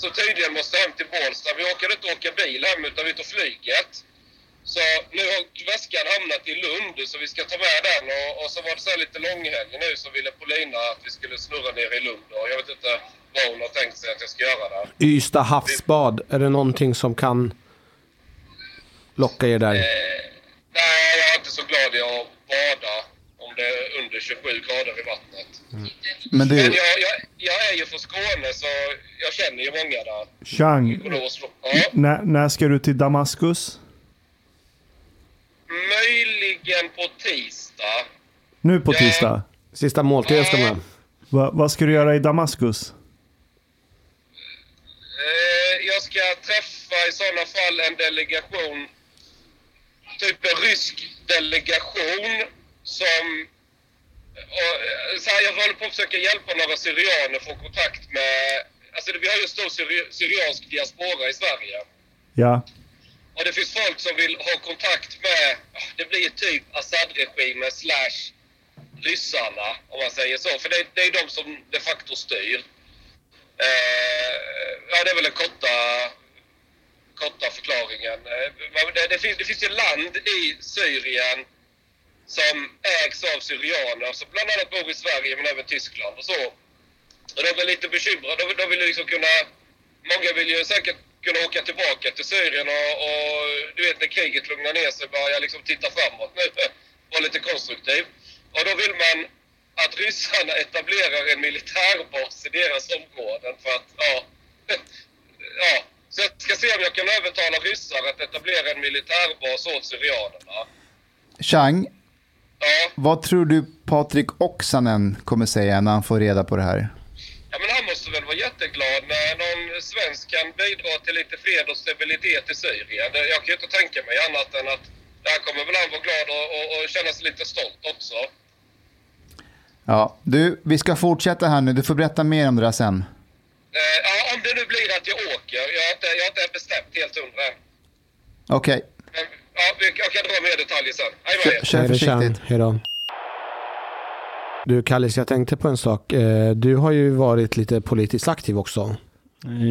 Så tydligen måste hem till Bålsta. Vi orkade inte åka bil hem utan vi tog flyget. Så nu har väskan hamnat i Lund så vi ska ta med den och, och så var det så lite långhelg nu så ville Polina att vi skulle snurra ner i Lund och jag vet inte vad hon har tänkt sig att jag ska göra där. Ystad havsbad, är det någonting som kan locka er där? Nej, jag är inte så glad i att bada om det är under 27 grader i vattnet. Men Men du, jag, jag, jag är ju från Skåne så jag känner ju många där. Chang, ja, när, när ska du till Damaskus? möjligen på tisdag. Nu på tisdag. Sista måltiden ska man... Va, vad ska du göra i Damaskus? Eh, jag ska träffa i sådana fall en delegation, typ en rysk delegation som... Och, eh, så här, jag håller på att försöka hjälpa några syrianer få kontakt med... Alltså vi har ju en stor syri- syriansk diaspora i Sverige. Ja. Och det finns folk som vill ha kontakt med, det blir typ Assad-regimen slash ryssarna, om man säger så. För det, det är de som de facto styr. Eh, ja, det är väl den korta korta förklaringen. Eh, det, det, finns, det finns ju land i Syrien som ägs av syrianer som bland annat bor i Sverige men även Tyskland och så. Och de är lite bekymrade. De, de vill liksom kunna... Många vill ju säkert kunna åka tillbaka till Syrien och, och du vet när kriget lugnar ner sig börja liksom titta framåt nu. Vara lite konstruktiv. Och då vill man att ryssarna etablerar en militärbas i deras områden för att, ja... ja. Så jag ska se om jag kan övertala ryssar att etablera en militärbas åt syrianerna. Chang, Ja. vad tror du Patrik Oksanen kommer säga när han får reda på det här? Ja, men han måste väl vara jätteglad när någon svensk kan bidra till lite fred och stabilitet i Syrien. Jag kan ju inte tänka mig annat än att där kommer väl han vara glad och, och, och känna sig lite stolt också. Ja, du, vi ska fortsätta här nu. Du får berätta mer om det där sen. Eh, ja, om det nu blir att jag åker. Jag har inte, jag har inte bestämt helt hundra än. Okej, Men ja, vi- jag kan dra mer detaljer sen. Hej med kör, försiktigt. Hej då. Du Kallis, jag tänkte på en sak. Eh, Du har ju varit lite politiskt aktiv också.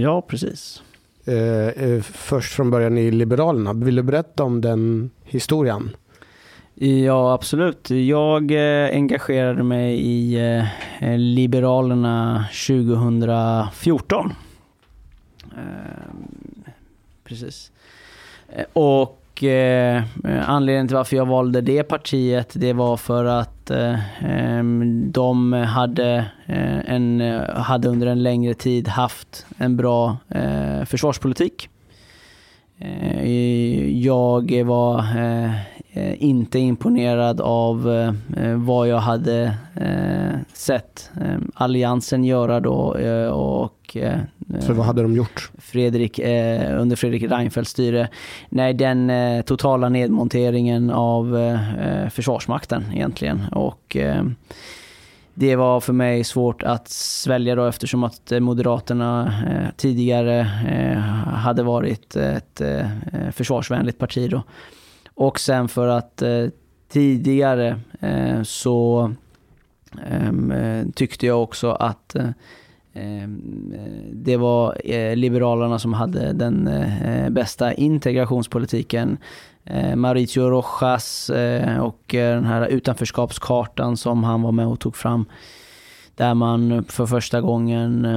Ja, precis. Eh, eh, Först från början i Liberalerna. Vill du berätta om den historien? Ja, absolut. Jag eh, engagerade mig i eh, eh Liberalerna 2014. Eh, precis. Eh, och eh, anledningen till varför jag valde det partiet, det var för att de hade, en, hade under en längre tid haft en bra försvarspolitik. Eh, Jag var eh, eh, inte imponerad av vad jag hade sett Alliansen göra då och För vad hade de gjort? Fredrik, under Fredrik Reinfeldts styre. Nej, den totala nedmonteringen av Försvarsmakten egentligen. Och det var för mig svårt att svälja då eftersom att eh, Moderaterna eh, tidigare eh, hade varit ett eh, försvarsvänligt parti då. Och sen för att eh, tidigare eh, så ehm, eh, tyckte jag också att eh, ehm, det var eh, Liberalerna som hade den eh, bästa integrationspolitiken. Eh, Mauricio Rojas eh, och eh, den här utanförskapskartan som han var med och tog fram. Där man för första gången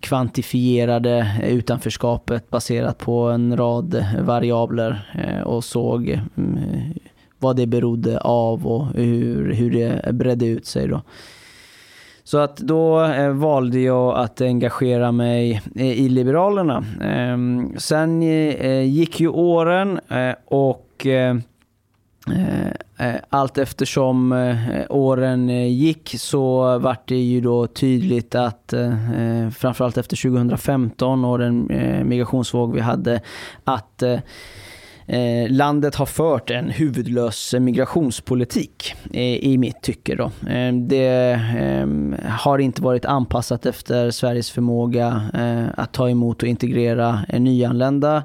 kvantifierade utanförskapet baserat på en rad variabler och såg mm, vad det berodde av och hur, hur det bredde ut sig. Då. Så att då eh, valde jag att engagera mig eh, i Liberalerna. Eh, sen eh, gick ju åren eh, och eh, eh, eh allt eftersom eh, åren gick så vart det ju då tydligt att framförallt efter 2015 och den migrationsvåg vi hade att eh, landet har fört en huvudlös migrationspolitik eh, i mitt tycke. Då. Eh, det eh, har inte varit anpassat efter Sveriges förmåga eh, att ta emot och integrera eh, nyanlända.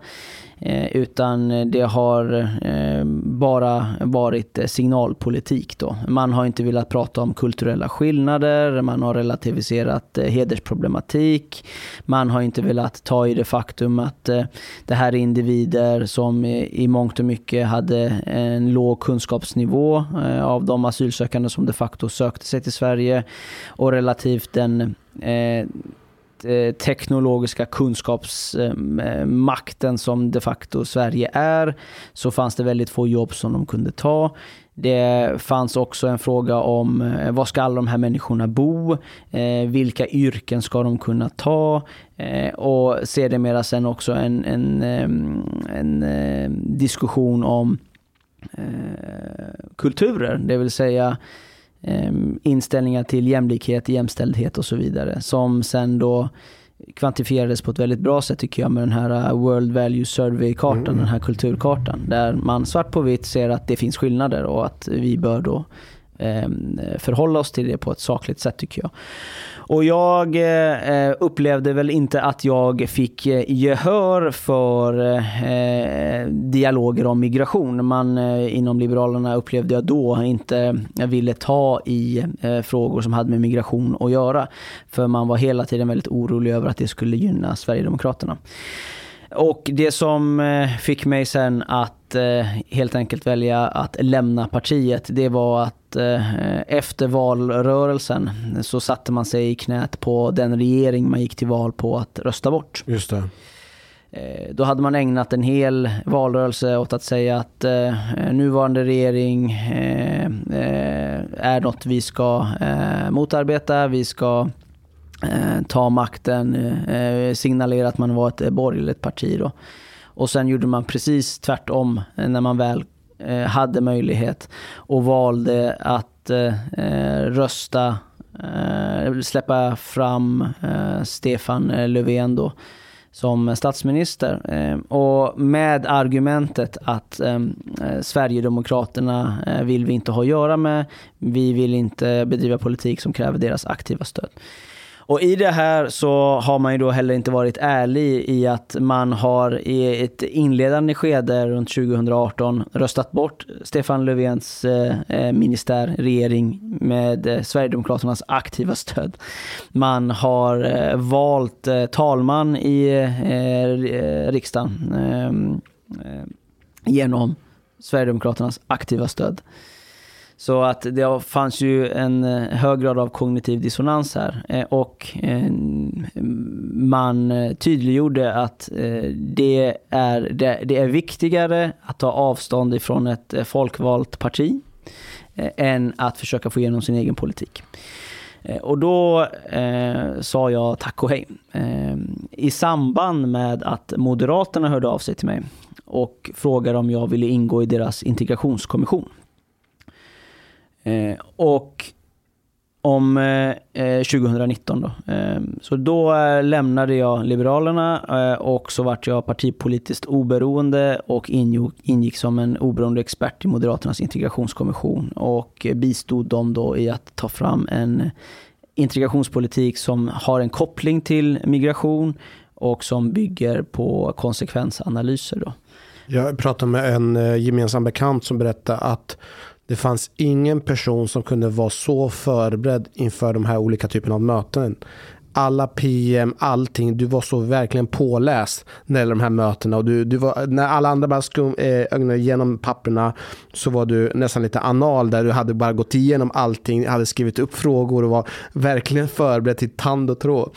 Eh, utan det har eh, bara varit eh, signalpolitik. Då. Man har inte velat prata om kulturella skillnader, man har relativiserat hedersproblematik, man har inte velat ta i det faktum att det här är individer som i mångt och mycket hade en låg kunskapsnivå av de asylsökande som de facto sökte sig till Sverige och relativt den Eh, teknologiska kunskapsmakten som de facto Sverige är så fanns det väldigt få jobb som de kunde ta. Det fanns också en fråga om eh, var ska alla de här människorna bo? Eh, vilka yrken ska de kunna ta? Eh, och sedermera sen också en, en, eh, en, en, diskussion om eh, kulturer, det vill säga inställningar till jämlikhet, jämställdhet och så vidare. Som sen då kvantifierades på ett väldigt bra sätt tycker jag med den här uh, World Value Survey-kartan, den här kulturkartan. Där man svart på vitt ser att det finns skillnader och att vi bör då Ehm, förhålla oss till det på ett sakligt sätt tycker jag. Och jag eh, upplevde väl inte att jag fick eh, gehör för eh, dialoger om migration. Man inom Liberalerna upplevde jag då inte ville ta i frågor som hade med migration att göra. För man var hela tiden väldigt orolig över att det skulle gynna Sverigedemokraterna. Och det som eh, fick mig sen att eh, helt enkelt välja att lämna partiet, det var att eh, efter valrörelsen så satte man sig i knät på den regering man gick till val på att rösta bort. Just det. Då hade man ägnat en hel valrörelse åt att säga att eh, nuvarande regering eh, är något vi ska eh, motarbeta. Vi ska eh, ta makten, eh, eh, signalera att man var ett eh, borgerligt parti. Då. Och sen gjorde man precis tvärtom eh, när man väl eh, hade möjlighet och valde att rösta, släppa fram Stefan Löfven då som statsminister. Och med argumentet att eh, Sverigedemokraterna vill vi inte ha att göra med. Vi vill inte bedriva politik som kräver deras aktiva stöd. Och i det här så har man ju då heller inte varit ärlig i att man har i ett inledande skede runt 2018 röstat bort Stefan Löfvens eh, eh ministär, regering med eh, Sverigedemokraternas aktiva stöd. Man har eh, valt talman i riksdagen ehm, genom Sverigedemokraternas aktiva stöd. Så att det fanns ju en eh, hög grad av kognitiv dissonans här. Eh, och man eh, tydliggjorde att det är, det, är viktigare att ta avstånd ifrån ett folkvalt parti än att försöka få igenom sin egen politik. Och då eh, sa jag tack och hej. Eh, I samband med att Moderaterna hörde av sig till mig och frågade om jag ville ingå i deras integrationskommission. Eh, och om eh, 2019 ehm, då. Eh, så då lämnade jag Liberalerna eh, och så vart jag partipolitiskt oberoende och ingick, ingick som en oberoende expert i Moderaternas integrationskommission och bistod dem då i att ta fram en integrationspolitik som har en koppling till migration och som bygger på konsekvensanalyser. Då. Jag pratade med en eh, gemensam bekant som berättade att det fanns ingen person som kunde vara så förberedd inför de här olika typerna av möten. Alla PM, allting. Du var så verkligen påläst när det gäller de här mötena. Och du, du var, när alla andra bara skum, eh, ögnade igenom papperna så var du nästan lite anal där. Du hade bara gått igenom allting, hade skrivit upp frågor och var verkligen förberedd till tand och tråd.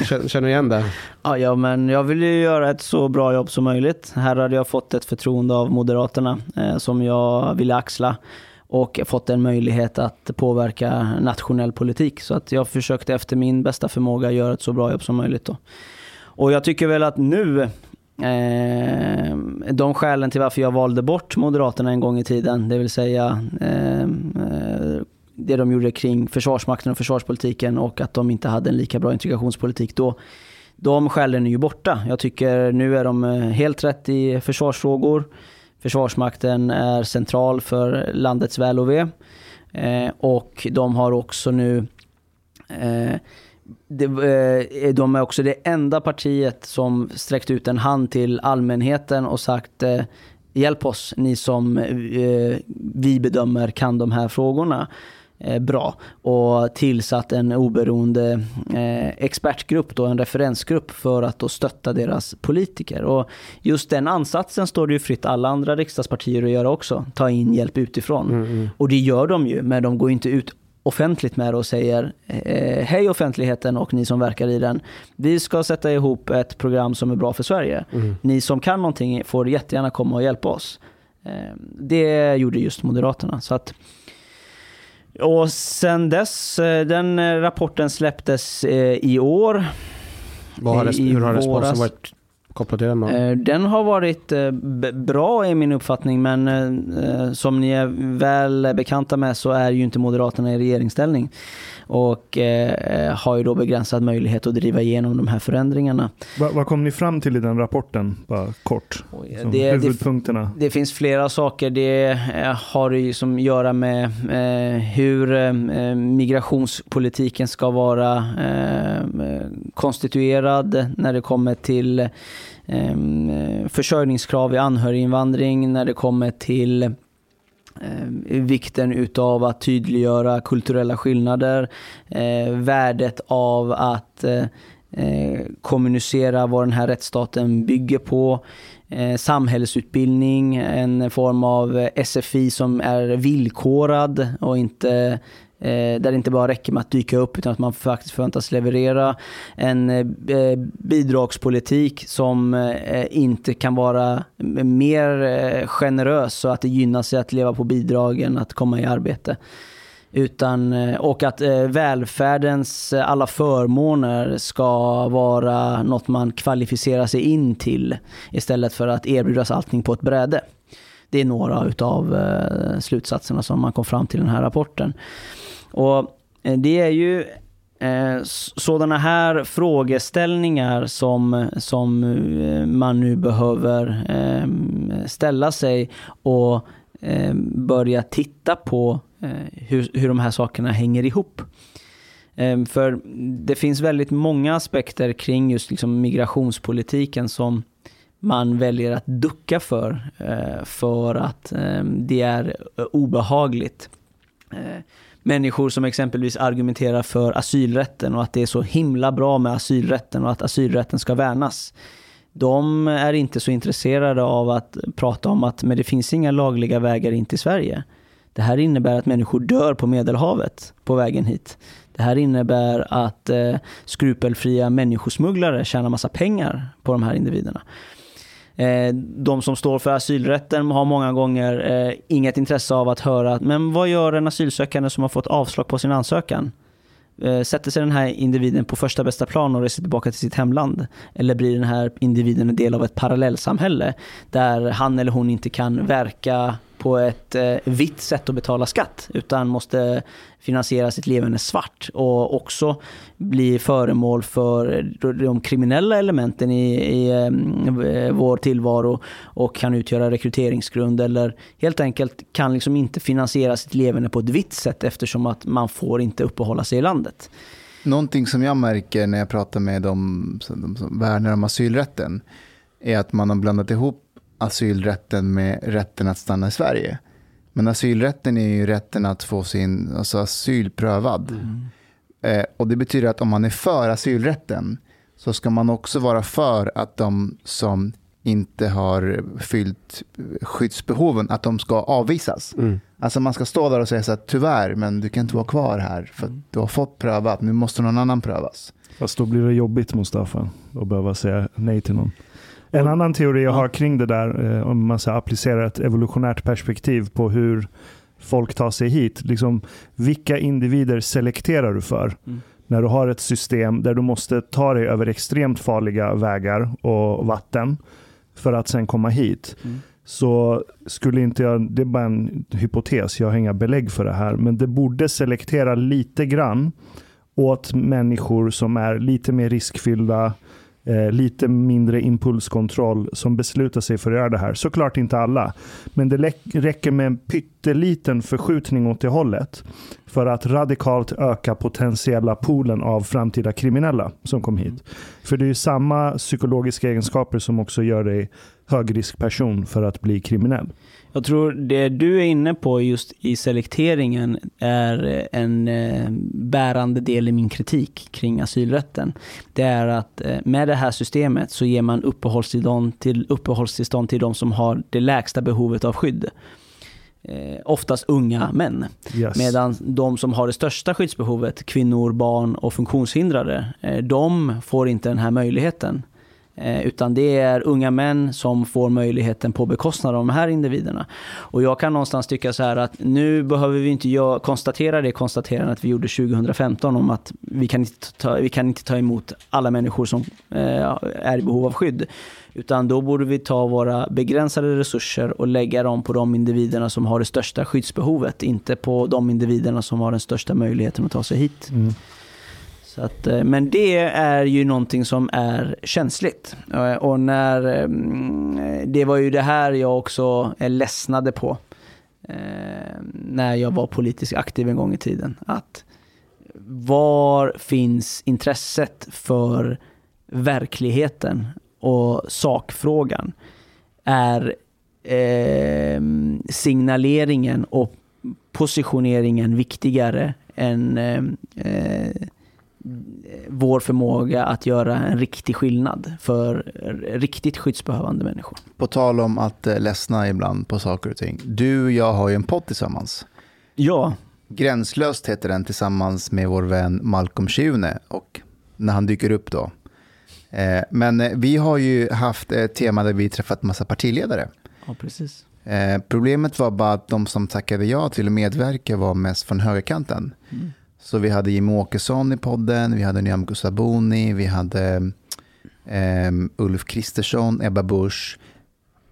Känner, du igen det? Ja, ja, men jag ville ju göra ett så bra jobb som möjligt. Här hade jag fått ett förtroende av Moderaterna eh, som jag ville axla och fått en möjlighet att påverka nationell politik. Så att jag försökte efter min bästa förmåga göra ett så bra jobb som möjligt. Då. Och jag tycker väl att nu, eh, de skälen till varför jag valde bort Moderaterna en gång i tiden, det vill säga eh, eh det de gjorde kring Försvarsmakten och försvarspolitiken och att de inte hade en lika bra integrationspolitik då. De skälen är ju borta. Jag tycker nu är de eh, helt rätt i försvarsfrågor. Försvarsmakten är central för landets väl och ve. Eh, och de har också nu eh, de, eh, de är också det enda partiet som sträckt ut en hand till allmänheten och sagt eh, hjälp oss, ni som eh, vi bedömer kan de här frågorna bra och tillsatt en oberoende eh, expertgrupp, då, en referensgrupp för att då stötta deras politiker. Och just den ansatsen står det ju fritt alla andra riksdagspartier att göra också, ta in hjälp utifrån. Och det gör de ju, men de går inte ut offentligt med det och säger eh, hej offentligheten och ni som verkar i den. Vi ska sätta ihop ett program som är bra för Sverige. Ni som kan någonting får jättegärna komma och hjälpa oss. Eh, det gjorde just Moderaterna. Så att, och sen dess, eh, den eh, rapporten släpptes eh, i år. Vad har res- hur har responsen varit kopplat till den? då? Den har varit bra i min uppfattning, men som ni är väl bekanta med så är ju inte Moderaterna i regeringsställning. Och eh, har ju då begränsad möjlighet att driva igenom de här förändringarna. Va, vad kom ni fram till i den rapporten? Bara kort. Som det- det- huvudpunkterna. Det finns flera saker. Det eh, har ju som att göra med eh, hur eh, migrationspolitiken ska vara eh, konstituerad när det kommer till eh, försörjningskrav i anhöriginvandring, när det kommer till Eh, vikten utav att tydliggöra kulturella skillnader, eh, värdet av att eh, eh, kommunicera vad den här rättsstaten bygger på. Eh, samhällsutbildning, en form av eh, SFI som är villkorad och inte Eh, där det inte bara räcker med att dyka upp utan att man faktiskt förväntas leverera. En eh, eh, bidragspolitik som eh, inte kan vara mer eh, generös så att det gynnar sig att leva på bidragen att komma i arbete. Utan, eh, och att eh, välfärdens alla förmåner ska vara något man kvalificerar sig in till istället för att erbjudas allting på ett bräde. Det är några av slutsatserna som man kom fram till i den här rapporten. Och eh, det är ju eh, sådana här frågeställningar som, som eh, man nu behöver ehm, ställa sig och ehm, börja titta på hur, hur de här sakerna hänger ihop. Ehm, för det finns väldigt många aspekter kring just liksom migrationspolitiken som man väljer att ducka för, för att det är obehagligt människor som exempelvis argumenterar för asylrätten och att det är så himla bra med asylrätten och att asylrätten ska värnas. De är inte så intresserade av att prata om att men det finns inga lagliga vägar in till Sverige. Det här innebär att människor dör på Medelhavet på vägen hit. Det här innebär att eh, skrupelfria människosmugglare tjänar massa pengar på de här individerna. Eh, de som står för asylrätten har många gånger eh, inget intresse av att höra, men vad gör en asylsökande som har fått avslag på sin ansökan? Eh, sätter sig den här individen på första bästa plan och reser tillbaka till sitt hemland? Eller blir den här individen en del av ett parallellsamhälle där han eller hon inte kan verka på ett eh, vitt sätt att betala skatt utan måste finansiera sitt levande svart och också bli föremål för de kriminella elementen i, i eh, vår tillvaro och kan utgöra rekryteringsgrund eller helt enkelt kan liksom inte finansiera sitt levande på ett vitt sätt eftersom att man får inte uppehålla sig i landet. Någonting som jag märker när jag pratar med de som, de som värnar om asylrätten är att man har blandat ihop asylrätten med rätten att stanna i Sverige. Men asylrätten är ju rätten att få sin alltså asyl prövad. Mm. Eh, och det betyder att om man är för asylrätten så ska man också vara för att de som inte har fyllt skyddsbehoven, att de ska avvisas. Mm. Alltså man ska stå där och säga så att tyvärr, men du kan inte vara kvar här för att du har fått prövat, nu måste någon annan prövas. Fast då blir det jobbigt Mustafa att behöva säga nej till någon. En annan teori jag har kring det där, eh, om man ska applicera ett evolutionärt perspektiv på hur folk tar sig hit. Liksom, vilka individer selekterar du för? Mm. När du har ett system där du måste ta dig över extremt farliga vägar och vatten för att sen komma hit. Mm. Så skulle inte jag, det är bara en hypotes, jag har inga belägg för det här, men det borde selektera lite grann åt människor som är lite mer riskfyllda, eh, lite mindre impulskontroll som beslutar sig för att göra det här. Såklart inte alla, men det räcker med en pytteliten förskjutning åt det hållet för att radikalt öka potentiella poolen av framtida kriminella som kom hit. För det är ju samma psykologiska egenskaper som också gör dig högriskperson för att bli kriminell. Jag tror det du är inne på just i selekteringen är en eh, bärande del i min kritik kring asylrätten. Det är att eh, med det här systemet så ger man uppehållstillstånd till, uppehållstillstånd till de som har det lägsta behovet av skydd. Eh, oftast unga män. Yes. Medan de som har det största skyddsbehovet, kvinnor, barn och funktionshindrade, de får inte den här möjligheten. Eh, utan det är unga män som får möjligheten på bekostnad av de här individerna. Och jag kan någonstans tycka så här att nu behöver vi inte konstatera det konstaterandet vi gjorde 2015 om att vi kan inte ta, vi kan inte ta emot alla människor som eh, är i behov av skydd. Utan då borde vi ta våra begränsade resurser och lägga dem på de individerna som har det största skyddsbehovet, inte på de individerna som har den största möjligheten att ta sig hit. Mm. Så att, eh, men det är ju någonting som är känsligt. Eh, och när, ehm, det var ju det här jag också eh, ledsnade på ehm, när jag var politiskt aktiv en gång i tiden. Att var finns intresset för verkligheten och sakfrågan? Är eh, signaleringen och positioneringen viktigare än ehm, eh, vår förmåga att göra en riktig skillnad för riktigt skyddsbehövande människor. På tal om att eh, ledsna ibland på saker och ting. Du och jag har ju en podd tillsammans. Ja, Gränslöst heter den tillsammans med vår vän Malcolm Schune och när han dyker upp då. Eh, Men eh, vi har ju haft ett tema där vi träffat massa partiledare. ja precis. Problemet var bara att de som tackade ja till att medverka var mest från högerkanten. Mm. Så vi hade Jimmie Åkesson i podden, vi hade Nyamko Sabuni, vi hade eh, Ulf Kristersson, Ebba Busch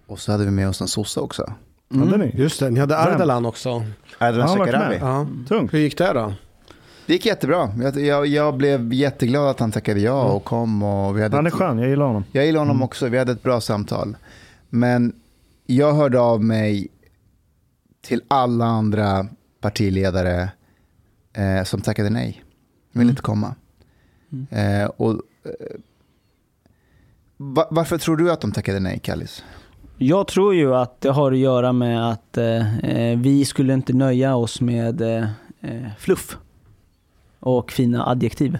och så hade vi med oss en sosse också. Hade ni? Just det, ni hade? Ardalan också. Varit Shekarabi. Ja. Tungt. Hur gick det då? Det gick jättebra. Jag, jag, jag blev jätteglad att han tackade ja och kom. Och vi hade Han är ett- skön, jag gillar honom. Jag gillar honom också, vi hade ett bra samtal. Men jag hörde av mig till alla andra partiledare eh, som tackade nej. De ville inte komma. Eh, och, eh, va, varför tror du att de tackade nej, Kallis? Jag tror ju att det har att göra med att eh, vi skulle inte nöja oss med eh, eh, fluff och fina adjektiv.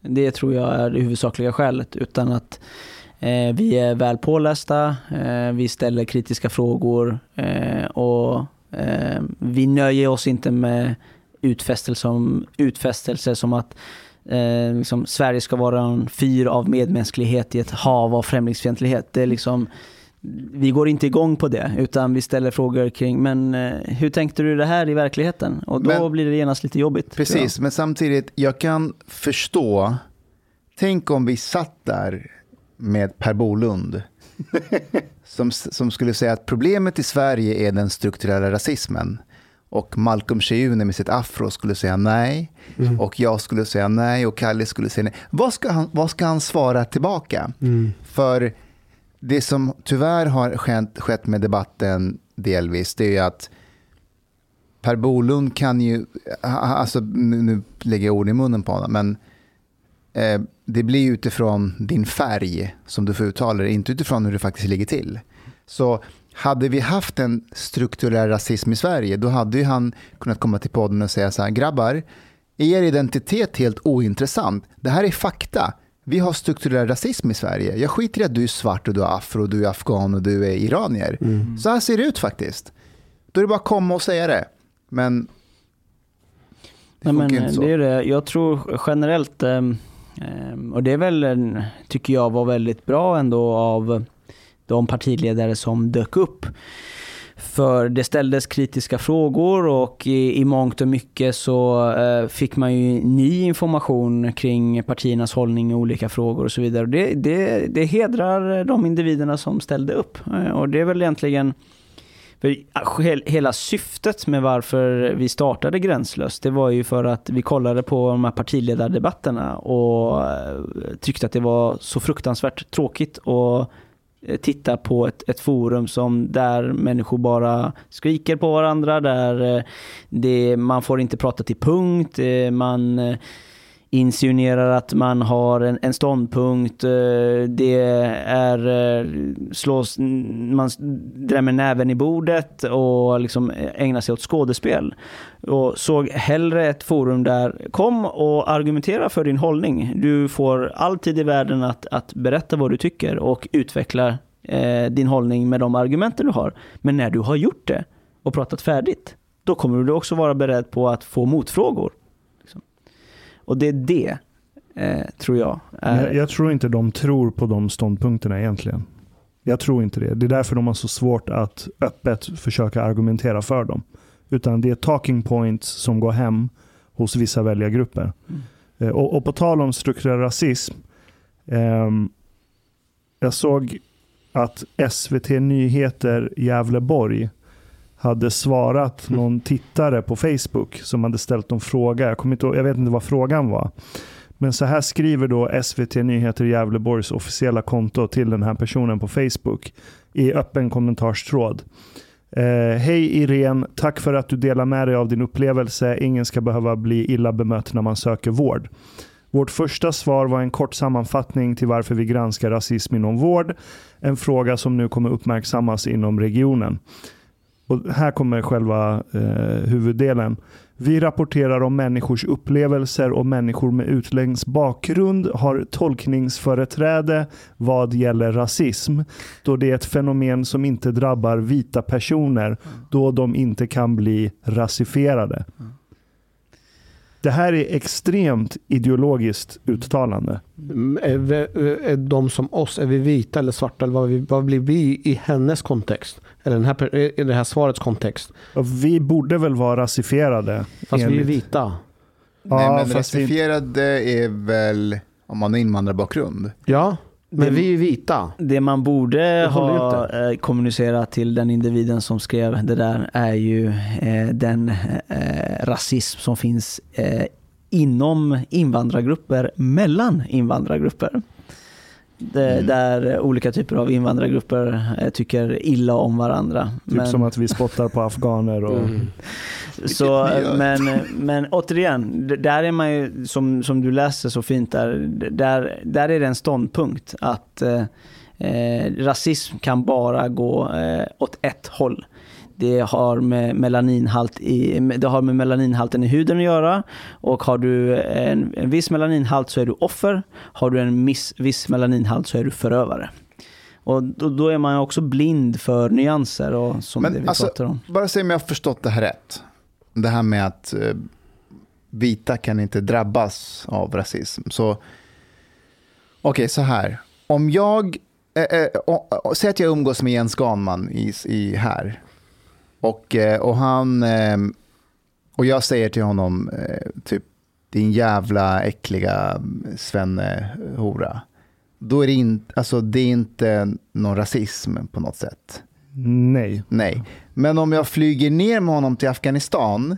Det tror jag är det huvudsakliga skälet. Utan att eh, vi är väl pålästa, eh, vi ställer kritiska frågor eh, och eh, vi nöjer oss inte med utfästelser som, utfästelser som att eh, liksom, Sverige ska vara en fyr av medmänsklighet i ett hav av främlingsfientlighet. Det är liksom, vi går inte igång på det, utan vi ställer frågor kring, men eh, hur tänkte du det här i verkligheten? Och då Men- blir det genast lite jobbigt. Precis, men samtidigt, jag kan förstå. Tänk om vi satt där med Per Bolund. som, som skulle säga att problemet i Sverige är den strukturella rasismen. Och Malcolm Schune med sitt afro skulle säga nej. Och jag skulle säga nej och Kalle skulle säga nej. Vad ska han, vad ska han svara tillbaka? För det som tyvärr har skett, skett med debatten delvis, det är ju att Per Bolund kan ju, alltså nu, nu lägger jag ord i munnen på honom, men eh, det blir utifrån din färg som du får uttala det, inte utifrån hur det faktiskt ligger till. Så hade vi haft en strukturell rasism i Sverige, då hade ju han kunnat komma till podden och säga så här, grabbar, er identitet är helt ointressant. Det här är fakta. Vi har strukturell rasism i Sverige. Jag skiter i att du är svart och du är afro, du är afghan och du är iranier. Så här ser det ut faktiskt. Då är det bara att komma och säga det. Men det Nej, men funkar inte så. det är det. Jag tror generellt, ehm, ehm, och det är väl, tycker jag var väldigt bra ändå av de partiledare som dök upp. För det ställdes kritiska frågor och i, i mångt och mycket så eh, fick man ju ny information kring partiernas hållning i olika frågor och så vidare. Och Det, det, det hedrar de individerna som ställde upp. Eh, Och det är väl egentligen för hela syftet med varför vi startade Gränslöst, det var ju för att vi kollade på de här partiledardebatterna och eh, tyckte att det var så fruktansvärt tråkigt och Eh, titta på ett, ett forum som där människor bara skriker på varandra, där eh, det, man får inte prata till punkt, eh, man eh, insinuerar att man har en, en ståndpunkt, eh, det är eh, slås, man drämmer näven i bordet och liksom ägnar sig åt skådespel. Och såg hellre ett forum där kom och argumentera för din hållning. Du får all tid i världen att, att berätta vad du tycker och utveckla eh, din hållning med de argumenten du har. Men när du har gjort det och pratat färdigt, då kommer du också vara beredd på att få motfrågor. Och det är det, eh, tror jag. Är, Jag, jag tror inte de tror på de ståndpunkterna egentligen. Jag tror inte det. Det är därför de har så svårt att öppet försöka argumentera för dem. Utan det är talking points som går hem hos vissa väljargrupper. Eh, Och, och på tal om strukturell rasism. ehm, jag såg att SVT Nyheter Gävleborg hade svarat någon tittare på Facebook som hade ställt en fråga. Jag, kommer inte, jag vet inte vad frågan var. Men så här skriver då SVT Nyheter Gävleborgs officiella konto till den här personen på Facebook i öppen kommentarstråd. Eh, Hej Irene, tack för att du delar med dig av din upplevelse. Ingen ska behöva bli illa bemött när man söker vård. Vårt första svar var en kort sammanfattning till varför vi granskar rasism inom vård. En fråga som nu kommer uppmärksammas inom regionen. Och här kommer själva eh, huvuddelen. Vi rapporterar om människors upplevelser och människor med utländsk bakgrund har tolkningsföreträde vad gäller rasism, då det är ett fenomen som inte drabbar vita personer, då de inte kan bli rasifierade. Det här är extremt ideologiskt uttalande. Mm, Är, vi, är de som oss, är vi vita eller svarta? Eller vad, vi, vad blir vi i hennes kontext? Eller den här, i det här svarets kontext? Vi borde väl vara rasifierade. Fast vi är enligt- vita. Nej, Ja, men fast vi- rasifierade är väl om man har invandrarbakgrund. Ja, men Det- vi är vita. Det man borde ju ha inte. eh, kommunicerat till den individen som skrev det där är ju eh, den eh, rasism som finns eh, inom invandrargrupper, mellan invandrargrupper. Det, Mm. Där olika typer av invandrargrupper eh, tycker illa om varandra. Typ som att vi spottar på afghaner och... Mm. Så, men, men återigen, där är man ju, som, som du läste så fint där, där, där är det en ståndpunkt att eh, eh, rasism kan bara gå eh, åt ett håll. Det har med, melaninhalt i, det har med melaninhalten i huden att göra och har du en, en viss melaninhalt så är du offer. Har du en miss, viss melaninhalt så är du förövare. Och då, är man också blind för nyanser och som Men det vi alltså- pratar om. Bara se om jag har förstått det här rätt. Det här med att eh, vita kan inte drabbas av rasism. Så, okej, så här. Om jag, och, och, säg att jag umgås med Jens Ganman i, i här. Och, eh, och han, eh, och jag säger till honom, eh, typ, din jävla äckliga svenne-hora. Då är det, in, alltså, det är inte någon rasism på något sätt. Nej. Nej, men om jag flyger ner med honom till Afghanistan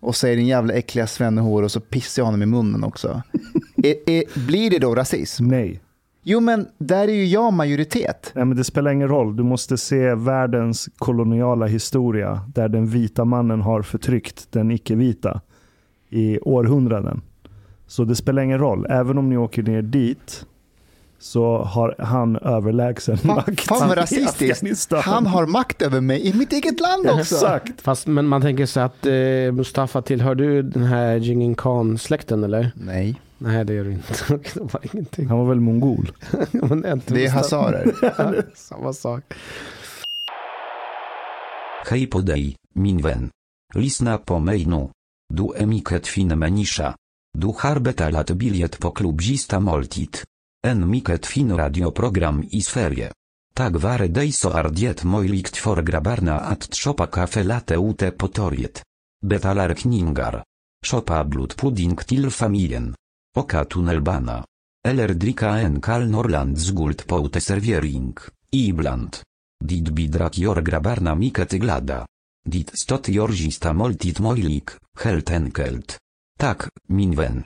och säger din jävla äckliga svennehår och så pissar jag honom i munnen också. är, är, blir det då rasism? Nej. Jo, men där är ju jag majoritet. Nej, men det spelar ingen roll. Du måste se världens koloniala historia där den vita mannen har förtryckt den icke-vita i århundraden. Så det spelar ingen roll. Även om ni åker ner dit så har han överlägsen Fan, makt fan vad rasistiskt. Han har makt över mig i mitt eget land också. Exakt. Fast men man tänker sig att eh, Mustafa, tillhör du den här Jingin Khan-släkten eller? Nej, Nej, det gör du inte. det var ingenting. Han var väl mongol? Det är, det är hazarer. Samma sak. Hej podej, min vän. Lisna po mejnu. Du emiket fin menisza. Du harbeta lat biliet po klubzista moltit. En miket fin radioprogram i sferie. Tak ware dejso ardiet mojlikt for grabarna at tropa kafe late ute potoriet. Betalar kningar. Shopa blut pudding til familien. Oka tunnelbana. Eller drika en kal norland z guld poute serviering, ibland. Dit bidrak jor grabarna miket glada. Dit stot jorzista moltit mojlik, helt enkelt. Tak, minwen.